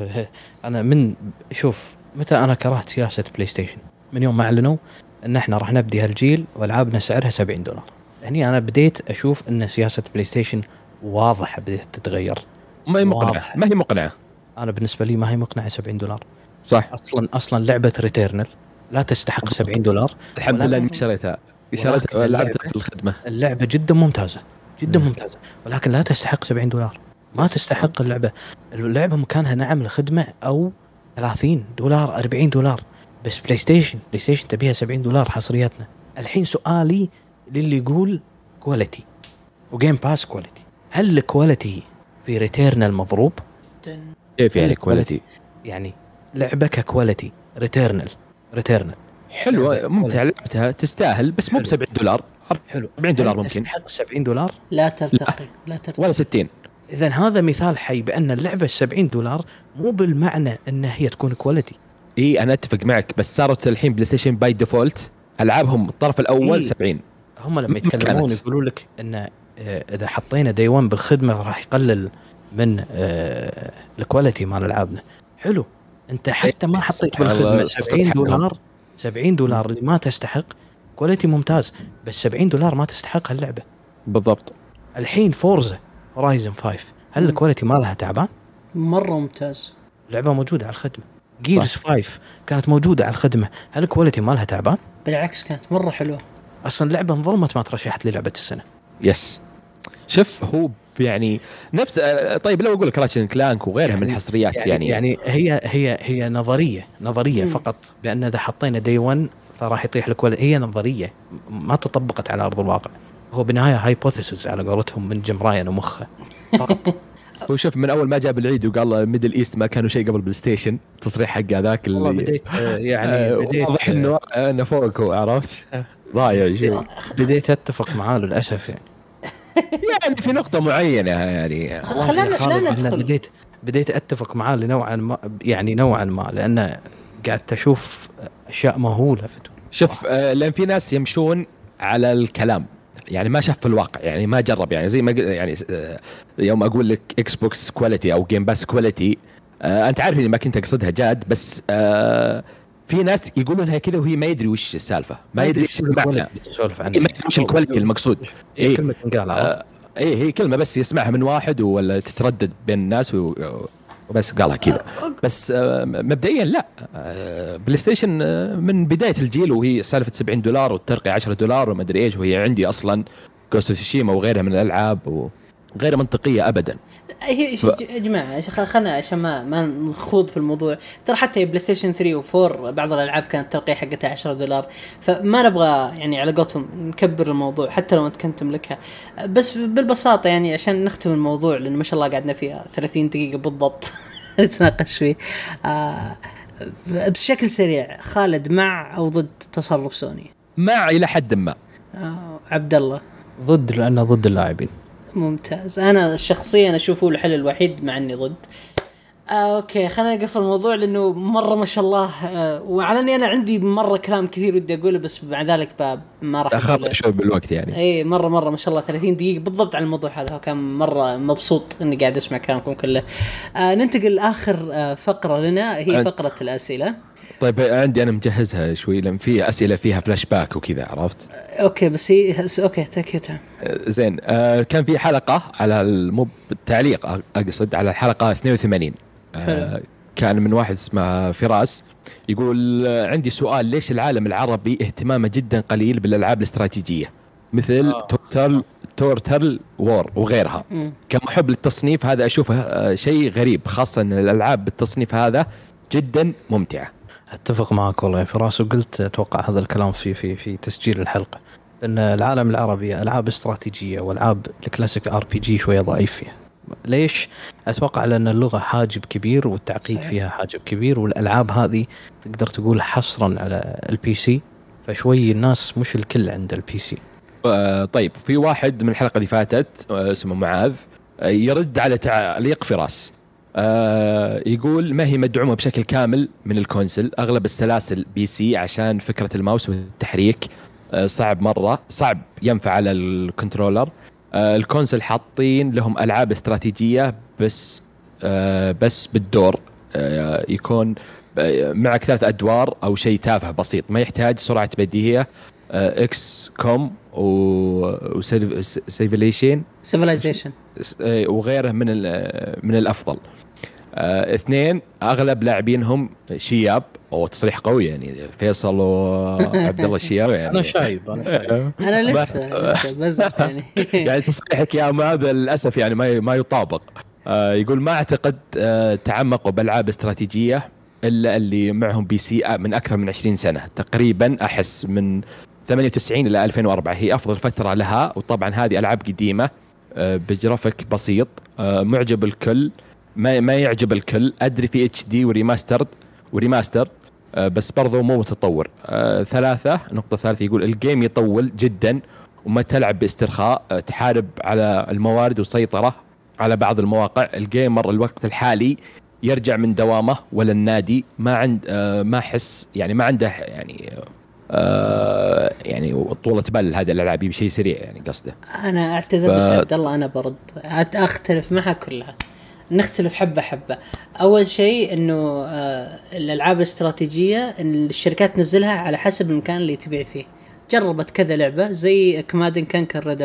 أنا من شوف متى أنا كرهت سياسة PlayStation من يوم ما أعلنوا إن إحنا راح نبدي هالجيل وألعابنا سعرها 70 دولار. هني أنا بديت أشوف إن سياسة PlayStation واضحة بديت تتغير. ما هي مقنعة؟ واضح. ما هي مقنعة؟ أنا بالنسبة لي ما هي مقنعة 70 دولار. صح. أصلا أصلا لعبة Returnal لا تستحق 70 دولار. الحمد لله إني شريتها. شريتها لعبتها في الخدمة. اللعبة جدا ممتازة. جدا مم. ممتازة. ولكن لا تستحق 70 دولار. ما تستحق اللعبة. اللعبة مكانها نعم لخدمة أو 30 دولار 40 دولار. بس PlayStation PlayStation تبيها 70 دولار حصرياتنا. الحين سؤالي للي يقول quality و Game Pass quality هل ال quality في Returnal مضروب؟ كيف يعني quality يعني لعبه ك quality Returnal Returnal حلوة ممتعة. لعبتها تستاهل بس مو ب حلو. 70 دولار. حلو. 40 دولار هل ممكن. تستحق 70 دولار؟ لا ترتقي لا ترتقي. ولا 60 إذا هذا مثال حي بأن اللعبة 70 دولار مو بالمعنى أن هي تكون quality إي أنا أتفق معك بس صارت الحين PlayStation by default ألعابهم الطرف الأول إيه. 70 هم لما ما يتكلمون. يقولوا لك أن آه، إذا حطينا day 1 بالخدمة راح يقلل من آه، ال quality مال ألعابنا. حلو. أنت حتى ما حطيت بالخدمة 70 سبحان الله. دولار 70 دولار اللي ما تستحق quality ممتاز بس 70 دولار ما تستحق هاللعبة. بالضبط. الحين Forza Horizon 5 هل. ال quality مالها تعبان؟ مرة ممتاز. لعبة موجودة على الخدمة. Gears 5 كانت موجودة على الخدمة. هل ال quality مالها تعبان؟ بالعكس كانت مرة حلوة. أصلا لعبة انظلمت ما ترشحت لي لعبه السنة. yes شوف هو يعني نفس آه، طيب لو أقول لك Ratchet Clank وغيرها من يعني- الحصريات يعني, يعني, يعني هي هي هي نظرية نظرية مم. فقط. بأن إذا حطينا day 1 فراح يطيح ال quality هي نظرية ما تطبقت على أرض الواقع. هو بالنهايه hypothesis على قولتهم من جيم راين ومخه. فقط. <laughs> هو شوف من أول ما جاب العيد وقال Middle East ما كانوا شيء قبل بلاي ستيشن تصريح حق هذاك والله اللي بديت آه، <laughs> يعني آه، بديت واضح إنه إنه فوق هو عرفت ضايع <laughs> بديت أتفق معاه للأسف يعني. يعني في نقطة معينة يعني. خلينا ندخل. بديت بديت أتفق معاه لنوعا ما يعني نوعا ما لأن قعدت أشوف أشياء مهولة في تويتر. شوف آه، لأن في ناس يمشون على الكلام. يعني ما شاف في الواقع يعني ما جرب يعني زي ما يعني آه، يوم أقول لك Xbox quality أو Game Pass quality آه، أنت عارف إني ما كنت أقصدها جاد بس آه، في ناس يقولونها كذا وهي ما يدري وش السالفة ما يدري وش المعنى عنه ما يدري وش ال quality المقصود هي إيه. كلمة تنقال؟ آه، إيه هي كلمة بس يسمعها من واحد ولا تتردد بين الناس و- وبس قالها كذا بس آه، مبدئيا لا. آه، بلاي ستيشن آه، من بداية الجيل وهي سالفة 70 دولار والترقية 10 دولار وما أدري إيش وهي عندي أصلا Ghost of وغيرها من الألعاب وغير منطقية ابدا. هي ف- يا جماعة خلنا عشان ما ما نخوض في الموضوع. ترى حتى بلاي ستيشن 3 و4 بعض الألعاب كانت الترقية حقتها 10 دولار. فما نبغى يعني على قولتهم نكبر الموضوع حتى لو انت كنت تملكها بس بالبساطة يعني عشان نختم الموضوع لأنه ما شاء الله قعدنا فيها 30 دقيقة بالضبط. <laughs> نتناقش فيه. آه بشكل سريع خالد مع أو ضد تصرف سوني؟ مع إلى حد ما. آه عبد الله. ضد لأنه ضد اللاعبين. ممتاز. أنا شخصيا أشوفه الحل الوحيد مع إني ضد. آه أوكي خلينا نقفل الموضوع لأنه مرة ما شاء الله آه وعلى إني أنا عندي مرة كلام كثير ودي أقوله بس مع ذلك ما راح اخاف شوي بالوقت يعني. اي مرة مرة ما شاء الله. 30 دقيقة بالضبط على الموضوع هذا. كان مرة مبسوط إني قاعد أسمع كلامكم كله. آه ننتقل لآخر آه فقرة لنا هي فقرة الأسئلة. طيب عندي أنا مجهزها شوي لأن في أسئلة فيها فلاش باك وكذا عرفت okay بس هي okay تكيتها زين آه كان في حلقة على المو التعليق أقصد على الحلقة 82 آه. كان من واحد اسمه فراس يقول آه، عندي سؤال ليش العالم العربي اهتمامه جدا قليل بالألعاب الاستراتيجية مثل آه. Total Total War وغيرها مم. كمحب للتصنيف هذا أشوفه آه، شيء غريب خاصة إن الألعاب بالتصنيف هذا جدا ممتعة أتفق معك والله يا فراس وقلت أتوقع هذا الكلام في في في تسجيل الحلقة لأن العالم العربي ألعاب استراتيجية وألعاب ال classic RPG شوية ضعيف فيها ليش؟ أتوقع لأن اللغة حاجب كبير والتعقيد صحيح. فيها حاجب كبير والألعاب هذه تقدر تقول حصرا على ال PC فشوي الناس مش الكل عند البي سي آه، طيب في واحد من الحلقة اللي فاتت آه، اسمه معاذ آه، يرد على تعليق فراس آه، يقول ما هي مدعومة بشكل كامل من ال console أغلب السلاسل PC عشان فكرة الماوس والتحريك آه، صعب مرة صعب ينفع على ال controller. آه، ال console حاطين لهم ألعاب استراتيجية بس آه، بس بالدور آه، يكون آه، معك ثلاث أدوار أو شيء تافه بسيط ما يحتاج سرعة بديهية. آه، XCOM و Civilization Civilization وغيره من ال- من الأفضل. آه، اثنين أغلب لاعبينهم شياب أو تصريح قوي يعني فيصل وعبد الله الشياب يعني. أنا شايب أنا شايب. <laughs> أنا لسه لسه بزر يعني. <laughs> يعني تصريحك يا معاذ للأسف يعني ما ما يطابق. آه يقول ما أعتقد آه تعمقوا بألعاب استراتيجية إلا اللي معهم PC من أكثر من 20 سنة. تقريبا أحس من 98 إلى 2004 هي أفضل فترة لها وطبعا هذه ألعاب قديمة آه بجرافيك بسيط آه معجب الكل ما ما يعجب الكل. أدري في HD و remastered و remaster آه بس برضو مو متطور. آه ثلاثة نقطة ثالثة يقول ال game يطول جدا وما تلعب باسترخاء آه، تحارب على الموارد والسيطرة على بعض المواقع. الجيمر الوقت الحالي يرجع من دوامه ولا النادي ما عند ما احس يعني ما عنده يعني آه، يعني طولة بال هذه الألعاب يبي شيء سريع يعني قصده. أنا أعتذر بس ف- عبد الله أنا برد. أختلف معها كلها. نختلف حبة حبة. أول شيء إنه آه الألعاب الاستراتيجية إن الشركات تنزلها على حسب المكان اللي تبيع فيه. جربت كذا لعبة زي Command Conquer Red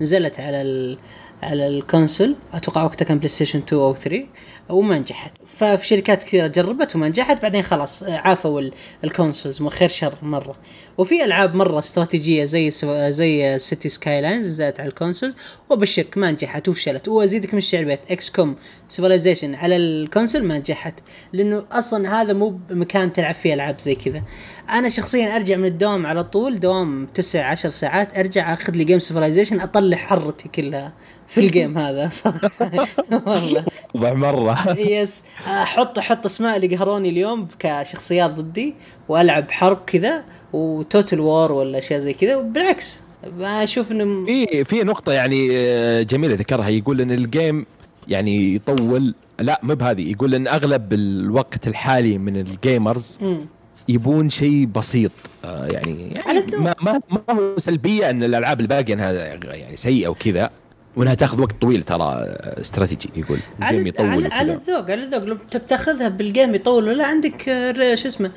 نزلت على على ال console. أتوقع وقتها كان بلاي ستيشن 2 أو 3 وما نجحت. ففي شركات كثيرة جربت وما نجحت بعدين خلاص آه، عافوا ال- ال consoles خير شر مرة. وفي ألعاب مرة استراتيجية زي زي Cities Skylines نزلت على ال consoles وبشرك ما نجحت وفشلت. وأزيدك من الشعر بيت XCOM Civilization على ال console ما نجحت لأنه أصلا هذا مو بمكان تلعب فيه ألعاب زي كذا. أنا شخصيا أرجع من الدوام على طول دوام 9 10 ساعات أرجع أخذ لي game Civilization أطلع حرتي كلها في ال game هذا صراحة. <laughs> والله. <laughs> مرة. yes أحط أحط اسماء اللي قهروني اليوم كشخصيات ضدي والعب حرب كذا و Total War ولا أشياء زي كذا وبالعكس ما أشوف انه في في نقطة يعني آه، جميلة ذكرها. يقول إن ال game يعني يطول لا مو بهذه. يقول إن أغلب الوقت الحالي من ال gamers مم. يبون شيء بسيط. آه، يعني, يعني. ما, ما ما هو سلبية إن الألعاب الباقية إنها يعني سيئة وكذا. وإنها تاخذ وقت طويل ترى آه، استراتيجي يقول. ال game يطول على, على. الذوق على الذوق. لو تب تاخذها بال game يطول. ولا عندك آه، ر- شو اسمه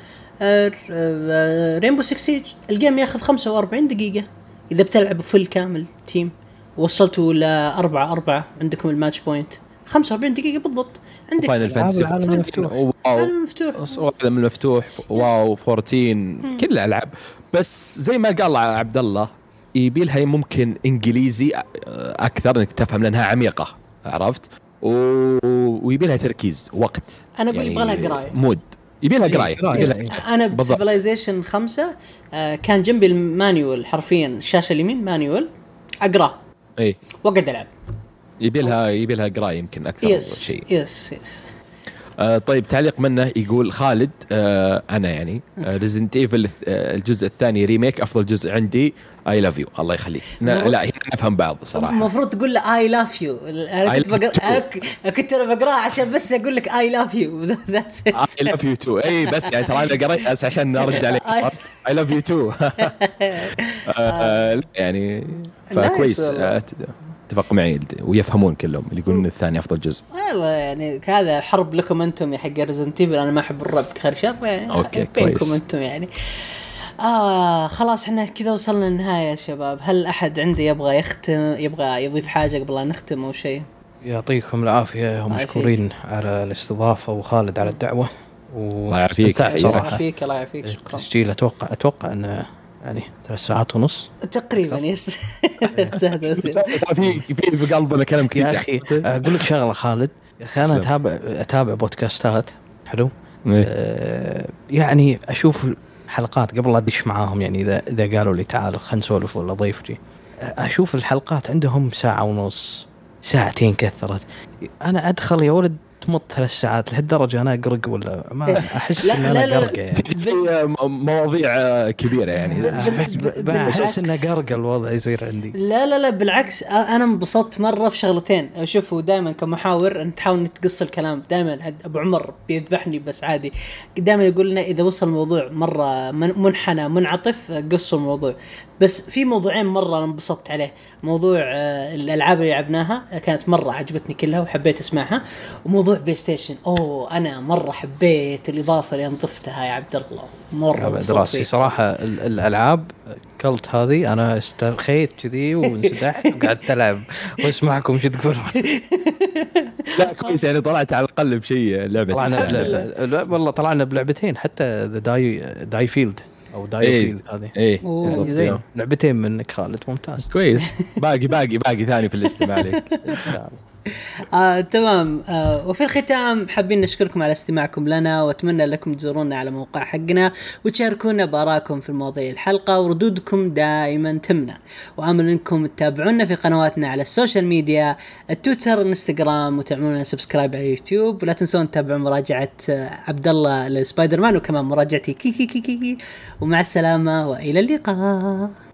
Rainbow 6 Siege ال game ياخذ 45 دقيقة. إذا بتلعب full كامل team وصلتوا لأربعة أربعة عندكم ال match point 45 دقيقة بالضبط. عندك Final Fantasy العالم المفتوح. واو. عالم مفتوح. العالم المفتوح واو 14 كل الألعاب. بس زي ما قال عبد الله يبي لها ممكن إنجليزي أكثر إنك تفهم لأنها عميقة عرفت؟ و... ويبي لها تركيز وقت. أنا أقول يبغى لها قراية. mood. يبي لها قراية. قراية. يبي لها- أنا. ب Civilization خمسة آه كان جنبي ال manual حرفيا الشاشة اليمين manual اقراه اي وأقعد ألعب. يبي لها يبي لها قراية يمكن أكثر بس شيء. yes yes آه طيب تعليق منه يقول خالد آه أنا يعني Resident Evil الجزء الثاني remake أفضل جزء عندي I love you الله يخليك. لا نفهم بعض صراحة. المفروض تقول له I love you أنا كنت بقرا كنت أنا بقرأها عشان بس أقول لك I love you that's I love you too إي بس يعني ترى أنا قريت بس عشان ارد عليك. I love you too يعني فكويس. اتفق معي ويفهمون كلهم اللي يقولون الثاني أفضل جزء. والله يعني هذا حرب لكم أنتم يا حق Resident Evil أنا ما أحب الرعب خير شر يعني. okay، <laughs> بينكم كويس. أنتم يعني. آه خلاص إحنا كذا وصلنا للنهاية يا شباب. هل أحد عنده يبغى يختم يبغى يضيف حاجة قبل لا نختم أو شيء؟ يعطيكم العافية. الله ومشكورين على الاستضافة وخالد على الدعوة. الله يعافيك. الله يعافيك الله يعافيك. شكرا. التسجيل أتوقع أتوقع انه يعني ثلاث ساعات ونص. تقريبا يس. <laughs> <laughs> في في في قلبنا كلام كثير يا أخي أقول لك شغلة خالد. يا أخي أنا. اتابع أتابع بودكاستات. حلو؟ إيه. آه، يعني أشوف حلقات قبل لا أدش معاهم يعني اذا إذا قالوا لي تعال خلينا نسولف ولا ضيف جي آه، أشوف الحلقات عندهم ساعة ونص ساعتين كثرت. أنا أدخل يا ولد تمط ثلاث ساعات لهالدرجة أنا أقرق ولا ما أحس لا، إن أنا لا، قرقة يعني. <laughs> مواضيع كبيرة يعني. أحس انه بالعكس. قرقة الوضع يصير عندي. لا لا لا بالعكس. أنا انبسطت مرة في شغلتين. شوفوا دائما كمحاور أنت تحاول إنك تقص الكلام. دائما أبو عمر بيذبحني بس عادي. دائما يقول لنا إذا وصل الموضوع مرة من- منحنى منعطف قصوا الموضوع. بس في موضوعين مرة أنا انبسطت عليه. موضوع آه، الألعاب اللي لعبناها كانت مرة عجبتني كلها وحبيت أسمعها. وموضوع PlayStation أوه أنا مرة حبيت الإضافة اللي انضفتها يا عبد الله مرة أبد انبسطت راسي فيه. صراحة ال- الألعاب كلت هذه أنا استرخيت كذي وانسدحت <laughs> وقعدت ألعب وأسمعكم شو تقولون <laughs> لا كويس يعني طلعت على الأقل بشيء لعبة طلعنا. بلعبة والله طلعنا بلعبتين حتى ذا داي داي فيلد أو داي إيه. فيلد هذه إيه أوه. بالضبط. زين لعبتين منك خالد ممتاز كويس باقي باقي باقي ثاني في الاستماع عليك إن شاء الله. آه، تمام. آه، وفي الختام حابين نشكركم على استماعكم لنا وأتمنى لكم تزورونا على موقع حقنا وتشاركونا بارائكم في مواضيع الحلقة وردودكم دائما تمنى. وآمل إنكم تتابعونا في قنواتنا على ال social media التويتر الإنستغرام وتعملون subscribe على اليوتيوب. ولا تنسون تتابعون مراجعة آه، عبد الله لسبايدر مان وكمان مراجعتي. كي كي كي كي, كي. ومع السلامة وإلى اللقاء.